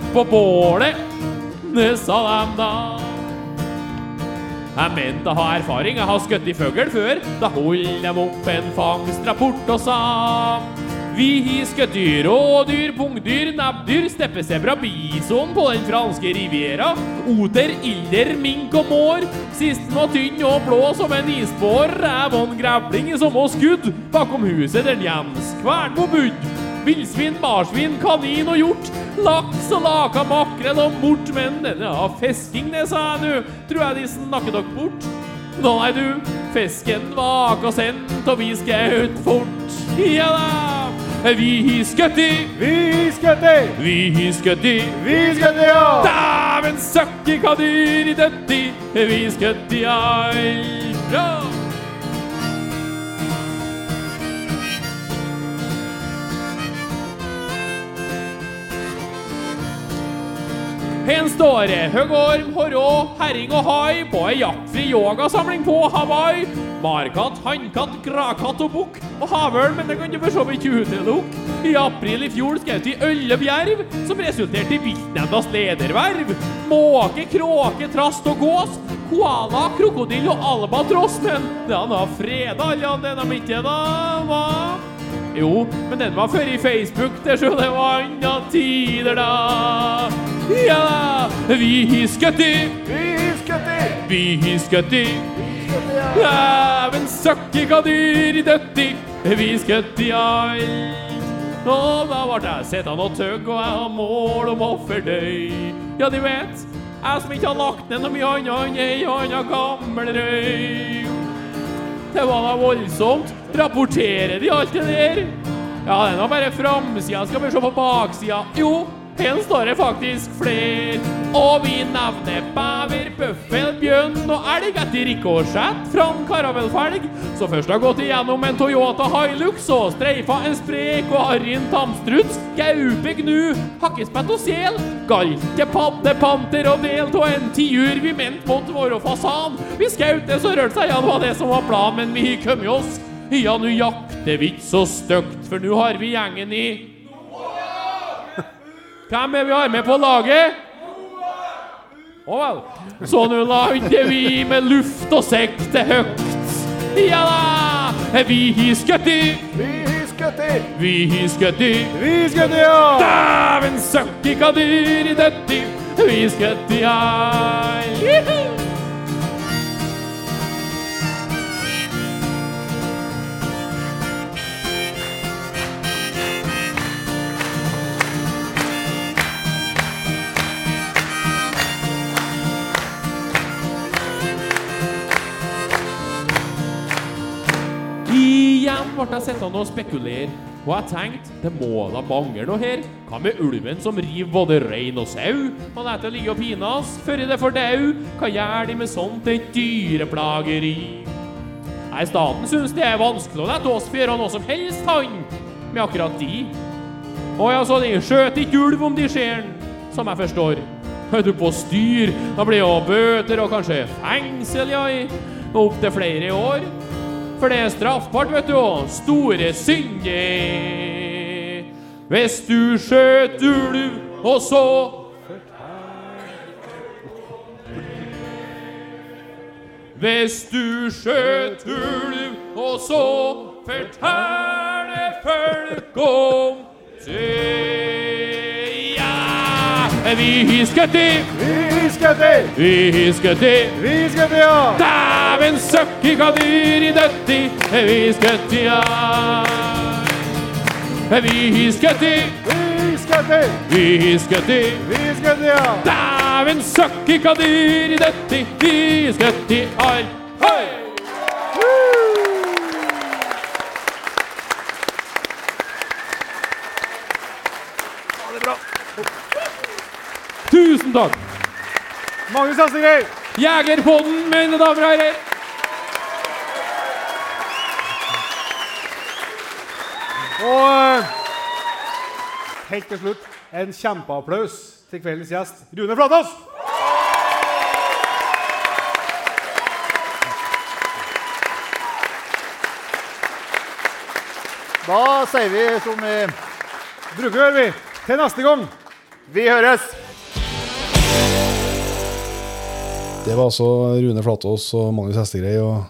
[SPEAKER 5] På bålet, det sa dem da. Jeg mente å ha erfaring, jeg har skutt i fugl før. Da holdt de opp en fangstrapport og sa Vi har skutt rådyr, pungdyr, nebbdyr, steppesebra, bison på den franske riviera. Oter, ilder, mink og mår. Sisten var tynn og blå som en isbår. Ræv og en grevling som var skudd bakom huset den Jens Kvernmo bodde. Villsvin, marsvin, kanin og hjort. Laks og laka, makrell og mort. Men denne har fisking, det sa jeg nå. Tror jeg de snakker dere bort. Nå er du. Fisken bak og sendt, og vi skal ut fort. Ja da. Vi har skutt i,
[SPEAKER 2] Vi skutt i!
[SPEAKER 5] vi har skutt i.
[SPEAKER 2] Vi skutt i, ja!
[SPEAKER 5] Dæven søkki, hva dyr i døtti, vi skutt i alt. Ja. En står høgorm, horrå, herring og hai på ei jaktfri yogasamling på Hawaii. Markatt, hannkatt, gravkatt og bukk og havørn, men det kan du for så vidt ikke utelukke. I april i fjor skjøt vi elleve som resulterte i viltnemndas lederverv. Måke, kråke, trast og gås, koala, krokodille og albatross, men den har freda alle den de ikke da var. Jo, men den var før i Facebook, det så det var andre tider da. Ja da, vi har skutt i,
[SPEAKER 3] Vi skutt i!
[SPEAKER 5] vi har skutt i. Dæven søkke hva dyr i døtti, vi skøtti i. Og da ble jeg sittende og tøgg, og jeg har mål om offerdøy. Ja, de vet, jeg som ikke har lagt ned noe mye annet enn ei anna gammel røy. Det var da voldsomt. Rapporterer de alt det der? Ja, det er nå bare framsida. Skal vi se på baksida? Jo, her står det faktisk flere. Og vi nevner bever, bøffel, bjørn og elg etter rikosjett fra en karavelfelg. Så først har gått igjennom en Toyota Hilux og streifa en sprek og harryen tamstruts, gaupe, gnu, hakkespett og sel, galte, padde, panter og del av en tiur vi mente måtte være fasan. Vi skjøt det så rørte seg, ja, det var det som var planen, men vi kom oss. Ja, nå jakter vi ikke så stygt, for nå har vi gjengen i Hvem er vi har med på laget? Å vel. Så nå lander vi med luft og sekte høgt. Ja da! Vi har skutt i,
[SPEAKER 3] Vi skutt i!
[SPEAKER 5] vi har skutt i.
[SPEAKER 2] Vi skutt i, ja!
[SPEAKER 5] Dæven søkke hva dyr i døtti, vi skutt i all. Igjen ble jeg sittende og spekulere, og jeg tenkte det må da mangle noe her. Hva med ulven som river både rein og sau, lar det ligge og pines før det får dau? Hva gjør de med sånt et dyreplageri? Nei, staten syns det er vanskelig å la oss få gjøre noe som helst, han, med akkurat de. Å ja, så de skjøter ikke ulv om de ser som jeg forstår. Er du på styr, da blir jo bøter og kanskje fengsel, ja, i opptil flere år. For det er straffbart, vet du, store synder. Hvis du skjøt ulv, og så Hvis du skjøt ulv, og så fortelle folk om det vi husker det.
[SPEAKER 2] Vi husker i!
[SPEAKER 5] vi husker det.
[SPEAKER 2] Vi husker det, ja!
[SPEAKER 5] Dæven søkke hva dyr i døtti, vi husker i Vi har skutt
[SPEAKER 2] Vi husker det.
[SPEAKER 5] vi husker det.
[SPEAKER 2] Vi husker ja!
[SPEAKER 5] Dæven søkke hva dyr i døtti, vi husker det, ja. Hei! Tusen takk.
[SPEAKER 2] Magnus Hestegreid!
[SPEAKER 5] Jegerpodden, mine damer og herrer.
[SPEAKER 2] Og eh, helt til slutt en kjempeapplaus til kveldens gjest, Rune Flatås!
[SPEAKER 3] Da sier vi som vi
[SPEAKER 2] Bruker å gjøre vi. Til neste gang.
[SPEAKER 3] Vi høres!
[SPEAKER 9] Det var altså Rune Flatås og Magnus Hestegrei og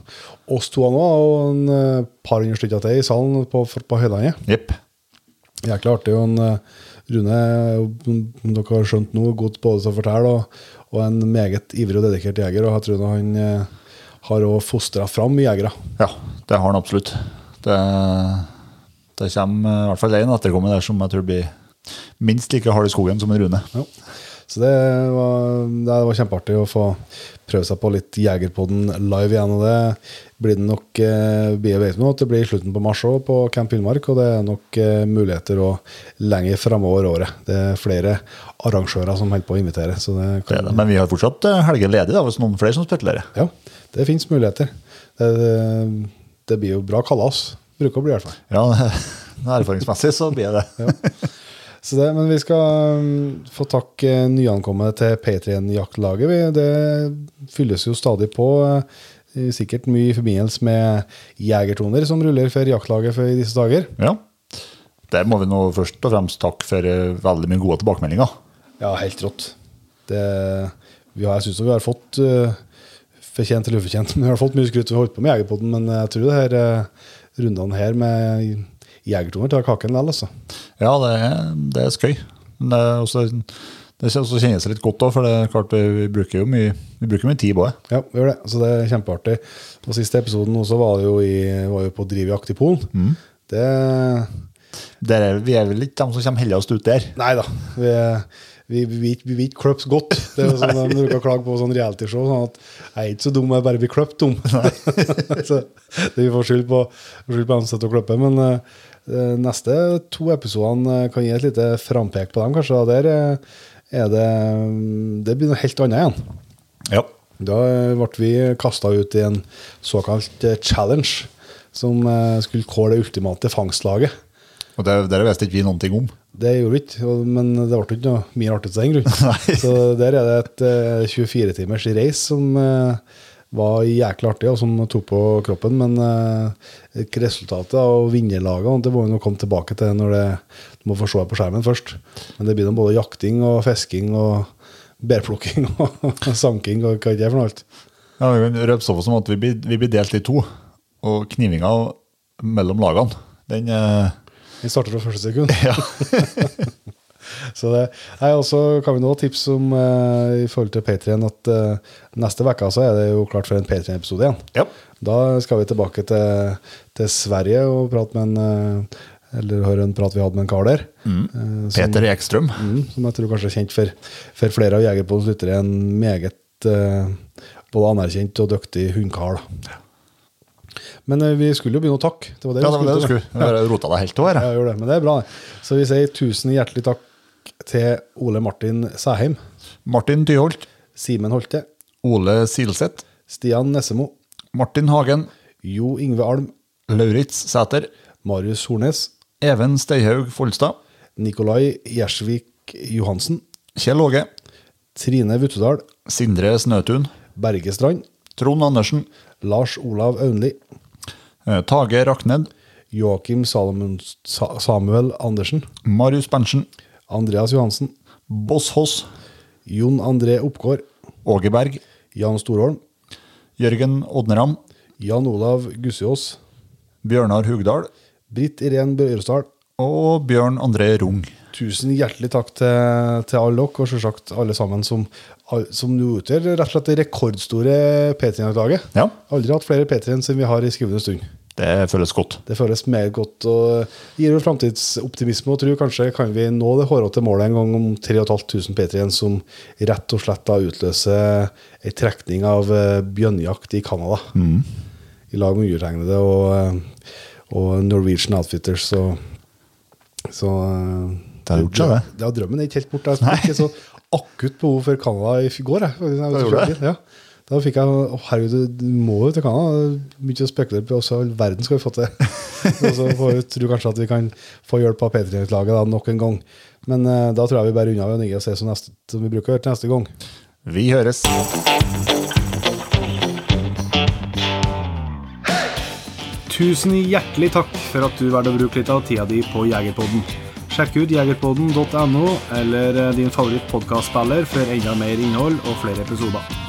[SPEAKER 9] oss to nå, og en eh, par hundre stykker til i salen på, på Høylandet.
[SPEAKER 8] Yep.
[SPEAKER 9] Jækla artig. Og en, eh, Rune, som dere har skjønt nå, god både til å fortelle og, og en meget ivrig og dedikert jeger. Og jeg tror han eh, har òg fostra fram jegere.
[SPEAKER 8] Ja, det har han absolutt. Det, det kommer i hvert fall en etterkommer der som jeg tror blir minst like hard i skogen som en Rune.
[SPEAKER 9] Ja.
[SPEAKER 2] Så det var, det var kjempeartig å få prøve seg på litt Jegerpodden live igjen. Og det blir det nok eh, vet nå at det blir slutten på mars òg på Camp Villmark. Og det er nok eh, muligheter òg lenger fremover året. Det er flere arrangører som holder på å invitere. Så det kan,
[SPEAKER 3] det. Men vi har fortsatt helgen helger ledig, da, hvis noen flere som spekulerer.
[SPEAKER 2] ja, det fins muligheter. Det, det, blir jo bra kalas. Bruker å bli i hvert fall.
[SPEAKER 3] Ja, <laughs> erfaringsmessig så blir det
[SPEAKER 2] Så det, men vi skal um, få takke nyankomne til Patrion-jaktlaget. Det fylles jo stadig på. eh, Sikkert mye i forbindelse med jegertoner som ruller for jaktlaget for i disse dager.
[SPEAKER 3] Ja. Der må vi nå først og fremst takke for eh, veldig mye gode tilbakemeldinger.
[SPEAKER 2] Ja, helt rått. Det, vi har, jeg syns vi har fått fortjent eller ufortjent, men <laughs> vi har fått mye skryt for å holde på med Jegerpodden. Men jeg tror det her rundene her med jegertoner tar kaken likevel, altså.
[SPEAKER 3] Ja, det er, det er skøy. Men det, er også, det kjennes litt godt òg, for det er klart vi, vi bruker jo mye, vi bruker mye tid på det.
[SPEAKER 2] Ja, vi gjør det. Så det er kjempeartig. Og siste episoden også var jo, i, var jo på drivjakt i Polen. Det
[SPEAKER 3] Der er, vi er vel ikke de som kommer heldigst ut der.
[SPEAKER 2] Nei da. Vi, vi, vi, vi, vi vil ikke kløps godt. Det er sånn De bruker å klage på sånn realityshow. Sånn at jeg er ikke så dum, jeg bare blir kløpt dum. <laughs> så det vi får skyld på, skyld på ansatte å sitter. Men eh, neste to episodene eh, kan gi et lite frampek på dem, kanskje. Og der eh, er det Det blir noe helt annet igjen.
[SPEAKER 3] Ja.
[SPEAKER 2] Da eh, ble vi kasta ut i en såkalt eh, challenge, som eh, skulle kåre det ultimate fangstlaget.
[SPEAKER 3] Og det, der visste ikke vi noen ting om.
[SPEAKER 2] Det gjorde vi ikke, men det ble ikke noe mye artig av den grunn. <laughs> Så der er det et eh, 24 timers reis som eh, var jæklig artig, og som tok på kroppen. Men eh, resultatet av vinnerlagene det må vi nå komme tilbake til når det, du må få se på skjermen først. Men det blir da både jakting og fisking og bærplukking <laughs> og sanking og hva det er for noe alt.
[SPEAKER 3] Ja, vi kan røpe såpass som at vi blir, vi blir delt i to. Og knivinga mellom lagene, den eh,
[SPEAKER 2] Vi starter fra første sekund. <laughs>
[SPEAKER 3] Ja. <laughs>
[SPEAKER 2] Så det, nei, også kan vi nå tipse om eh, i forhold til Patrion at eh, neste uke så er det jo klart for en Patrion-episode igjen.
[SPEAKER 3] ja.
[SPEAKER 2] Da skal vi tilbake til, til Sverige og prate med en eh, eller høre en prat vi hadde med en kar der. Mm. som,
[SPEAKER 3] Peter Ekstrøm.
[SPEAKER 2] mm, som jeg tror kanskje er kjent for, for flere av Jegerpodens lyttere. En meget eh, både anerkjent og dyktig hundekar. Ja. Men eh, vi skulle jo begynne å takke. Det var det
[SPEAKER 3] Ja, det var det du skulle. Jeg rota deg helt over.
[SPEAKER 2] Ja,
[SPEAKER 3] jeg.
[SPEAKER 2] gjør det. Men det er bra. Så vi sier tusen hjertelig takk til Ole Martin Sæheim,
[SPEAKER 3] Martin Tyholt.
[SPEAKER 2] Simen Holte,
[SPEAKER 3] Ole Silseth.
[SPEAKER 2] Stian Nessemo,
[SPEAKER 3] Martin Hagen.
[SPEAKER 2] Jo Yngve Alm,
[SPEAKER 3] Lauritz Sæter.
[SPEAKER 2] Marius Hornes,
[SPEAKER 3] Even Steihaug Folstad.
[SPEAKER 2] Nikolai Gjersvik Johansen,
[SPEAKER 3] Kjell Åge.
[SPEAKER 2] Trine Vuttedal,
[SPEAKER 3] Sindre Snøtun.
[SPEAKER 2] Berge Strand,
[SPEAKER 3] Trond Andersen.
[SPEAKER 2] Lars Olav Aunli,
[SPEAKER 3] eh, Tage Rakned.
[SPEAKER 2] Joakim Salomon, Samuel Andersen,
[SPEAKER 3] Marius Berntsen.
[SPEAKER 2] Andreas Johansen,
[SPEAKER 3] Boss Hoss.
[SPEAKER 2] Jon André Oppgård,
[SPEAKER 3] Åge Berg.
[SPEAKER 2] Jan Storholm,
[SPEAKER 3] Jørgen Odneram.
[SPEAKER 2] Jan Olav Gussiås,
[SPEAKER 3] Bjørnar Hugdal.
[SPEAKER 2] Britt Irén Børresdal.
[SPEAKER 3] Og Bjørn André Rung.
[SPEAKER 2] Tusen hjertelig takk til, til alle dere, og selvsagt alle sammen som, som utgjør rett og slett det rekordstore P3-laget.
[SPEAKER 3] Ja,
[SPEAKER 2] Aldri hatt flere P3-en siden vi har i skrivende stund.
[SPEAKER 3] Det føles godt.
[SPEAKER 2] Det føles meget godt og gir jo framtidsoptimisme og tror kanskje kan vi nå det hårete målet en gang om 3500 P3-en som rett og slett da utløser ei trekning av eh, bjørnjakt i Canada. I lag med undertegnede og, eh, og Norwegian Outfitters. Så, så eh,
[SPEAKER 3] Det har gjort seg, det. det.
[SPEAKER 2] Ja, drømmen er ikke helt borte. Jeg fikk ikke så akutt behov for Canada i går. Jeg, faktisk, jeg,
[SPEAKER 3] jeg, jeg, jeg, jeg,
[SPEAKER 2] Ja. Da fikk jeg Å, herregud, du må jo til Canada. Begynte å spekulere på hvordan i all verden skal vi få til. <laughs> og så får vi tro kanskje at vi kan få hjelp av P3-laget nok en gang. Men uh, da tror jeg vi bare unna og ses som, neste, som vi bruker å gjøre til neste gang.
[SPEAKER 3] Vi høres.
[SPEAKER 10] Tusen hjertelig takk for at du valgte å bruke litt av tida di på Jegerpodden. Sjekk ut jegerpodden.no eller din favoritt favorittpodkastspiller for enda mer innhold og flere episoder.